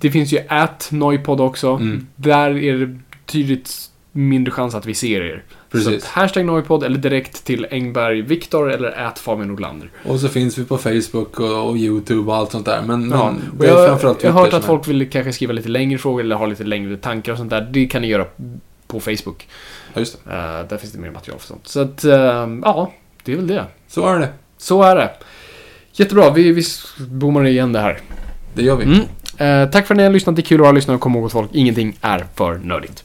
Speaker 2: det finns ju at Noipod också.
Speaker 1: Mm.
Speaker 2: Där är det betydligt mindre chans att vi ser er.
Speaker 1: Precis.
Speaker 2: Så hashtag Noipod eller direkt till Engberg Viktor eller at Fabian Nordlander.
Speaker 1: Och så finns vi på Facebook och, och YouTube och allt sånt där. Men,
Speaker 2: Ja,
Speaker 1: men det är
Speaker 2: jag,
Speaker 1: framförallt
Speaker 2: jag har hört att
Speaker 1: är-
Speaker 2: folk vill kanske skriva lite längre frågor eller ha lite längre tankar och sånt där. Det kan ni göra på Facebook.
Speaker 1: Ja, just det.
Speaker 2: Eh, där finns det mer material för sånt. Så att, eh, ja, det är väl det.
Speaker 1: Så är det.
Speaker 2: Så är det. Jättebra, vi, vi bommar igen det här.
Speaker 1: Det gör vi.
Speaker 2: Mm. Eh, tack för att ni har lyssnat. Det är kul att ha lyssnat och kom ihåg att folk, ingenting är för nördigt.